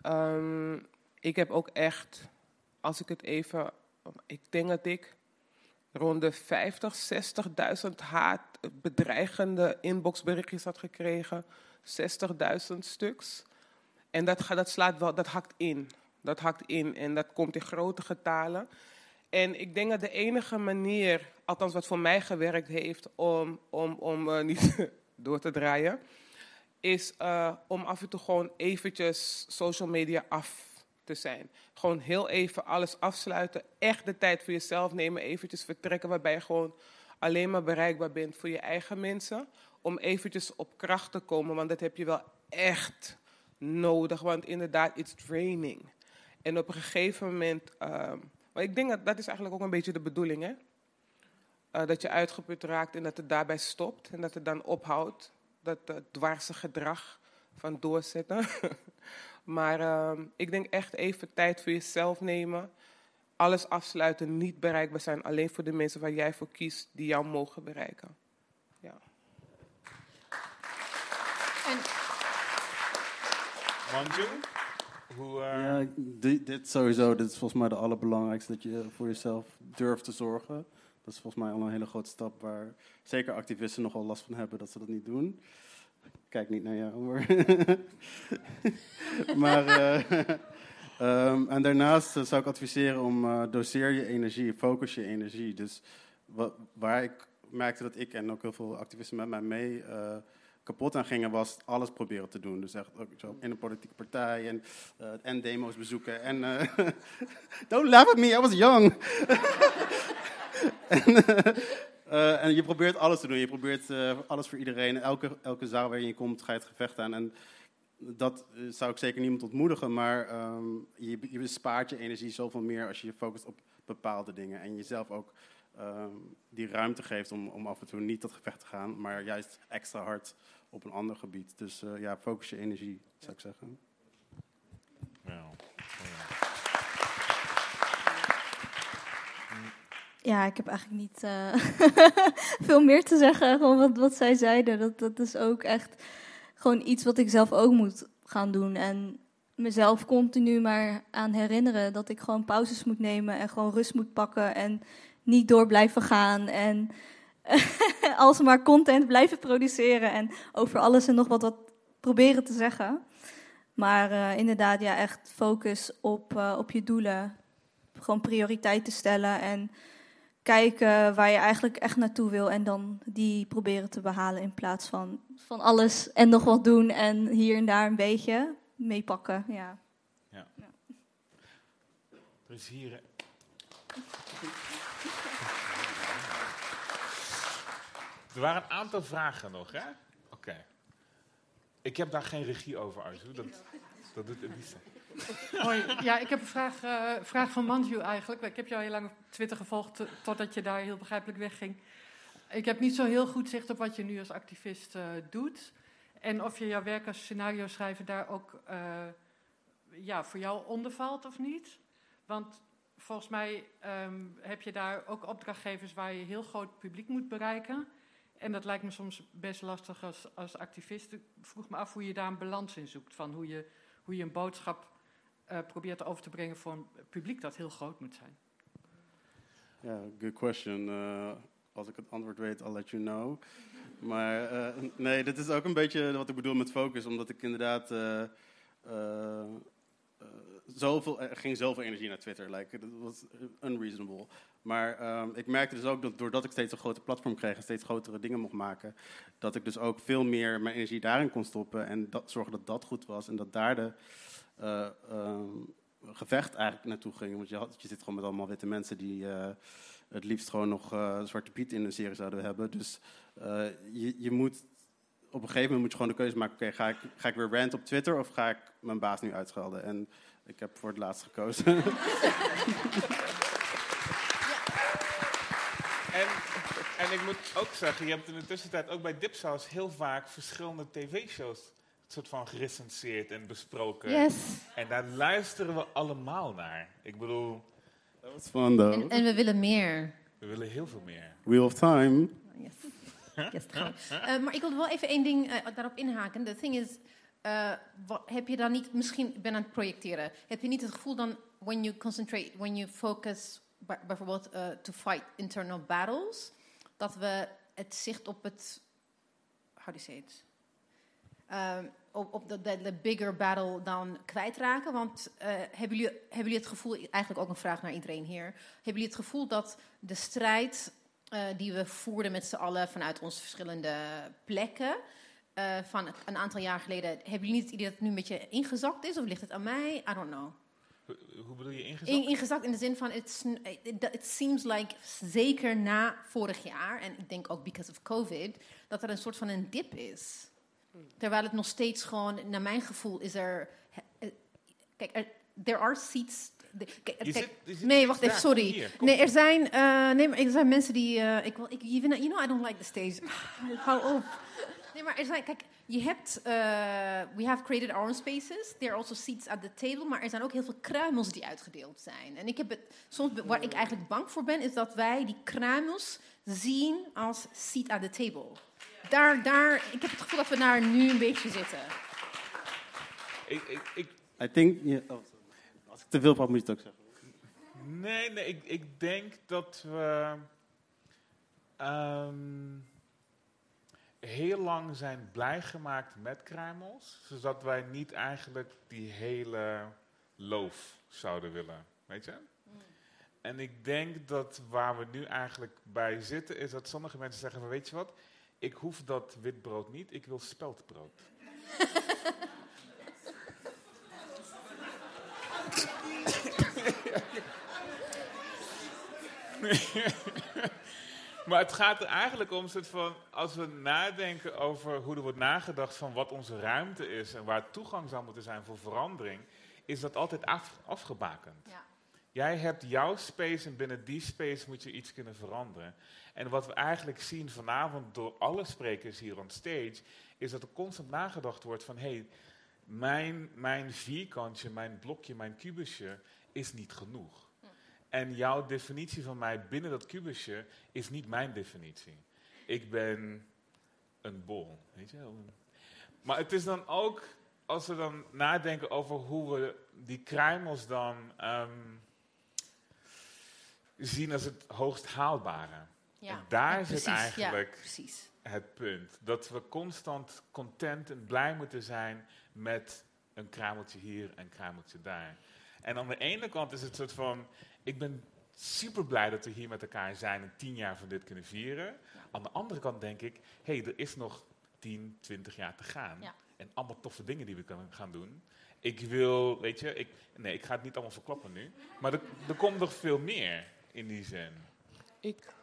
Ehm, ik heb ook echt, als ik het even, ik denk dat ik rond de 50, 60.000 haat, bedreigende inboxberichtjes had gekregen. 60.000 stuks. En dat, dat slaat wel, dat hakt in. Dat hakt in en dat komt in grote getalen. En ik denk dat de enige manier, althans wat voor mij gewerkt heeft om, om, om eh, niet door te draaien, is eh, om af en toe gewoon eventjes social media af te zijn. Gewoon heel even alles afsluiten, echt de tijd voor jezelf nemen, eventjes vertrekken waarbij je gewoon alleen maar bereikbaar bent voor je eigen mensen. Om eventjes op kracht te komen, want dat heb je wel echt nodig. Want inderdaad, it's draining. En op een gegeven moment, ehm, maar ik denk dat dat is eigenlijk ook een beetje de bedoeling, hè? Eh, dat je uitgeput raakt en dat het daarbij stopt en dat het dan ophoudt. Dat uh, dwarse gedrag van doorzetten. maar ehm, ik denk echt even tijd voor jezelf nemen. Alles afsluiten, niet bereikbaar zijn. Alleen voor de mensen waar jij voor kiest, die jou mogen bereiken. Ja.
Manju? Hoe, eh,
Ja, di- dit sowieso, dit is volgens mij de allerbelangrijkste, dat je voor jezelf durft te zorgen. Dat is volgens mij al een hele grote stap waar zeker activisten nogal last van hebben dat ze dat niet doen. Kijk niet naar jou, hoor. maar, eh, ehm, en daarnaast eh, zou ik adviseren om eh, doseer je energie, focus je energie. Dus wa- waar ik merkte dat ik en ook heel veel activisten met mij mee kapot aan gingen, was alles proberen te doen. Dus echt ook in een politieke partij en, en demo's bezoeken. En don't laugh at me, I was young. en, eh, eh, en je probeert alles te doen. Je probeert eh, alles voor iedereen. Elke, elke zaal waar je komt, ga je het gevecht aan. En dat zou ik zeker niemand ontmoedigen, maar ehm, je, je bespaart je energie zoveel meer als je je focust op bepaalde dingen. En jezelf ook ehm, die ruimte geeft om, om af en toe niet tot gevecht te gaan, maar juist extra hard op een ander gebied. Dus ja, focus je energie, zou ik zeggen.
Ja, ik heb eigenlijk niet eh, veel meer te zeggen. Gewoon wat, wat zij zeiden. Dat, dat is ook echt gewoon iets wat ik zelf ook moet gaan doen. En mezelf continu maar aan herinneren dat ik gewoon pauzes moet nemen en gewoon rust moet pakken en niet door blijven gaan. En alsmaar content blijven produceren en over alles en nog wat, wat proberen te zeggen. Maar eh, inderdaad, ja, echt focus op, eh, op je doelen. Gewoon prioriteiten stellen en kijken waar je eigenlijk echt naartoe wil. En dan die proberen te behalen in plaats van van alles en nog wat doen en hier en daar een beetje meepakken. Ja.
Ja. Er hier. Er waren een aantal vragen nog, hè? Oké. Ik heb daar geen regie over, Arzu. Dat, dat doet Elise.
Hoi, ja, ik heb een vraag, eh, vraag van Manju eigenlijk. Ik heb jou heel lang op Twitter gevolgd to- totdat je daar heel begrijpelijk wegging. Ik heb niet zo heel goed zicht op wat je nu als activist eh, doet. En of je jouw werk als scenario schrijver daar ook eh, ja, voor jou onder valt of niet. Want volgens mij ehm, heb je daar ook opdrachtgevers waar je heel groot publiek moet bereiken. En dat lijkt me soms best lastig als, als activist. Ik vroeg me af hoe je daar een balans in zoekt. Van hoe je, hoe je een boodschap eh, probeert over te brengen voor een publiek dat heel groot moet zijn.
Ja, good question. Eh, als ik het antwoord weet, I'll let you know. Maar eh, nee, dit is ook een beetje wat ik bedoel met focus, omdat ik inderdaad zoveel, er ging zoveel energie naar Twitter, like, dat was unreasonable. Maar ehm, ik merkte dus ook dat doordat ik steeds een groter platform kreeg en steeds grotere dingen mocht maken, dat ik dus ook veel meer mijn energie daarin kon stoppen en dat, zorgen dat dat goed was en dat daar de eh, ehm, gevecht eigenlijk naartoe ging. Want je, had, je zit gewoon met allemaal witte mensen die eh, het liefst gewoon nog eh, Zwarte Piet in een serie zouden hebben. Dus eh, je, je moet op een gegeven moment moet je gewoon de keuze maken: oké, ga, ik, ga ik weer rant op Twitter of ga ik mijn baas nu uitschelden? En ik heb voor het laatst gekozen.
En, en ik moet ook zeggen, je hebt in de tussentijd ook bij Dipsaus heel vaak verschillende tv-shows soort van gerecenseerd en besproken.
Yes.
En daar luisteren we allemaal naar. Ik bedoel...
Dat was fun, though.
En, en we willen meer.
We willen heel veel meer.
Wheel of Time.
Yes. Eh, maar ik wil wel even één ding eh, daarop inhaken. The thing is, eh, wat, heb je dan niet, misschien, ik ben aan het projecteren, heb je niet het gevoel dan, when you concentrate, when you focus, bij- bijvoorbeeld to fight internal battles, dat we het zicht op het, how do you say it? Ehm, op, op de, de, de bigger battle dan kwijtraken. Want eh, hebben, jullie, hebben jullie het gevoel, eigenlijk ook een vraag naar iedereen hier, hebben jullie het gevoel dat de strijd eh, die we voerden met z'n allen vanuit onze verschillende plekken, eh, van een aantal jaar geleden, hebben jullie niet het idee dat het nu een beetje ingezakt is? Of ligt het aan mij? I don't know.
Hoe, hoe bedoel je ingezakt?
In, ingezakt in de zin van, it's, it, it seems like, zeker na vorig jaar, en ik denk ook because of COVID, dat er een soort van een dip is. Terwijl het nog steeds gewoon, naar mijn gevoel, is er. eh, Kijk, er, there are seats. de- kijk,
Je
kijk,
zit- je zit
nee, wacht even, sorry.
hier,
nee, er zijn, eh, nee, maar er zijn mensen die. eh, ik wil, ik, you know, you know, I don't like the stage. Hou op. Nee, maar er zijn, kijk, je hebt, we have created our own spaces. There are also seats at the table, maar er zijn ook heel veel kruimels die uitgedeeld zijn. En ik heb het, soms, waar ik eigenlijk bang voor ben, is dat wij die kruimels zien als seat at the table. Daar, daar, ik heb het gevoel dat we daar nu een beetje zitten.
Ik, ik, ik,
I think, yeah, oh, als ik te veel praat, moet je het ook zeggen.
Nee, nee ik, ik denk dat we ehm, heel lang zijn blij gemaakt met kruimels, zodat wij niet eigenlijk die hele loof zouden willen. Weet je? En ik denk dat waar we nu eigenlijk bij zitten, is dat sommige mensen zeggen van weet je wat, ik hoef dat witbrood niet, ik wil speldbrood. maar het gaat er eigenlijk om, soort van, als we nadenken over hoe er wordt nagedacht van wat onze ruimte is en waar toegang zou moeten zijn voor verandering, is dat altijd af, afgebakend.
Ja.
Jij hebt jouw space en binnen die space moet je iets kunnen veranderen. En wat we eigenlijk zien vanavond door alle sprekers hier on stage, is dat er constant nagedacht wordt van hé, hey, mijn, mijn vierkantje, mijn blokje, mijn kubusje is niet genoeg. En jouw definitie van mij binnen dat kubusje is niet mijn definitie. Ik ben een bol, weet je wel. Maar het is dan ook, als we dan nadenken over hoe we die kruimels dan ehm, zien als het hoogst haalbare.
Ja,
En daar
ja,
zit eigenlijk
precies.
het punt. Dat we constant content en blij moeten zijn met een kruimeltje hier en een kruimeltje daar. En aan de ene kant is het soort van, ik ben super blij dat we hier met elkaar zijn en tien jaar van dit kunnen vieren. Aan de andere kant denk ik, hé, hey, er is nog 10, 20 jaar te gaan.
Ja.
En allemaal toffe dingen die we kunnen gaan doen. Ik wil, weet je, ik, nee, ik ga het niet allemaal verklappen nu. Maar er, er komt nog veel meer in die zin.
Ik,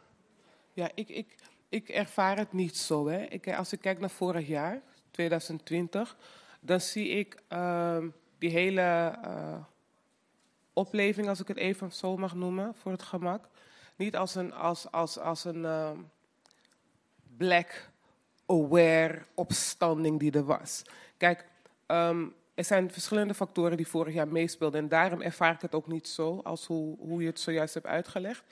ja, ik, ik, ik ervaar het niet zo. Hè. Ik, als ik kijk naar vorig jaar, 2020, dan zie ik ehm, die hele eh, opleving, als ik het even zo mag noemen, voor het gemak, niet als een, als, als, als een ehm, black aware opstanding die er was. Kijk, ehm, er zijn verschillende factoren die vorig jaar meespeelden en daarom ervaar ik het ook niet zo als hoe, hoe je het zojuist hebt uitgelegd.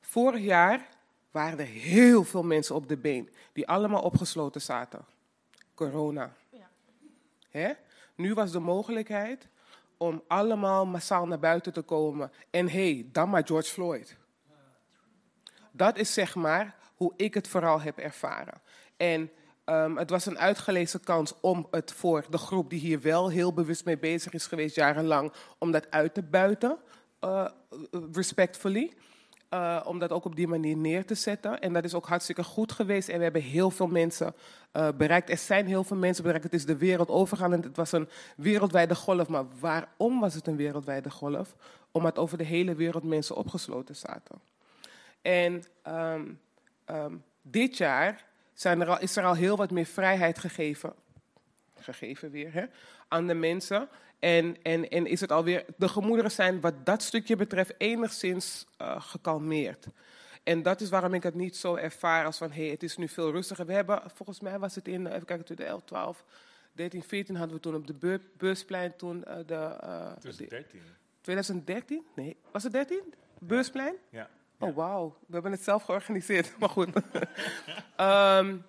Vorig jaar waren er heel veel mensen op de been die allemaal opgesloten zaten. Corona. Hè? Nu was de mogelijkheid om allemaal massaal naar buiten te komen. En hé, hey, dan maar George Floyd. Dat is zeg maar hoe ik het vooral heb ervaren. En ehm, het was een uitgelezen kans om het voor de groep die hier wel heel bewust mee bezig is geweest jarenlang, om dat uit te buiten, uh, respectfully. Uh, om dat ook op die manier neer te zetten. En dat is ook hartstikke goed geweest. En we hebben heel veel mensen bereikt. Er zijn heel veel mensen bereikt. Het is de wereld overgaan. En het was een wereldwijde golf. Maar waarom was het een wereldwijde golf? Omdat over de hele wereld mensen opgesloten zaten. En um, um, dit jaar zijn er al, is er al heel wat meer vrijheid gegeven. Gegeven weer, hè? Aan de mensen. En, en, en is het alweer, de gemoederen zijn wat dat stukje betreft enigszins uh, gekalmeerd. En dat is waarom ik het niet zo ervaar als van, hé, hey, het is nu veel rustiger. We hebben, volgens mij was het in, even kijken, de 11, 12, 13, 14 hadden we toen op de beur, beursplein toen uh, de... Uh,
2013.
2013? Nee, was het 13? Beursplein?
Ja.
Oh, wauw. We hebben het zelf georganiseerd, maar goed. um,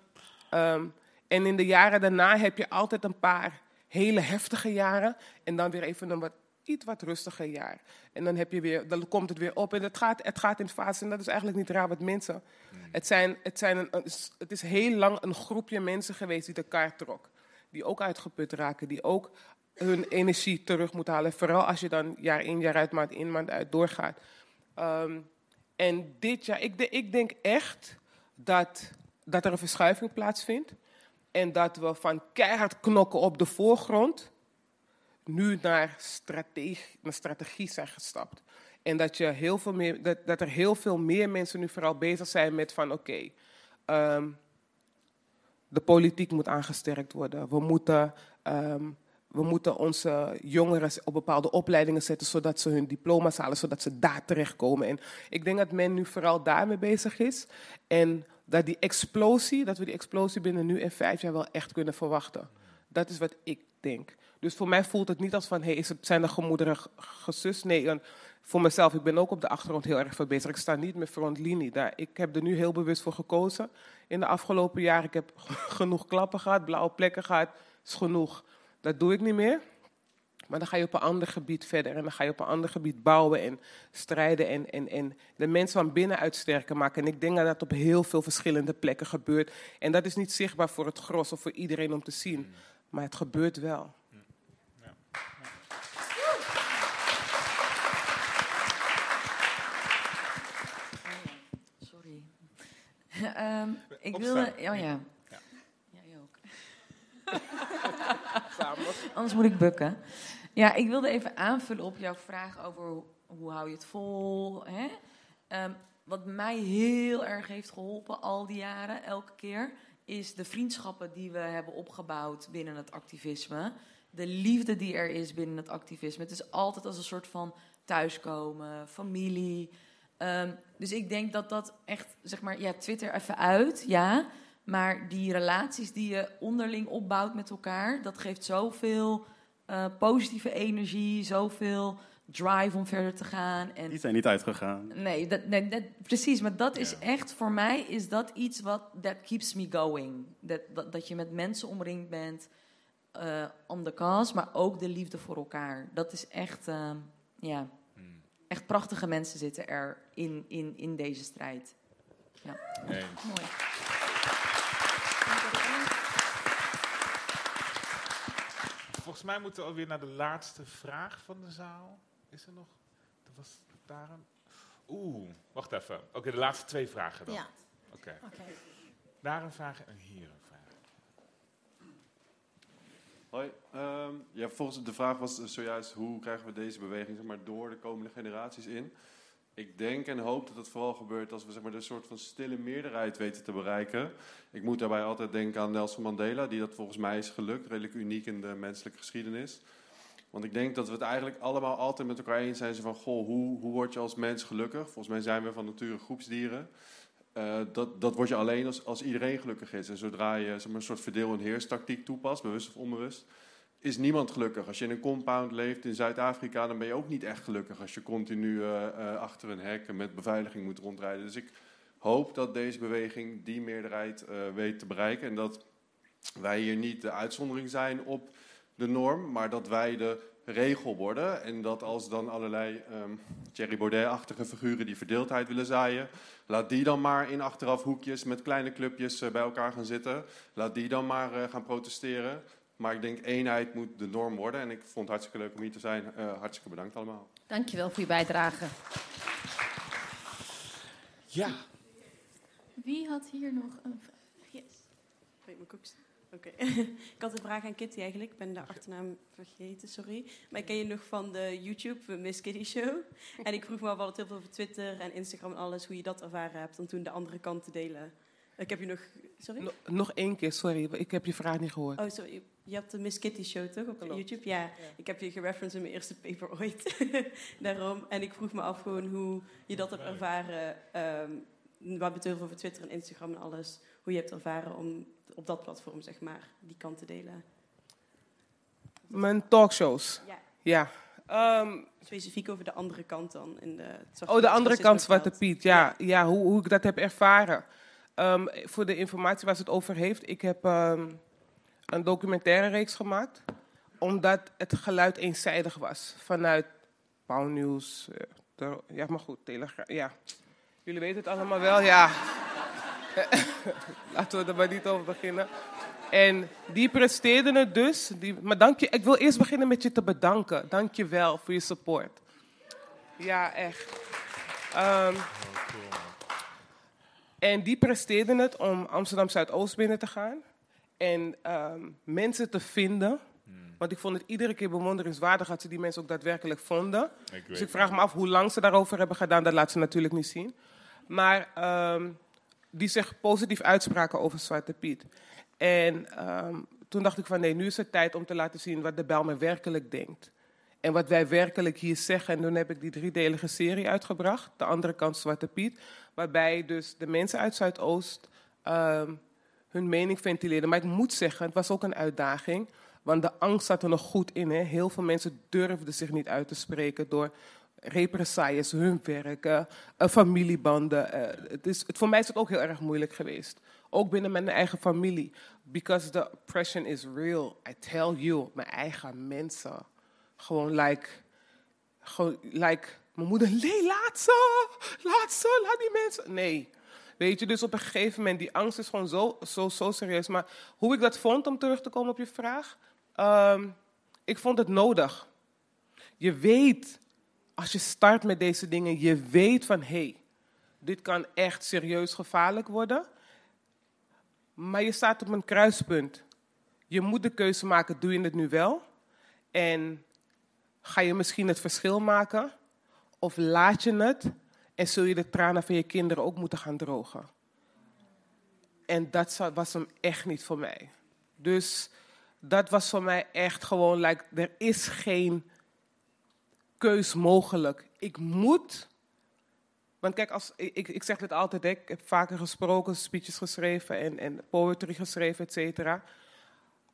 um, en in de jaren daarna heb je altijd een paar hele heftige jaren en dan weer even een wat, iets wat rustiger jaar. En dan, heb je weer, dan komt het weer op en het gaat, het gaat in fase. En dat is eigenlijk niet raar wat mensen. Het, zijn, het, zijn een, het is heel lang een groepje mensen geweest die de kaart trok. Die ook uitgeput raken, die ook hun energie terug moeten halen. Vooral als je dan jaar in, jaar uit, maand in, maand uit doorgaat. Um, en dit jaar, ik, ik denk echt dat, dat er een verschuiving plaatsvindt. En dat we van keihard knokken op de voorgrond nu naar strategie, naar strategie zijn gestapt. En dat, je heel veel meer, dat, dat er heel veel meer mensen nu vooral bezig zijn met van oké, um, de politiek moet aangesterkt worden. We moeten, um, we moeten onze jongeren op bepaalde opleidingen zetten zodat ze hun diploma's halen, zodat ze daar terechtkomen. En ik denk dat men nu vooral daarmee bezig is. En dat die explosie, dat we die explosie binnen nu en vijf jaar wel echt kunnen verwachten. Dat is wat ik denk. Dus voor mij voelt het niet als van, hey, is het, zijn de gemoederen gesust? Nee, voor mezelf, ik ben ook op de achtergrond heel erg bezig. Ik sta niet meer frontlinie. Daar, ik heb er nu heel bewust voor gekozen in de afgelopen jaren. Ik heb genoeg klappen gehad, blauwe plekken gehad, is genoeg. Dat doe ik niet meer. Maar dan ga je op een ander gebied verder en dan ga je op een ander gebied bouwen en strijden en, en, en de mensen van binnenuit sterker maken. En ik denk dat dat op heel veel verschillende plekken gebeurt. En dat is niet zichtbaar voor het gros of voor iedereen om te zien, maar het gebeurt wel.
Sorry. um, ik wilde. Oh ja. ja. Jij ook. Anders moet ik bukken. Ja, ik wilde even aanvullen op jouw vraag over hoe, hou je het vol. Hè? Um, wat mij heel erg heeft geholpen al die jaren, elke keer, is de vriendschappen die we hebben opgebouwd binnen het activisme. De liefde die er is binnen het activisme. Het is altijd als een soort van thuiskomen, familie. Um, dus ik denk dat dat echt, zeg maar, ja, Twitter even uit, ja. Maar die relaties die je onderling opbouwt met elkaar, dat geeft zoveel uh, positieve energie, zoveel drive om verder te gaan. En
Die zijn niet uitgegaan.
Nee, dat, nee dat, precies. Maar dat is echt, voor mij is dat iets wat, that keeps me going. Dat, dat, dat je met mensen omringd bent, uh, on the cause, maar ook de liefde voor elkaar. Dat is echt, uh, ja, echt prachtige mensen zitten er in, in, in deze strijd. Ja. Mooi.
Volgens mij moeten we alweer naar de laatste vraag van de zaal. Is er nog? Er was daar een. Oeh, wacht even. Oké, de laatste twee vragen dan.
Ja.
Oké.
Oké.
Daar een vraag en hier een vraag.
Hoi. ehm, ja, volgens de vraag was zojuist hoe krijgen we deze beweging zeg maar, door de komende generaties in. Ik denk en hoop dat het vooral gebeurt als we zeg maar, een soort van stille meerderheid weten te bereiken. Ik moet daarbij altijd denken aan Nelson Mandela, die dat volgens mij is gelukt, redelijk uniek in de menselijke geschiedenis. Want ik denk dat we het eigenlijk allemaal altijd met elkaar eens zijn van, goh, hoe, hoe word je als mens gelukkig? Volgens mij zijn we van nature groepsdieren. Eh, dat, dat word je alleen als, als iedereen gelukkig is. En zodra je zeg maar, een soort verdeel- en heerstactiek toepast, bewust of onbewust, is niemand gelukkig. Als je in een compound leeft in Zuid-Afrika, dan ben je ook niet echt gelukkig als je continu eh, eh, achter een hek met beveiliging moet rondrijden. Dus ik hoop dat deze beweging die meerderheid eh, weet te bereiken. En dat wij hier niet de uitzondering zijn op de norm, maar dat wij de regel worden. En dat als dan allerlei ehm Thierry Baudet-achtige figuren die verdeeldheid willen zaaien, laat die dan maar in achteraf hoekjes met kleine clubjes bij elkaar gaan zitten. Laat die dan maar gaan protesteren. Maar ik denk eenheid moet de norm worden. En ik vond het hartstikke leuk om hier te zijn. Eh, hartstikke bedankt allemaal.
Dankjewel voor je bijdrage.
Ja.
Wie had hier nog een vraag? Yes.
Weet ook- Oké. ik had een vraag aan Kitty eigenlijk. Ik ben de achternaam vergeten, sorry. Maar ik ken je nog van de YouTube Miss Kitty Show. En ik vroeg me af, hadden het heel veel over Twitter en Instagram en alles, hoe je dat ervaren hebt om toen de andere kant te delen. Ik heb je nog... Sorry?
Nog, nog één keer, sorry. Ik heb je vraag niet gehoord.
Oh, sorry. Je hebt de Miss Kitty Show toch op
Klopt.
YouTube? Ja. Ik heb je gereferenced in mijn eerste paper ooit. Daarom. En ik vroeg me af gewoon hoe je dat hebt ervaren. ehm heel veel over Twitter en Instagram en alles. Hoe je hebt ervaren om op dat platform, zeg maar, die kant te delen.
Mijn talkshows.
Ja.
Ja. Ehm,
Specifiek over de andere kant dan. In de,
oh, de andere kant, Zwarte. Piet. Ja, ja. hoe, hoe ik dat heb ervaren. Ehm, voor de informatie waar ze het over heeft. Ik heb ehm, een documentaire reeks gemaakt. Omdat het geluid eenzijdig was. Vanuit Pauw Nieuws. eh, ja, maar goed, Telegraaf. Ja. Jullie weten het allemaal wel, ja. Laten we er maar niet over beginnen. En die presteerden het dus. Die, maar dank je, ik wil eerst beginnen met je te bedanken. Dank je wel voor je support. Ja, echt. Ehm, en die presteerden het om Amsterdam Zuidoost binnen te gaan. En ehm, mensen te vinden. Want ik vond het iedere keer bewonderingswaardig dat ze die mensen ook daadwerkelijk vonden.
weet
dus ik
het.
vraag me af hoe lang ze daarover hebben gedaan. Dat laat ze natuurlijk niet zien. Maar ehm, die zich positief uitspraken over Zwarte Piet. En ehm, toen dacht ik van nee, nu is het tijd om te laten zien wat de Bijlmer werkelijk denkt. En wat wij werkelijk hier zeggen. En toen heb ik die driedelige serie uitgebracht. De andere kant Zwarte Piet. Waarbij dus de mensen uit Zuidoost ehm, hun mening ventileerden. Maar ik moet zeggen, het was ook een uitdaging. Want de angst zat er nog goed in. Hè. Heel veel mensen durfden zich niet uit te spreken door represailles, hun werk, eh, eh, familiebanden. eh, het is, het, voor mij is het ook heel erg moeilijk geweest. Ook binnen mijn eigen familie. Because the oppression is real. I tell you, mijn eigen mensen. Gewoon like, gewoon like, mijn moeder, nee, laat ze, laat ze, laat die mensen. Nee. Weet je, dus op een gegeven moment, die angst is gewoon zo, zo, zo serieus. Maar hoe ik dat vond, om terug te komen op je vraag, ehm, ik vond het nodig. Je weet, als je start met deze dingen, je weet van, hé, hey, dit kan echt serieus gevaarlijk worden. Maar je staat op een kruispunt. Je moet de keuze maken, doe je het nu wel? En ga je misschien het verschil maken? Of laat je het en zul je de tranen van je kinderen ook moeten gaan drogen? En dat was hem echt niet voor mij. Dus dat was voor mij echt gewoon, like, er is geen keus mogelijk. Ik moet. Want kijk, als, ik, ik- zeg dit altijd, ik heb vaker gesproken, speeches geschreven en, en poetry geschreven, et cetera.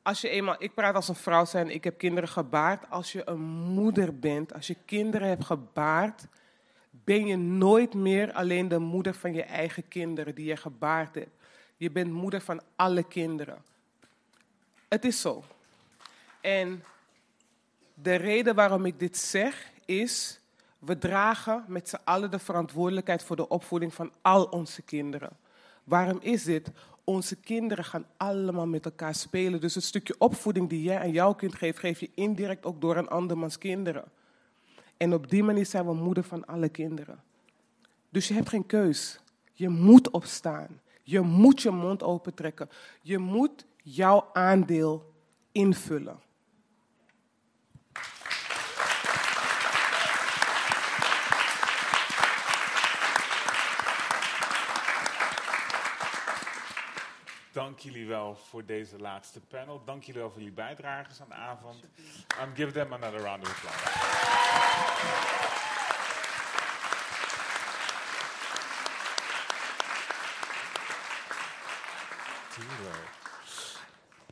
Als je eenmaal, ik praat als een vrouw zijn, ik heb kinderen gebaard. Als je een moeder bent, als je kinderen hebt gebaard, ben je nooit meer alleen de moeder van je eigen kinderen die je gebaard hebt. Je bent moeder van alle kinderen. Het is zo. En de reden waarom ik dit zeg is, We dragen met z'n allen de verantwoordelijkheid voor de opvoeding van al onze kinderen. Waarom is dit? Onze kinderen gaan allemaal met elkaar spelen. Dus het stukje opvoeding die jij aan jouw kind geeft, geef je indirect ook door aan andermans kinderen. En op die manier zijn we moeder van alle kinderen. Dus je hebt geen keus. Je moet opstaan. Je moet je mond opentrekken. Je moet jouw aandeel invullen.
Dank jullie wel voor deze laatste panel. Dank jullie wel voor jullie bijdragers aan de avond. Um, give them another round of applause.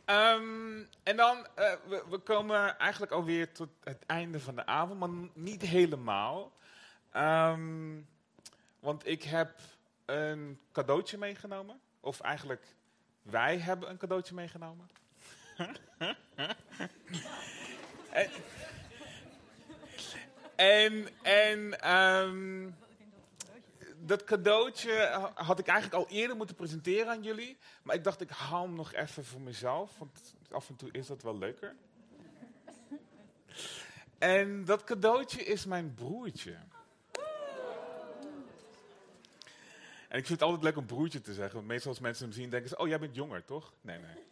Um, en dan, uh, we, we, komen eigenlijk alweer tot het einde van de avond, maar niet helemaal. Um, want ik heb een cadeautje meegenomen. Of eigenlijk, wij hebben een cadeautje meegenomen. en en, um, dat cadeautje had ik eigenlijk al eerder moeten presenteren aan jullie. Maar ik dacht, ik haal hem nog even voor mezelf. Want af en toe is dat wel leuker. En dat cadeautje is mijn broertje. En ik vind het altijd leuk om broertje te zeggen. Want meestal als mensen hem zien, denken ze: Oh, jij bent jonger, toch? Nee, nee.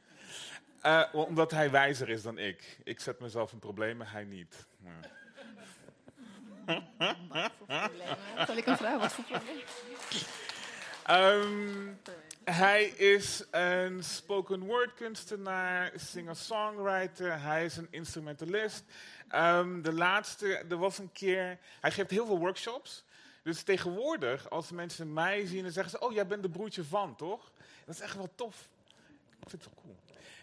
Uh, omdat hij wijzer is dan ik. Ik zet mezelf in problemen, hij niet. Ja.
Zal ik hem vragen wat voor?
Um, hij is een spoken word kunstenaar, singer-songwriter, hij is een instrumentalist. Um, de laatste, er was een keer, hij geeft heel veel workshops. Dus tegenwoordig, als mensen mij zien, dan zeggen ze: Oh, jij bent de broertje van, toch? Dat is echt wel tof. Ik vind het wel cool.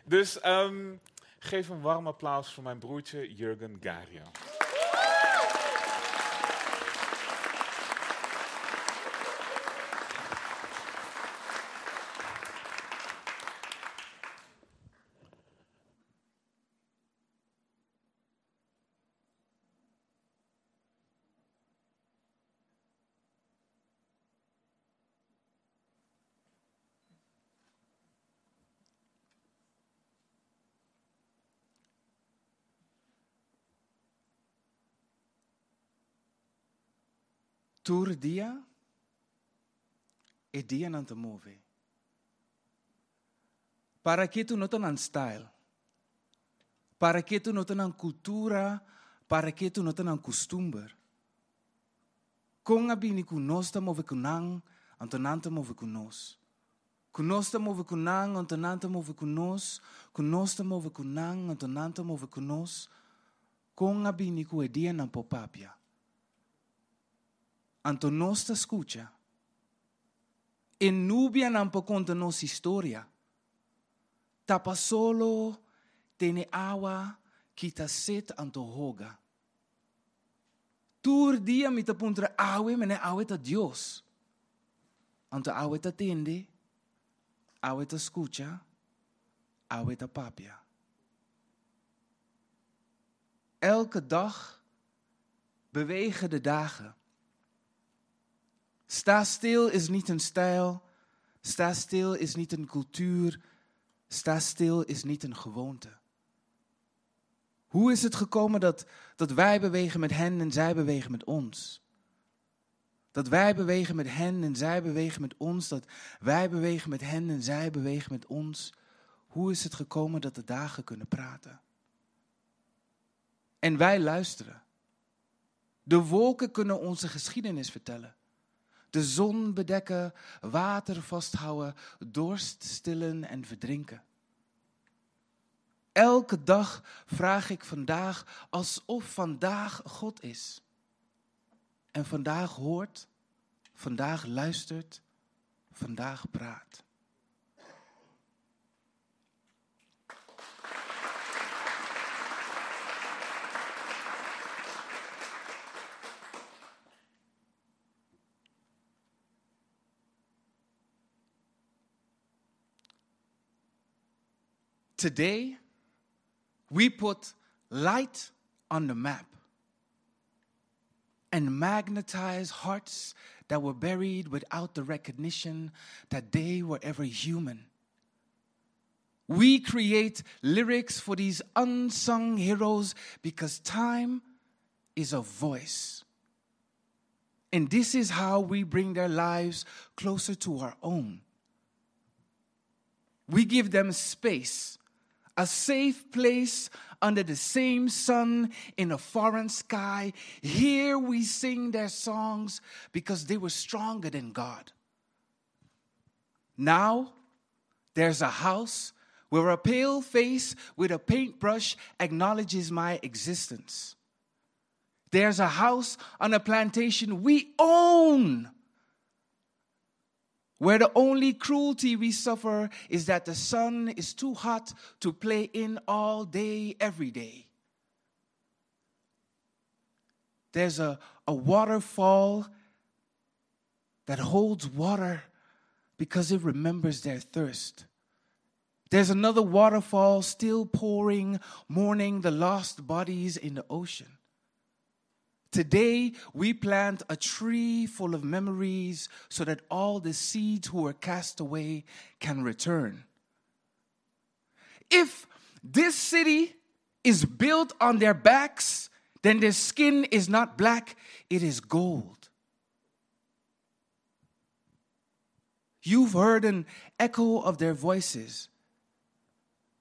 Dus um, geef een warm applaus voor mijn broertje Jurgen Gario.
Tour dia e dia não te move. Para que tu não tenhas style. Para que tu não tenhas cultura, para que tu não tenhas costume. Com a bini conosco move kunang, antonante move conosco. Conosco move kunang, antonante move conosco. Conosco move kunang, antonante move. Com a bini e dia não popapia. Anto nostra escucha. E nubia non può conta nostra storia. Tapa solo tene agua que ta set anto hoga. Tur dia mi ta puntra awe mene awe ta Dios. Anto awe ta tende, awe ta escucha, awe ta papia. Elke dag bewegen de dagen. Sta stil is niet een stijl. Sta stil is niet een cultuur. Sta stil is niet een gewoonte. Hoe is het gekomen dat, dat wij bewegen met hen en zij bewegen met ons? Dat wij bewegen met hen en zij bewegen met ons. Dat wij bewegen met hen en zij bewegen met ons. Hoe is het gekomen dat de dagen kunnen praten? En wij luisteren. De wolken kunnen onze geschiedenis vertellen de zon bedekken, water vasthouden, dorst stillen en verdrinken. Elke dag vraag ik vandaag alsof vandaag God is. En vandaag hoort, vandaag luistert, vandaag praat. Today, we put light on the map. and magnetize hearts that were buried without the recognition that they were ever human. We create lyrics for these unsung heroes because time is a voice. And this is how we bring their lives closer to our own. We give them space, a safe place under the same sun in a foreign sky. Here we sing their songs because they were stronger than God. Now there's a house where a pale face with a paintbrush acknowledges my existence. There's a house on a plantation we own where the only cruelty we suffer is that the sun is too hot to play in all day, every day. There's a, a waterfall that holds water because it remembers their thirst. There's another waterfall still pouring, mourning the lost bodies in the ocean. Today, we plant a tree full of memories so that all the seeds who were cast away can return. If this city is built on their backs, then their skin is not black, it is gold. You've heard an echo of their voices.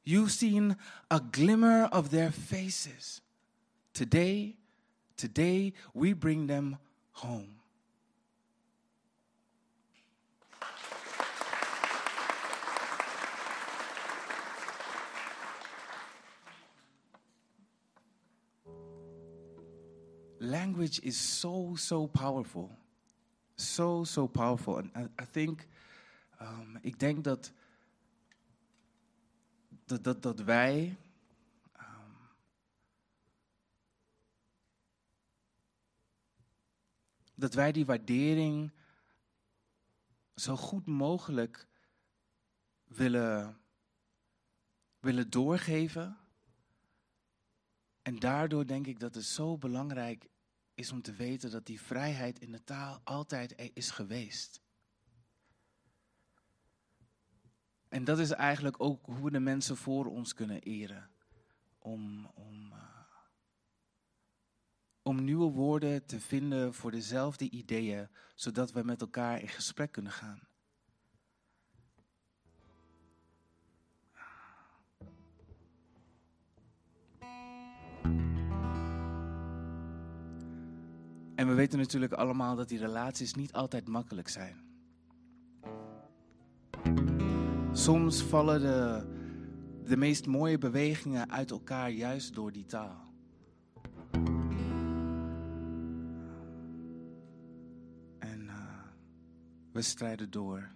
You've seen a glimmer of their faces. Today, Today, we bring them home. Language is so, so powerful. So, so powerful. En I, I think, um, ik denk dat, dat, dat, dat wij dat wij die waardering zo goed mogelijk willen, willen doorgeven. En daardoor denk ik dat het zo belangrijk is om te weten dat die vrijheid in de taal altijd is geweest. En dat is eigenlijk ook hoe we de mensen voor ons kunnen eren. Om, om, uh, om nieuwe woorden te vinden voor dezelfde ideeën, zodat we met elkaar in gesprek kunnen gaan. En we weten natuurlijk allemaal dat die relaties niet altijd makkelijk zijn. Soms vallen de, de meest mooie bewegingen uit elkaar juist door die taal. We strijden door.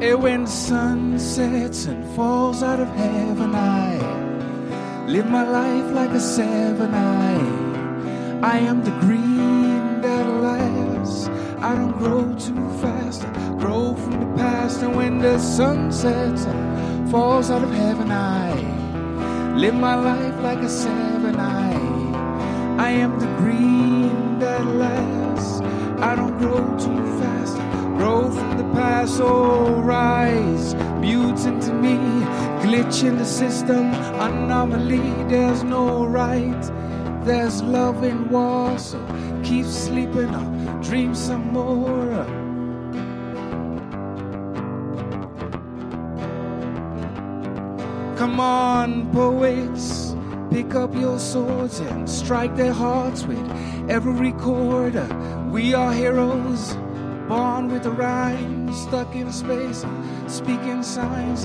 And when the sun sets and falls out of heaven, I live my life like a seven. I, I am the green I don't grow too fast. I grow from the past. And when the sun sets and falls out of heaven, I live my life like a seven. I, I am the green that lasts. I don't grow too fast. I grow from the past. Oh, rise, mutant to me. Glitch in the system, anomaly. There's no right. There's love in war, so keep sleeping dream some more. Come on, poets, pick up your swords and strike their hearts with every chord. We are heroes, born with a rhyme, stuck in space, speaking signs.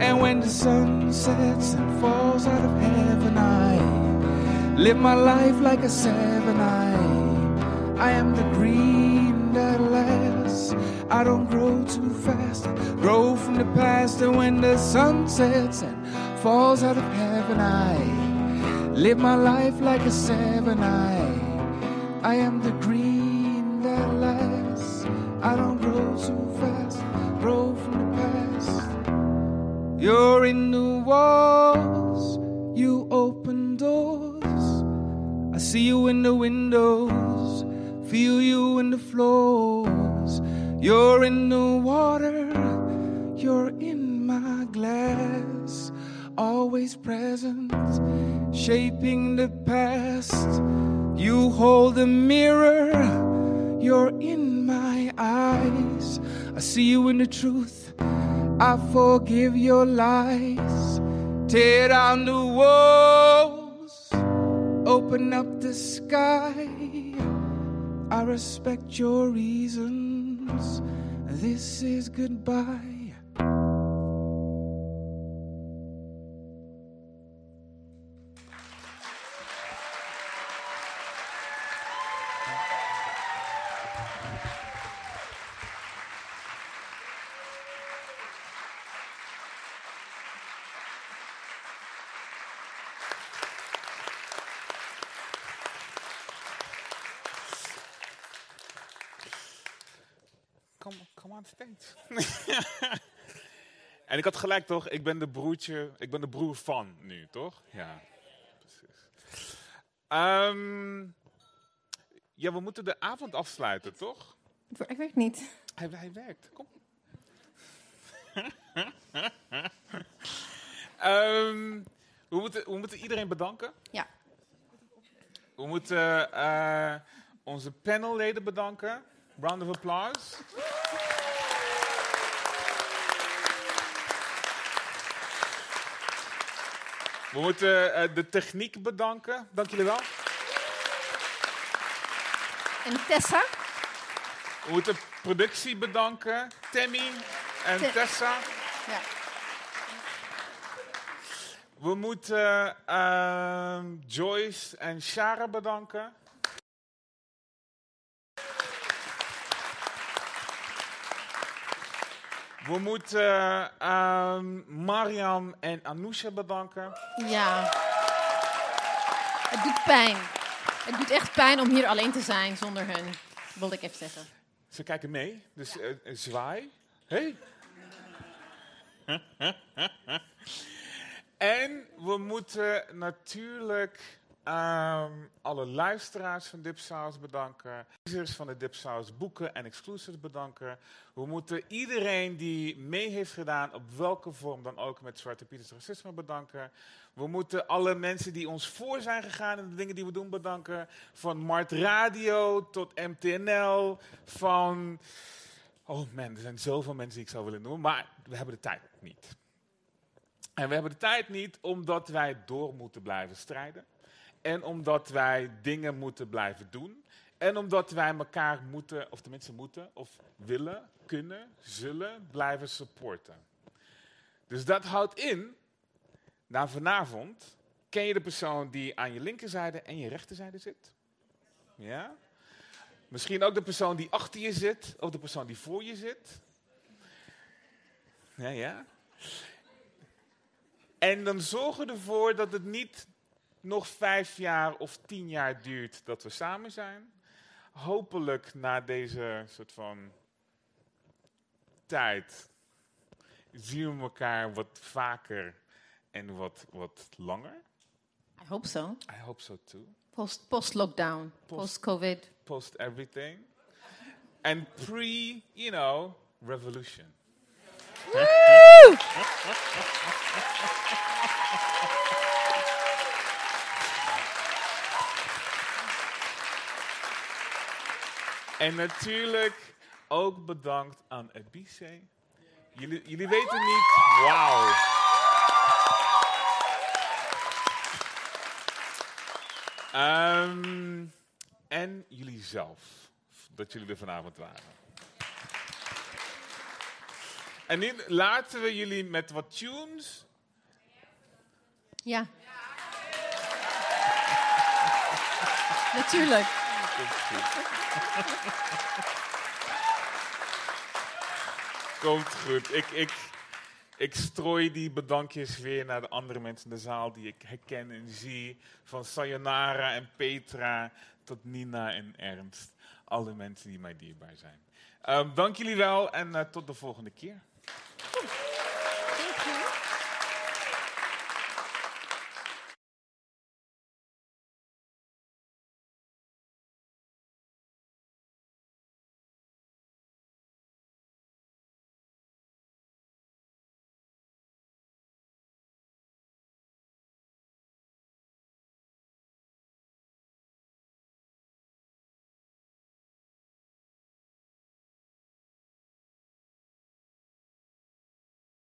And when the sun sets and falls out of heaven, I live my life like a seven. I, I am the green that lasts. I don't grow too fast. I grow from the past, and when the sun sets and falls out of heaven, I live my life like a seven. I, I am the green windows. Feel you in the floors. You're in the water. You're in my glass. Always present. Shaping the past. You hold the mirror. You're in my eyes. I see you in the truth. I forgive your lies. Tear down the walls. Open up the sky. I respect your reasons. This is goodbye.
en ik had gelijk toch, ik ben de broertje, ik ben de broer van nu, toch? Ja, precies. Ehm, ja, we moeten de avond afsluiten, toch?
Ik weet niet.
Hij, hij werkt, kom. Ehm, we, moeten, we moeten iedereen bedanken.
Ja.
We moeten eh, onze panelleden bedanken. Round of applause. We moeten eh, de techniek bedanken. Dank jullie wel.
En Tessa?
We moeten productie bedanken. Tammy en
Te-
Tessa.
Ja.
We moeten ehm, Joyce en Shara bedanken. We moeten ehm, Mariam en Anousha bedanken.
Ja. Het doet pijn. Het doet echt pijn om hier alleen te zijn zonder hun. Wilde ik even zeggen.
Ze kijken mee, dus eh, een zwaai. Hey. en we moeten natuurlijk ehm, alle luisteraars van Dipsaus bedanken. Lezers van de Dipsaus boeken en exclusives bedanken. We moeten iedereen die mee heeft gedaan, op welke vorm dan ook, met Zwarte Pieters Racisme bedanken. We moeten alle mensen die ons voor zijn gegaan in de dingen die we doen bedanken. Van Mart Radio tot MTNL, van... Oh man, er zijn zoveel mensen die ik zou willen noemen, maar we hebben de tijd niet. En we hebben de tijd niet omdat wij door moeten blijven strijden. En omdat wij dingen moeten blijven doen. En omdat wij elkaar moeten, of tenminste moeten, of willen, kunnen, zullen blijven supporten. Dus dat houdt in, na vanavond, ken je de persoon die aan je linkerzijde en je rechterzijde zit? Ja? Misschien ook de persoon die achter je zit, of de persoon die voor je zit. Ja, ja. En dan zorgen ervoor dat het niet nog vijf jaar of tien jaar duurt dat we samen zijn. Hopelijk na deze soort van tijd zien we elkaar wat vaker en wat, wat langer.
I hope so.
I hope so too.
Post, post-lockdown. Post-covid.
Post everything. And pre, you know, revolution.
Woo!
En natuurlijk ook bedankt aan Ebice. Jullie, jullie weten niet, wauw. Ehm, en jullie zelf, dat jullie er vanavond waren. En nu laten we jullie met wat tunes.
Ja. Natuurlijk.
Komt goed. Ik, ik, ik strooi die bedankjes weer naar de andere mensen in de zaal die ik herken en zie. Van Sayonara en Petra tot Nina en Ernst. Alle mensen die mij dierbaar zijn. Ehm, dank jullie wel en eh, tot de volgende keer.